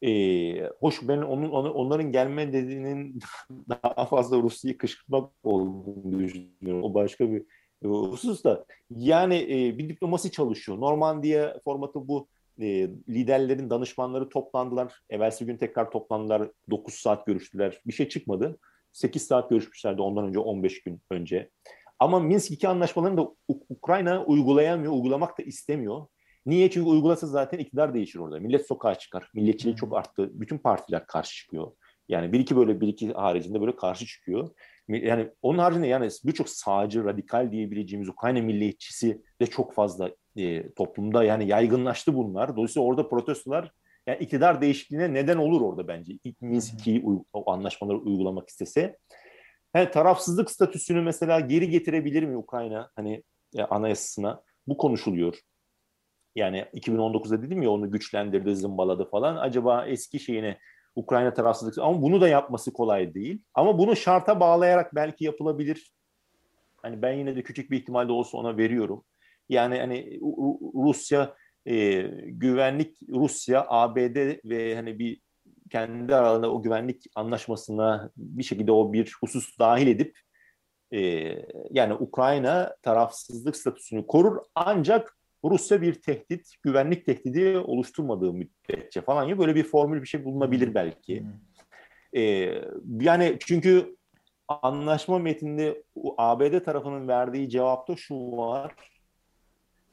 S3: e, hoş ben onun onların gelme dediğinin daha fazla Rusya'yı kışkırtmak olduğunu düşünüyorum. O başka bir husus da. Yani e, bir diplomasi çalışıyor. Normandiya formatı bu. E, liderlerin danışmanları toplandılar. Evvelsi gün tekrar toplandılar. 9 saat görüştüler. Bir şey çıkmadı. 8 saat görüşmüşlerdi ondan önce 15 gün önce. Ama Minsk 2 anlaşmalarını da Ukrayna uygulayamıyor, uygulamak da istemiyor. Niye? Çünkü uygulasa zaten iktidar değişir orada. Millet sokağa çıkar. Milletçiliği çok arttı. Bütün partiler karşı çıkıyor. Yani bir iki böyle bir iki haricinde böyle karşı çıkıyor. Yani onun haricinde yani birçok sağcı, radikal diyebileceğimiz Ukrayna milliyetçisi de çok fazla e, toplumda yani yaygınlaştı bunlar. Dolayısıyla orada protestolar yani iktidar değişikliğine neden olur orada bence. İlk Minsk'i o anlaşmaları uygulamak istese. He, tarafsızlık statüsünü mesela geri getirebilir mi Ukrayna hani e, anayasasına? Bu konuşuluyor. Yani 2019'da dedim ya onu güçlendirdi, zımbaladı falan. Acaba eski şeyine Ukrayna tarafsızlık ama bunu da yapması kolay değil. Ama bunu şarta bağlayarak belki yapılabilir. Hani ben yine de küçük bir ihtimalle olsa ona veriyorum. Yani hani Rusya e, güvenlik Rusya, ABD ve hani bir kendi aralarında o güvenlik anlaşmasına bir şekilde o bir husus dahil edip e, yani Ukrayna tarafsızlık statüsünü korur ancak Rusya bir tehdit, güvenlik tehdidi oluşturmadığı müddetçe falan ya böyle bir formül bir şey bulunabilir belki. E, yani çünkü anlaşma metninde ABD tarafının verdiği cevapta şu var.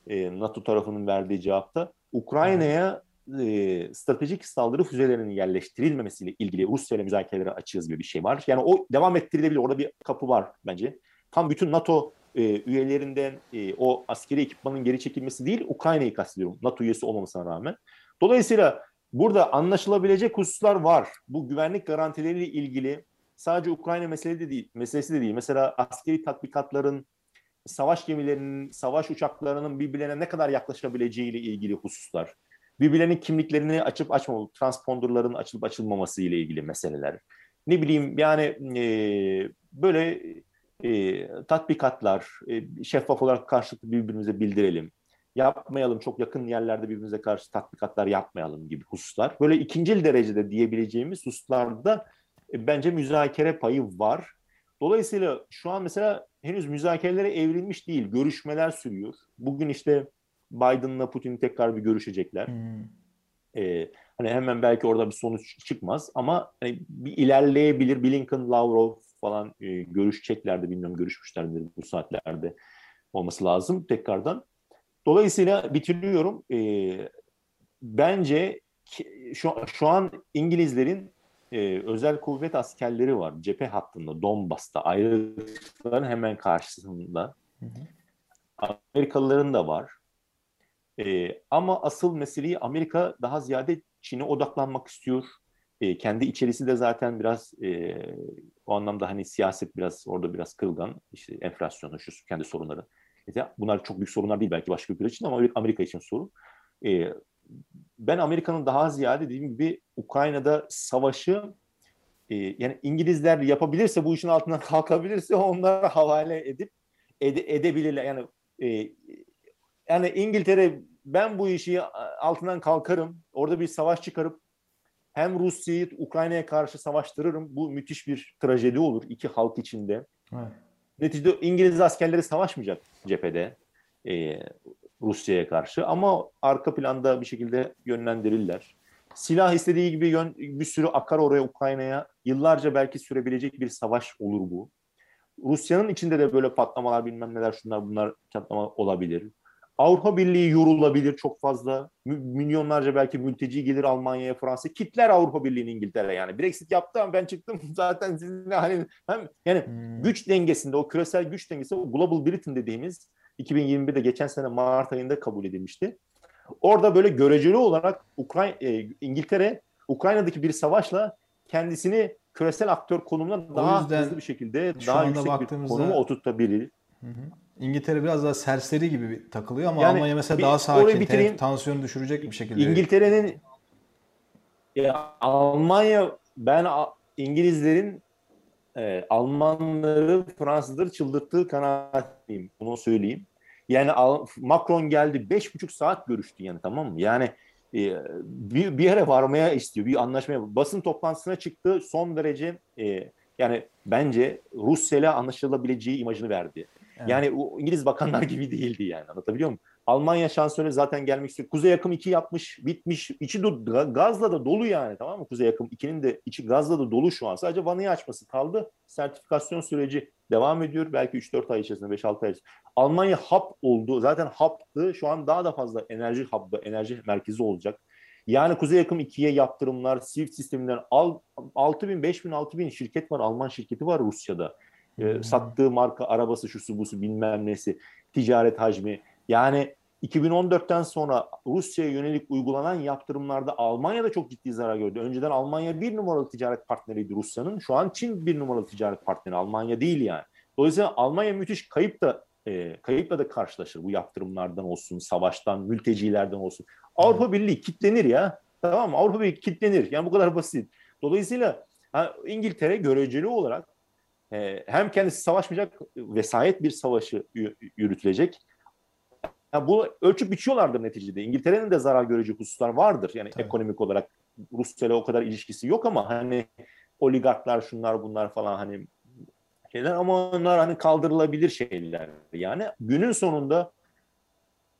S3: E, NATO tarafının verdiği cevapta Ukrayna'ya e, stratejik saldırı füzelerinin yerleştirilmemesiyle ilgili Rusya ile müzakerelere açığız gibi bir şey var. Yani o devam ettirilebilir. Orada bir kapı var bence. Tam bütün NATO e, üyelerinden e, o askeri ekipmanın geri çekilmesi değil, Ukrayna'yı kastediyorum. NATO üyesi olmamasına rağmen. Dolayısıyla burada anlaşılabilecek hususlar var. Bu güvenlik garantileriyle ilgili sadece Ukrayna meselesi de değil, meselesi de değil. Mesela askeri tatbikatların, savaş gemilerinin, savaş uçaklarının birbirlerine ne kadar yaklaşabileceğiyle ilgili hususlar. Birbirlerinin kimliklerini açıp açmamalı, transponderların açılıp açılmaması ile ilgili meseleler. Ne bileyim yani e, böyle e, tatbikatlar, e, şeffaf olarak karşılıklı birbirimize bildirelim. Yapmayalım, çok yakın yerlerde birbirimize karşı tatbikatlar yapmayalım gibi hususlar. Böyle ikincil derecede diyebileceğimiz hususlarda e, bence müzakere payı var. Dolayısıyla şu an mesela henüz müzakerelere evrilmiş değil, görüşmeler sürüyor. Bugün işte Biden'la Putin tekrar bir görüşecekler. Hmm. Ee, hani hemen belki orada bir sonuç çıkmaz ama hani bir ilerleyebilir. Blinken, Lavrov falan e, görüşeceklerdi. Bilmiyorum görüşmüşlerdir bu saatlerde olması lazım tekrardan. Dolayısıyla bitiriyorum. E, bence şu, şu an İngilizlerin e, özel kuvvet askerleri var cephe hattında Donbas'ta ayrılıkların hemen karşısında. Hı hı. Amerikalıların da var. E, ama asıl meseleyi Amerika daha ziyade Çin'e odaklanmak istiyor. E, kendi içerisi de zaten biraz e, o anlamda hani siyaset biraz orada biraz kırılgan. İşte enflasyonu, şu kendi sorunları. İşte bunlar çok büyük sorunlar değil belki başka ülkeler için ama Amerika için sorun. E, ben Amerika'nın daha ziyade dediğim gibi Ukrayna'da savaşı e, yani İngilizler yapabilirse bu işin altından kalkabilirse onlara havale edip ede, edebilirler. Yani e, yani İngiltere ben bu işi altından kalkarım. Orada bir savaş çıkarıp hem Rusya'yı Ukrayna'ya karşı savaştırırım. Bu müthiş bir trajedi olur iki halk içinde. Evet. Neticede İngiliz askerleri savaşmayacak cephede e, Rusya'ya karşı ama arka planda bir şekilde yönlendirirler. Silah istediği gibi yön, bir sürü akar oraya Ukrayna'ya. Yıllarca belki sürebilecek bir savaş olur bu. Rusya'nın içinde de böyle patlamalar bilmem neler şunlar bunlar patlama olabilir. Avrupa Birliği yorulabilir çok fazla. Milyonlarca belki mülteci gelir Almanya'ya, Fransa. Kitler Avrupa Birliği'ni İngiltere yani. Brexit yaptı ama ben çıktım zaten sizinle hani hem yani hmm. güç dengesinde o küresel güç dengesi o Global Britain dediğimiz 2021'de geçen sene Mart ayında kabul edilmişti. Orada böyle göreceli olarak Ukrayna e, İngiltere Ukrayna'daki bir savaşla kendisini küresel aktör konumuna daha hızlı bir şekilde daha yüksek bir konuma oturtabilir. Hı hı.
S2: İngiltere biraz daha serseri gibi takılıyor ama yani Almanya mesela bir, daha sakin, bitireyim. tansiyonu düşürecek bir şekilde.
S3: İngiltere'nin ya Almanya ben İngilizlerin e, Almanları Fransızları çıldırttığı kanaatliyim. Bunu söyleyeyim. Yani Macron geldi beş buçuk saat görüştü yani tamam mı? Yani e, bir, bir yere varmaya istiyor. Bir anlaşmaya. Basın toplantısına çıktı. Son derece e, yani bence Rusya ile anlaşılabileceği imajını verdi. Yani o İngiliz bakanlar gibi değildi yani anlatabiliyor muyum? Almanya şansölye zaten gelmek istiyor. Kuzey Yakım 2 yapmış, bitmiş. İçi do, gazla da dolu yani tamam mı? Kuzey Yakım 2'nin de içi gazla da dolu şu an. Sadece vanayı açması kaldı. Sertifikasyon süreci devam ediyor. Belki 3-4 ay içerisinde, 5-6 ay içerisinde. Almanya hap oldu. Zaten haptı. Şu an daha da fazla enerji hub'ı, enerji merkezi olacak. Yani Kuzey Yakım 2'ye yaptırımlar, SWIFT sisteminden al, 6 bin, 5 bin, 6 bin şirket var. Alman şirketi var Rusya'da. E, sattığı marka arabası şusu busu bilmem nesi ticaret hacmi yani 2014'ten sonra Rusya'ya yönelik uygulanan yaptırımlarda Almanya da çok ciddi zarar gördü. Önceden Almanya bir numaralı ticaret partneriydi Rusya'nın. Şu an Çin bir numaralı ticaret partneri. Almanya değil yani. Dolayısıyla Almanya müthiş kayıp da e, kayıpla da karşılaşır bu yaptırımlardan olsun, savaştan, mültecilerden olsun. Avrupa Birliği kitlenir ya. Tamam mı? Avrupa Birliği kitlenir. Yani bu kadar basit. Dolayısıyla ha, İngiltere göreceli olarak e, hem kendisi savaşmayacak, vesayet bir savaşı yürütülecek. Yani bu ölçüp biçiyorlardır neticede. İngiltere'nin de zarar görecek hususlar vardır. Yani Tabii. ekonomik olarak Rusya ile o kadar ilişkisi yok ama hani oligarklar şunlar bunlar falan hani şeyler ama onlar hani kaldırılabilir şeyler. Yani günün sonunda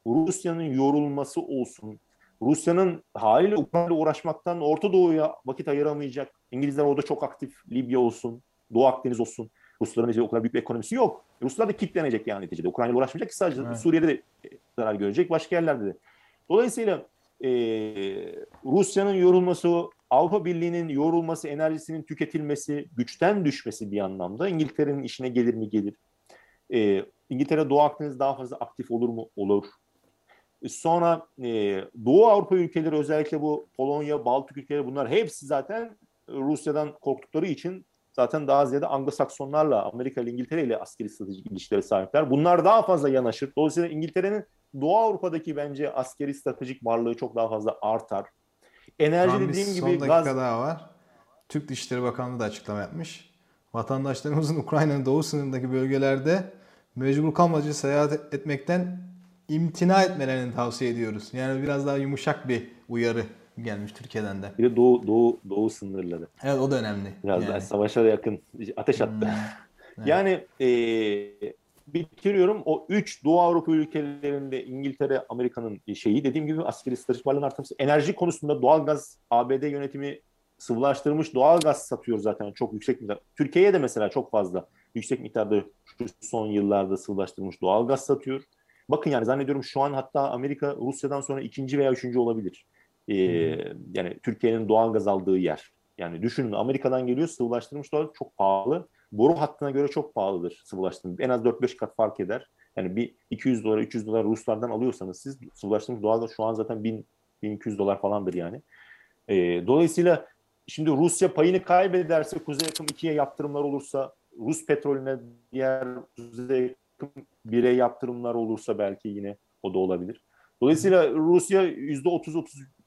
S3: Rusya'nın yorulması olsun, Rusya'nın haliyle Ukrayna'yla uğraşmaktan Orta Doğu'ya vakit ayıramayacak. İngilizler orada çok aktif. Libya olsun, Doğu Akdeniz olsun. Rusların neticede o kadar büyük bir ekonomisi yok. Ruslar da kitlenecek yani neticede. Ukrayna'yla uğraşmayacak ki sadece evet. Suriye'de de zarar görecek, başka yerlerde de. Dolayısıyla e, Rusya'nın yorulması, Avrupa Birliği'nin yorulması, enerjisinin tüketilmesi, güçten düşmesi bir anlamda İngiltere'nin işine gelir mi gelir. E, İngiltere Doğu Akdeniz daha fazla aktif olur mu? Olur. E, sonra e, Doğu Avrupa ülkeleri özellikle bu Polonya, Baltık ülkeleri bunlar hepsi zaten Rusya'dan korktukları için zaten daha ziyade Anglo-Saksonlarla, Amerika ile İngiltere ile askeri stratejik ilişkilere sahipler. Bunlar daha fazla yanaşır. Dolayısıyla İngiltere'nin Doğu Avrupa'daki bence askeri stratejik varlığı çok daha fazla artar.
S2: Enerji dediğim gibi son dakika gaz... daha var. Türk Dışişleri Bakanlığı da açıklama yapmış. Vatandaşlarımızın Ukrayna'nın doğu sınırındaki bölgelerde mecbur kalmadıcı seyahat etmekten imtina etmelerini tavsiye ediyoruz. Yani biraz daha yumuşak bir uyarı gelmiş Türkiye'den de.
S3: Bir de doğu, doğu, doğu sınırları.
S2: Evet o da önemli.
S3: Biraz yani. daha savaşa da yakın ateş attı. Hmm, evet. Yani e, bitiriyorum. O üç Doğu Avrupa ülkelerinde İngiltere, Amerika'nın şeyi dediğim gibi askeri stratejik varlığın artması. Enerji konusunda doğalgaz ABD yönetimi sıvılaştırmış doğalgaz satıyor zaten çok yüksek miktar. Türkiye'ye de mesela çok fazla yüksek miktarda şu son yıllarda sıvılaştırılmış doğalgaz satıyor. Bakın yani zannediyorum şu an hatta Amerika Rusya'dan sonra ikinci veya üçüncü olabilir. Ee, yani Türkiye'nin doğalgaz aldığı yer. Yani düşünün Amerika'dan geliyor sıvılaştırılmış doğalgaz çok pahalı boru hattına göre çok pahalıdır sıvılaştırma. En az 4-5 kat fark eder. Yani bir 200 dolar, 300 dolar Ruslardan alıyorsanız siz sıvılaştırmış doğalgaz şu an zaten 1000 1200 dolar falandır yani. E, dolayısıyla şimdi Rusya payını kaybederse Kuzey Yakım 2'ye yaptırımlar olursa Rus petrolüne diğer Kuzey Yakım 1'e yaptırımlar olursa belki yine o da olabilir. Dolayısıyla Rusya %30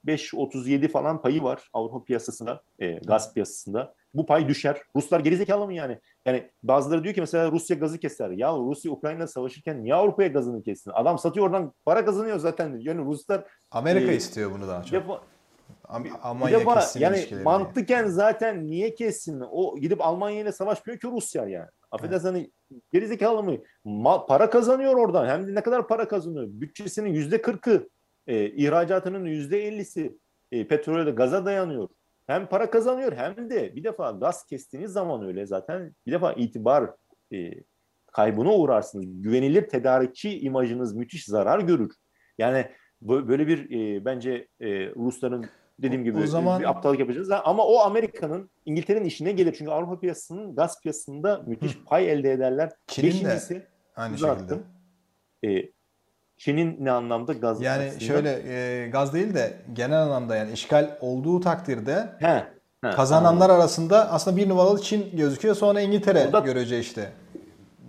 S3: 35 37 falan payı var Avrupa piyasasında, e, gaz piyasasında bu pay düşer. Ruslar gerizekalı mı yani? Yani bazıları diyor ki mesela Rusya gazı keser. Ya Rusya Ukrayna savaşırken niye Avrupa'ya gazını kessin? Adam satıyor oradan para kazanıyor zaten. Yani Ruslar
S2: Amerika e, istiyor bunu daha çok. Defa,
S3: Almanya defa, yani mantıken diye. zaten niye kessin? O gidip Almanya ile savaşmıyor ki Rusya yani. Affedersin evet. hani gerizekalı mı? Ma, para kazanıyor oradan. Hem de ne kadar para kazanıyor? Bütçesinin yüzde kırkı, e, ihracatının yüzde ellisi e, petrole gaza dayanıyor hem para kazanıyor hem de bir defa gaz kestiğiniz zaman öyle zaten bir defa itibar e, kaybına uğrarsınız. Güvenilir tedarikçi imajınız müthiş zarar görür. Yani böyle bir e, bence e, Rusların dediğim gibi o zaman... bir aptallık yapacağız. Ama o Amerika'nın, İngiltere'nin işine gelir. Çünkü Avrupa piyasasının gaz piyasasında müthiş pay elde ederler.
S2: Çin'in Beşincisi, de aynı uzattım. şekilde.
S3: E, Çin'in ne anlamda gaz
S2: Yani aslında? şöyle e, gaz değil de genel anlamda yani işgal olduğu takdirde he, he, kazananlar anladım. arasında aslında bir numaralı Çin gözüküyor sonra İngiltere da, görece işte.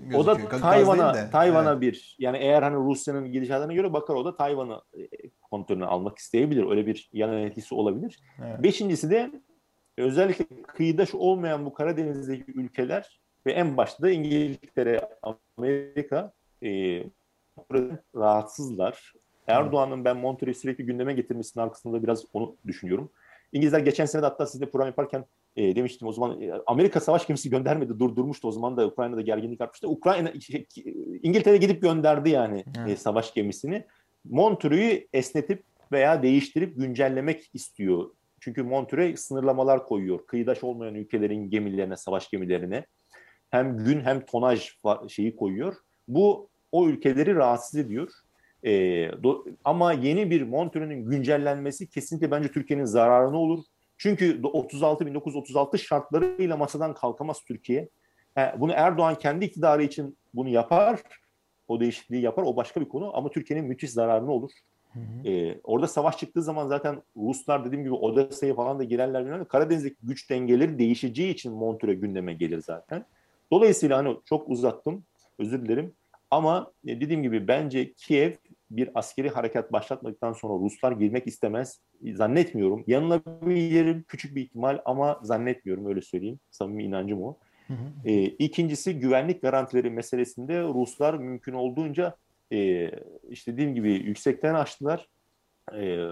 S3: Gözüküyor. O da Tayvan'a Tayvan'a evet. bir yani eğer hani Rusya'nın gidişatlarına göre bakar o da Tayvan'ı e, kontrolünü almak isteyebilir. Öyle bir yan etkisi olabilir. Evet. Beşincisi de özellikle kıyıdaş olmayan bu Karadeniz'deki ülkeler ve en başta da İngiltere, Amerika e, rahatsızlar. Erdoğan'ın ben Montreux'u sürekli gündeme getirmesinin arkasında biraz onu düşünüyorum. İngilizler geçen sene de hatta sizde program yaparken e, demiştim o zaman e, Amerika savaş gemisi göndermedi durdurmuştu o zaman da Ukrayna'da gerginlik artmıştı. Ukrayna şey, İngiltere gidip gönderdi yani e, savaş gemisini. Montreux'u esnetip veya değiştirip güncellemek istiyor. Çünkü Montreux sınırlamalar koyuyor. Kıyıdaş olmayan ülkelerin gemilerine, savaş gemilerine hem gün hem tonaj şeyi koyuyor. Bu o ülkeleri rahatsız ediyor. E, do, ama yeni bir Montreux'ün güncellenmesi kesinlikle bence Türkiye'nin zararına olur. Çünkü 36 1936 şartlarıyla masadan kalkamaz Türkiye. Yani bunu Erdoğan kendi iktidarı için bunu yapar o değişikliği yapar. O başka bir konu ama Türkiye'nin müthiş zararına olur. Hı hı. Ee, orada savaş çıktığı zaman zaten Ruslar dediğim gibi Odessa'ya falan da girerler. Bilmem. Karadeniz'deki güç dengeleri değişeceği için Montreux gündeme gelir zaten. Dolayısıyla hani çok uzattım. Özür dilerim. Ama e, dediğim gibi bence Kiev bir askeri harekat başlatmadıktan sonra Ruslar girmek istemez. Zannetmiyorum. Yanılabilirim küçük bir ihtimal ama zannetmiyorum öyle söyleyeyim. Samimi inancım o. Hı hı. E, ikincisi güvenlik garantileri meselesinde Ruslar mümkün olduğunca e, işte dediğim gibi yüksekten açtılar. E,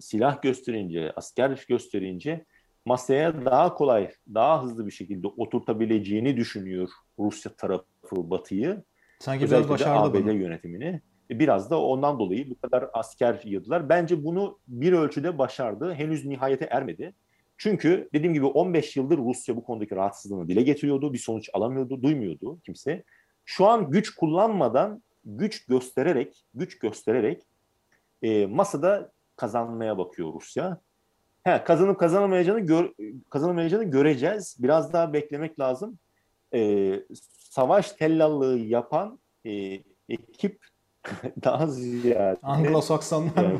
S3: silah gösterince, asker gösterince masaya daha kolay, daha hızlı bir şekilde oturtabileceğini düşünüyor Rusya tarafı Batı'yı. Sanki Özellikle biraz başardı ABD bunu. yönetimini. E, biraz da ondan dolayı bu kadar asker yığdılar. Bence bunu bir ölçüde başardı. Henüz nihayete ermedi. Çünkü dediğim gibi 15 yıldır Rusya bu konudaki rahatsızlığını dile getiriyordu. Bir sonuç alamıyordu, duymuyordu kimse. Şu an güç kullanmadan, güç göstererek, güç göstererek e, masada kazanmaya bakıyor Rusya. He, kazanıp kazanamayacağını gör, kazanamayacağını göreceğiz. Biraz daha beklemek lazım. E, savaş tellallığı yapan e, ekip daha ziyade
S2: Anglo-Saksonlar yani,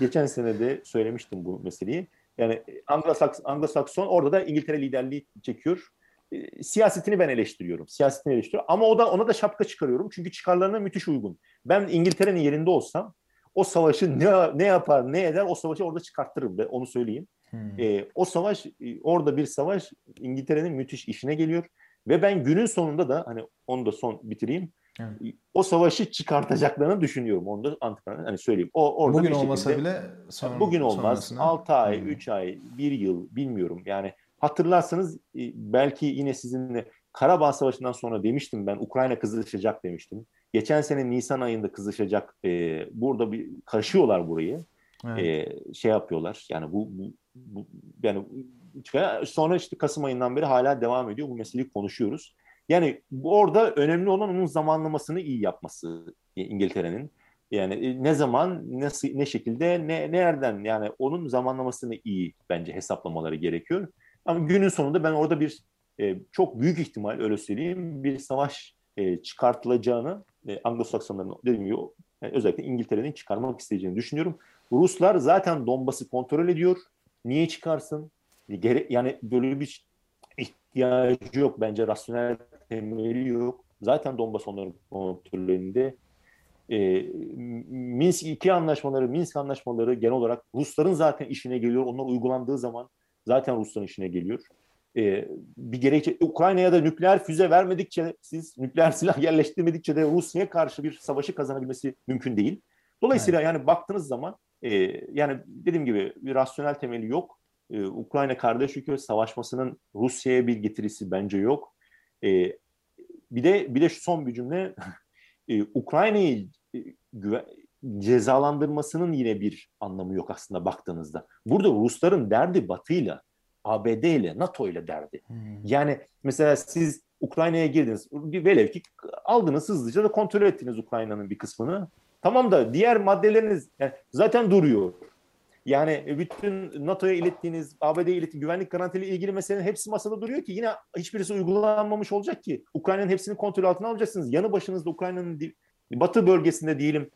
S3: Geçen sene de söylemiştim bu meseleyi. Yani Anglo-Saks Anglo-Sakson orada da İngiltere liderliği çekiyor. E, siyasetini ben eleştiriyorum. Siyasetini eleştiriyorum. Ama o da ona da şapka çıkarıyorum. Çünkü çıkarlarına müthiş uygun. Ben İngiltere'nin yerinde olsam o savaşı ne, ne yapar ne eder o savaşı orada çıkarttırırım be, onu söyleyeyim. Hmm. E, o savaş e, orada bir savaş İngiltere'nin müthiş işine geliyor. Ve ben günün sonunda da hani onu da son bitireyim. Evet. O savaşı çıkartacaklarını düşünüyorum. Onu da antiparantez hani söyleyeyim. O
S2: orada bugün olmasa şekilde, bile
S3: son, bugün olmaz. 6 ay, hmm. 3 ay, 1 yıl bilmiyorum. Yani hatırlarsanız belki yine sizinle Karabağ Savaşı'ndan sonra demiştim ben Ukrayna kızışacak demiştim. Geçen sene Nisan ayında kızışacak. E, burada bir karışıyorlar burayı. Evet. E, şey yapıyorlar. Yani bu, bu, bu yani sonra işte Kasım ayından beri hala devam ediyor. Bu meseleyi konuşuyoruz. Yani orada önemli olan onun zamanlamasını iyi yapması İngiltere'nin. Yani e, ne zaman, nasıl, ne şekilde, ne nereden yani onun zamanlamasını iyi bence hesaplamaları gerekiyor. Ama günün sonunda ben orada bir e, çok büyük ihtimal öyle söyleyeyim bir savaş e, çıkartılacağını e, Anglo-Saksonların dediğim gibi yani özellikle İngiltere'nin çıkarmak isteyeceğini düşünüyorum. Ruslar zaten Donbas'ı kontrol ediyor. Niye çıkarsın? Gere yani böyle bir ihtiyacı yok bence rasyonel temeli yok. Zaten Donbas onların kontrolünde. E, Minsk 2 anlaşmaları, Minsk anlaşmaları genel olarak Rusların zaten işine geliyor. Onlar uygulandığı zaman zaten Rusların işine geliyor. E, bir gerekçe Ukrayna'ya da nükleer füze vermedikçe, siz nükleer silah yerleştirmedikçe de Rusya'ya karşı bir savaşı kazanabilmesi mümkün değil. Dolayısıyla evet. yani baktığınız zaman e, yani dediğim gibi bir rasyonel temeli yok. E, Ukrayna kardeş ülke savaşmasının Rusya'ya bir getirisi bence yok. E, bir de bir de şu son bir cümle e, Ukrayna'yı güven, cezalandırmasının yine bir anlamı yok aslında baktığınızda. Burada Rusların derdi Batı'yla, ABD ile, NATO ile derdi. Hmm. Yani mesela siz Ukrayna'ya girdiniz. Bir velev ki aldınız hızlıca da kontrol ettiniz Ukrayna'nın bir kısmını. Tamam da diğer maddeleriniz yani zaten duruyor. Yani bütün NATO'ya ilettiğiniz, ABD'ye ilettiğiniz güvenlik garantili ilgili meselenin hepsi masada duruyor ki yine hiçbirisi uygulanmamış olacak ki. Ukrayna'nın hepsini kontrol altına alacaksınız. Yanı başınızda Ukrayna'nın batı bölgesinde diyelim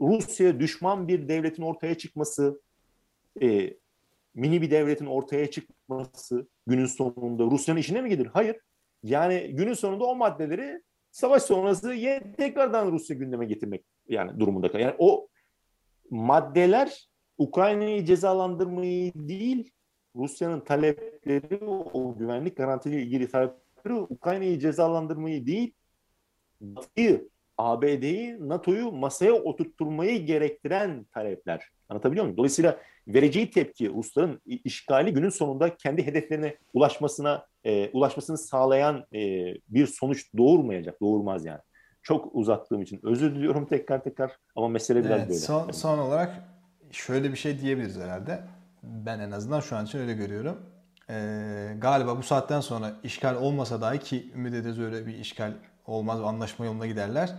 S3: Rusya düşman bir devletin ortaya çıkması, e, mini bir devletin ortaya çıkması günün sonunda Rusya'nın işine mi gelir? Hayır. Yani günün sonunda o maddeleri savaş sonrası tekrardan Rusya gündeme getirmek yani durumunda. Yani o maddeler Ukrayna'yı cezalandırmayı değil, Rusya'nın talepleri, o güvenlik garantili ilgili talepleri Ukrayna'yı cezalandırmayı değil, Batı'yı, ABD'yi, NATO'yu masaya oturtturmayı gerektiren talepler. Anlatabiliyor muyum? Dolayısıyla vereceği tepki Rusların işgali günün sonunda kendi hedeflerine ulaşmasına e, ulaşmasını sağlayan e, bir sonuç doğurmayacak, doğurmaz yani. Çok uzattığım için özür diliyorum tekrar tekrar ama mesele biraz evet, böyle.
S2: Son, son olarak şöyle bir şey diyebiliriz herhalde. Ben en azından şu an için öyle görüyorum. Ee, galiba bu saatten sonra işgal olmasa dahi ki ümit ederiz öyle bir işgal olmaz anlaşma yoluna giderler.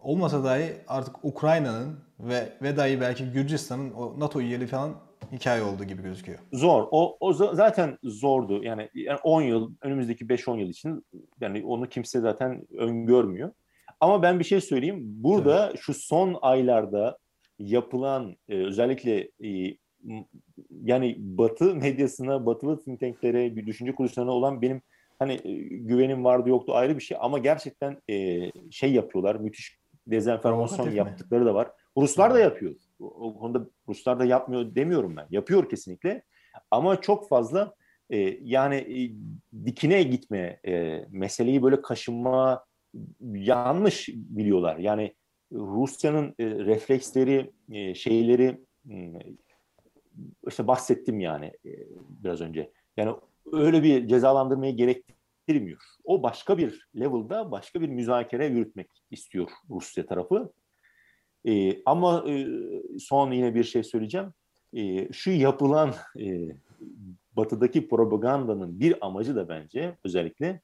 S2: Olmasa dahi artık Ukrayna'nın ve ve dahi belki Gürcistan'ın o NATO üyeliği falan hikaye olduğu gibi gözüküyor.
S3: Zor. O, o zaten zordu. Yani, yani 10 yıl, önümüzdeki 5-10 yıl için yani onu kimse zaten öngörmüyor. Ama ben bir şey söyleyeyim. Burada evet. şu son aylarda yapılan e, özellikle e, yani Batı medyasına, Batılı think tanklere, düşünce kuruluşlarına olan benim hani e, güvenim vardı yoktu ayrı bir şey ama gerçekten e, şey yapıyorlar. Müthiş dezenformasyon yaptıkları da var. Ruslar da yapıyor. O, o konuda Ruslar da yapmıyor demiyorum ben. Yapıyor kesinlikle. Ama çok fazla e, yani e, dikine gitme, e, meseleyi böyle kaşınma yanlış biliyorlar. Yani Rusya'nın e, refleksleri, e, şeyleri e, işte bahsettim yani e, biraz önce. Yani öyle bir cezalandırmayı gerektirmiyor. O başka bir level'da başka bir müzakere yürütmek istiyor Rusya tarafı. Ama son yine bir şey söyleyeceğim. Şu yapılan batıdaki propagandanın bir amacı da bence özellikle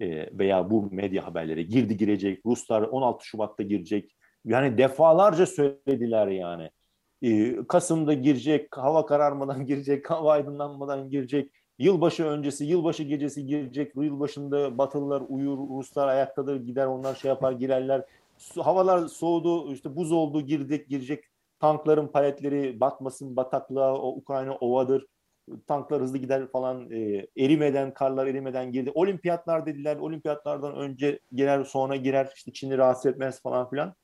S3: e, veya bu medya haberleri girdi girecek, Ruslar 16 Şubat'ta girecek. Yani defalarca söylediler yani. E, Kasım'da girecek, hava kararmadan girecek, hava aydınlanmadan girecek. Yılbaşı öncesi, yılbaşı gecesi girecek. Yılbaşında Batılılar uyur, Ruslar ayaktadır, gider onlar şey yapar, girerler. Havalar soğudu, işte buz oldu, girdik, girecek. Tankların paletleri batmasın, bataklığa, o Ukrayna ovadır tanklar hızlı gider falan e, erimeden karlar erimeden girdi. Olimpiyatlar dediler. Olimpiyatlardan önce girer sonra girer işte Çin'i rahatsız etmez falan filan.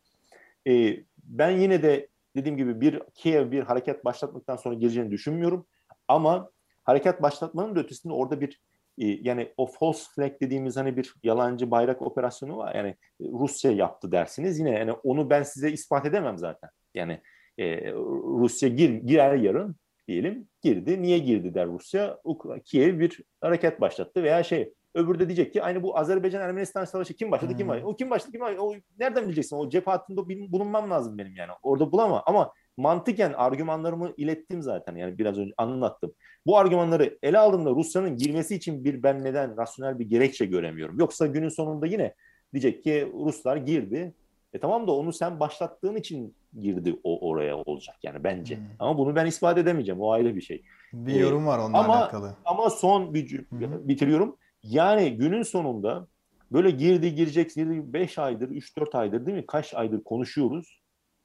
S3: E, ben yine de dediğim gibi bir Kiev bir hareket başlatmaktan sonra gireceğini düşünmüyorum. Ama hareket başlatmanın da ötesinde orada bir e, yani o false flag dediğimiz hani bir yalancı bayrak operasyonu var. Yani Rusya yaptı dersiniz. Yine yani onu ben size ispat edemem zaten. Yani e, Rusya gir, girer yarın diyelim girdi. Niye girdi der Rusya? Kiev bir hareket başlattı veya şey öbürü de diyecek ki aynı bu Azerbaycan Ermenistan savaşı kim başladı hmm. kim başladı? O kim başladı kim başladı? O nereden bileceksin? O cephe hattında bulunmam lazım benim yani. Orada bulama ama mantıken argümanlarımı ilettim zaten yani biraz önce anlattım. Bu argümanları ele aldığımda Rusya'nın girmesi için bir ben neden rasyonel bir gerekçe göremiyorum. Yoksa günün sonunda yine diyecek ki Ruslar girdi. E tamam da onu sen başlattığın için girdi o oraya olacak yani bence. Hmm. Ama bunu ben ispat edemeyeceğim. O ayrı bir şey.
S2: Bir ee, yorum var onunla
S3: ama,
S2: alakalı.
S3: Ama son bir hmm. bitiriyorum. Yani günün sonunda böyle girdi girecek girdi 5 aydır 3-4 aydır değil mi? Kaç aydır konuşuyoruz.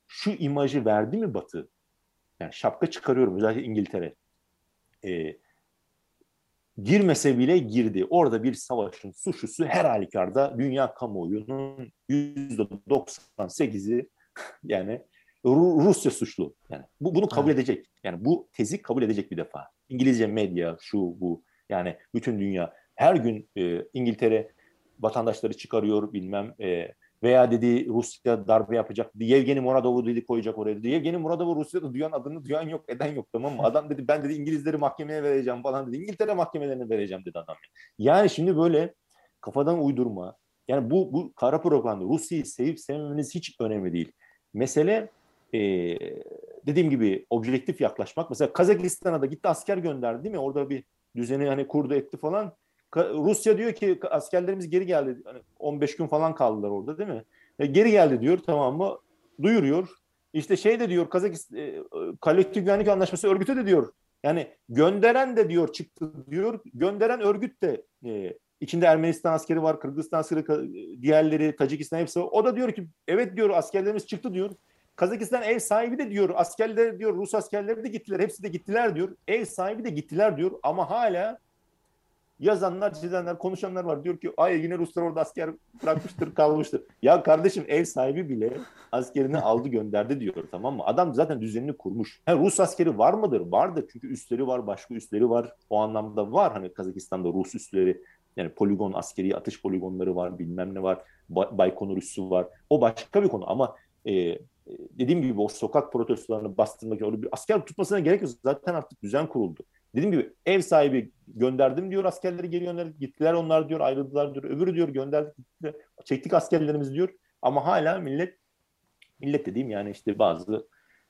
S3: Şu imajı verdi mi Batı? Yani şapka çıkarıyorum özellikle İngiltere. Ee, girmese bile girdi. Orada bir savaşın suçlusu her halükarda dünya kamuoyunun %98'i yani Rusya suçlu. Yani bu, bunu kabul evet. edecek. Yani bu tezi kabul edecek bir defa. İngilizce medya, şu bu yani bütün dünya her gün e, İngiltere vatandaşları çıkarıyor bilmem e, veya dedi Rusya darbe yapacak. Yevgeni Muradov'u dedi koyacak oraya dedi. Yevgeni Muradov'u Rusya'da duyan adını duyan yok, eden yok tamam mı? Adam dedi ben dedi İngilizleri mahkemeye vereceğim falan dedi. İngiltere mahkemelerine vereceğim dedi adam. Yani şimdi böyle kafadan uydurma. Yani bu, bu kara propaganda. Rusya'yı sevip sevmemeniz hiç önemli değil. Mesele e, dediğim gibi objektif yaklaşmak. Mesela Kazakistan'a da gitti asker gönderdi değil mi? Orada bir düzeni hani kurdu etti falan. Rusya diyor ki askerlerimiz geri geldi. Hani 15 gün falan kaldılar orada değil mi? E, geri geldi diyor tamam mı? Duyuruyor. İşte şey de diyor Kazakistan e, kolektif güvenlik anlaşması örgütü de diyor. Yani gönderen de diyor çıktı diyor. Gönderen örgüt de e, içinde Ermenistan askeri var, Kırgızistan askeri, diğerleri, Tacikistan hepsi. O da diyor ki evet diyor askerlerimiz çıktı diyor. Kazakistan ev sahibi de diyor askerler diyor Rus askerleri de gittiler hepsi de gittiler diyor. Ev sahibi de gittiler diyor ama hala yazanlar, çizenler, konuşanlar var. Diyor ki ay yine Ruslar orada asker bırakmıştır, kalmıştır. Ya kardeşim ev sahibi bile askerini aldı gönderdi diyor tamam mı? Adam zaten düzenini kurmuş. Ha, Rus askeri var mıdır? Vardır. Çünkü üstleri var, başka üstleri var. O anlamda var. Hani Kazakistan'da Rus üstleri yani poligon askeri atış poligonları var, bilmem ne var. Baykonur üssü var. O başka bir konu ama e, dediğim gibi o sokak protestolarını bastırmak, öyle bir asker tutmasına gerek yok. Zaten artık düzen kuruldu. Dediğim gibi ev sahibi gönderdim diyor askerleri geri gönderdik. Gittiler onlar diyor ayrıldılar diyor. Öbürü diyor gönderdik gittiler. Çektik askerlerimiz diyor. Ama hala millet millet dediğim yani işte bazı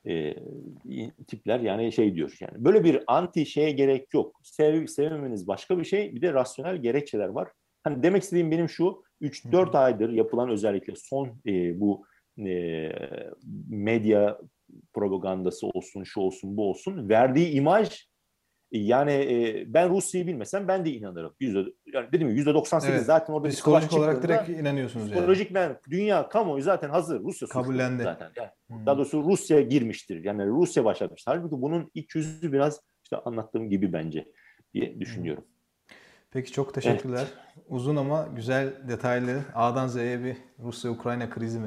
S3: e, tipler yani şey diyor yani böyle bir anti şeye gerek yok. Sev, sevmemeniz başka bir şey. Bir de rasyonel gerekçeler var. Hani demek istediğim benim şu 3-4 aydır yapılan özellikle son e, bu e, medya propagandası olsun, şu olsun, bu olsun verdiği imaj Yani e, ben Rusya'yı bilmesem ben de inanırım. Yüzde, yani dedim yüzde 98 evet. zaten orada
S2: psikolojik olarak direkt inanıyorsunuz
S3: psikolojik yani. ben dünya kamuoyu zaten hazır. Rusya
S2: kabullendi
S3: zaten. Yani, hmm. Daha doğrusu Rusya girmiştir. Yani Rusya başlatmış. Halbuki bunun iç yüzü biraz işte anlattığım gibi bence diye düşünüyorum.
S2: Peki çok teşekkürler. Evet. Uzun ama güzel detaylı A'dan Z'ye bir Rusya-Ukrayna krizi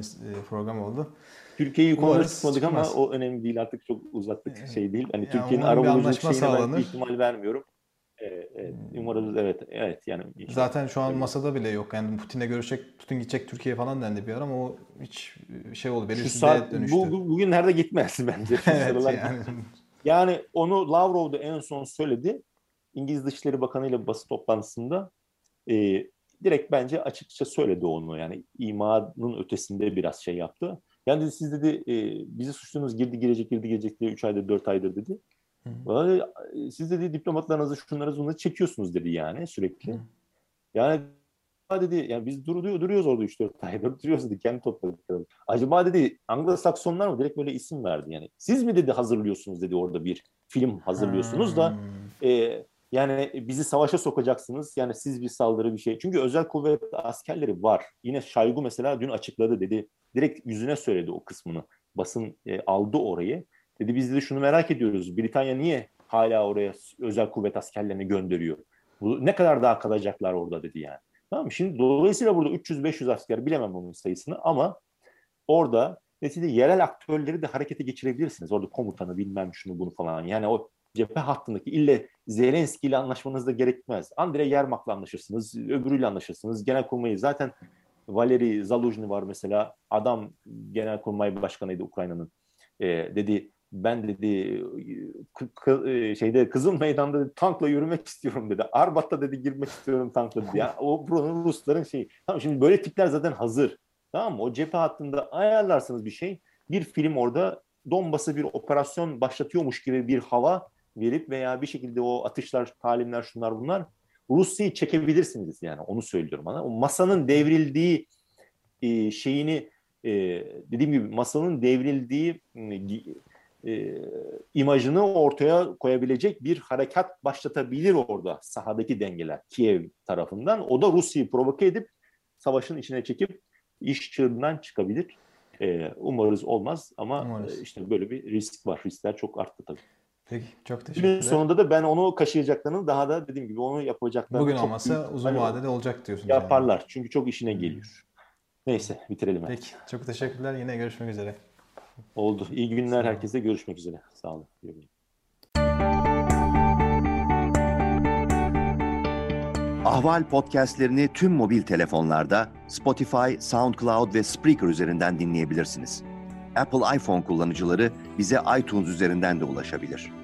S2: programı oldu.
S3: Türkiye'yi tutmadık ama o önemli değil artık çok uzattık şey değil. Hani Türkiye'nin arabuluculuk şeyine sağlanır. ben ihtimal vermiyorum. Ee, evet, umarız evet evet yani
S2: zaten şu an masada bile yok yani Putin'le görüşecek Putin gidecek Türkiye falan dendi bir ara ama o hiç şey oldu belirsizliğe dönüştü.
S3: Bu, bu, bugün nerede gitmez bence. evet, yani. yani onu Lavrov da en son söyledi. İngiliz Dışişleri Bakanı ile basın toplantısında e, direkt bence açıkça söyledi onu yani imanın ötesinde biraz şey yaptı. Yani dedi, siz dedi e, bizi suçluyorsunuz girdi girecek girdi girecek diye 3 aydır 4 aydır dedi. Hı. Siz dedi diplomatlarınızı şunları bunları çekiyorsunuz dedi yani sürekli. Hı. Yani dedi yani biz duruyor duruyoruz orada 3-4 aydır duruyoruz dedi kendi topladık. Acaba dedi Anglo-Saksonlar mı direkt böyle isim verdi yani. Siz mi dedi hazırlıyorsunuz dedi orada bir film hazırlıyorsunuz da e, yani bizi savaşa sokacaksınız. Yani siz bir saldırı bir şey. Çünkü özel kuvvet askerleri var. Yine Şaygu mesela dün açıkladı dedi. Direkt yüzüne söyledi o kısmını. Basın e, aldı orayı. Dedi biz de şunu merak ediyoruz. Britanya niye hala oraya özel kuvvet askerlerini gönderiyor? Bu, ne kadar daha kalacaklar orada dedi yani. Tamam Şimdi dolayısıyla burada 300-500 asker bilemem bunun sayısını ama orada neticede yerel aktörleri de harekete geçirebilirsiniz. Orada komutanı bilmem şunu bunu falan. Yani o cephe hattındaki ille Zelenski ile anlaşmanız da gerekmez. Andrei Yermak'la anlaşırsınız, öbürüyle anlaşırsınız. Genelkurmayı zaten Valeri Zaluzhny var mesela. Adam Genelkurmay Başkanıydı Ukrayna'nın. E, dedi ben dedi e, şeyde Kızıl Meydan'da dedi, tankla yürümek istiyorum dedi. Arbat'ta dedi girmek istiyorum tankla dedi. Yani o buranın Rusların şeyi. Tamam şimdi böyle tipler zaten hazır. Tamam mı? O cephe hattında ayarlarsınız bir şey. Bir film orada Donbas'ı bir operasyon başlatıyormuş gibi bir hava verip veya bir şekilde o atışlar, talimler, şunlar bunlar Rusya'yı çekebilirsiniz yani onu söylüyorum bana. O masanın devrildiği e, şeyini e, dediğim gibi masanın devrildiği e, imajını ortaya koyabilecek bir harekat başlatabilir orada sahadaki dengeler Kiev tarafından. O da Rusya'yı provoke edip savaşın içine çekip iş çığırından çıkabilir. E, umarız olmaz ama umarız. E, işte böyle bir risk var. Riskler çok arttı tabii.
S2: Peki çok teşekkürler. Günün
S3: sonunda da ben onu kaşıyacaklarını daha da dediğim gibi onu yapacaklarını
S2: Bugün çok olmasa uzun hani vadede olacak diyorsun.
S3: Yaparlar. Yani. Çünkü çok işine geliyor. Neyse bitirelim.
S2: Peki artık. çok teşekkürler. Yine görüşmek üzere.
S3: Oldu. İyi günler herkese. Görüşmek üzere. Sağ olun.
S1: Ahval podcastlerini tüm mobil telefonlarda Spotify, SoundCloud ve Spreaker üzerinden dinleyebilirsiniz. Apple iPhone kullanıcıları bize iTunes üzerinden de ulaşabilir.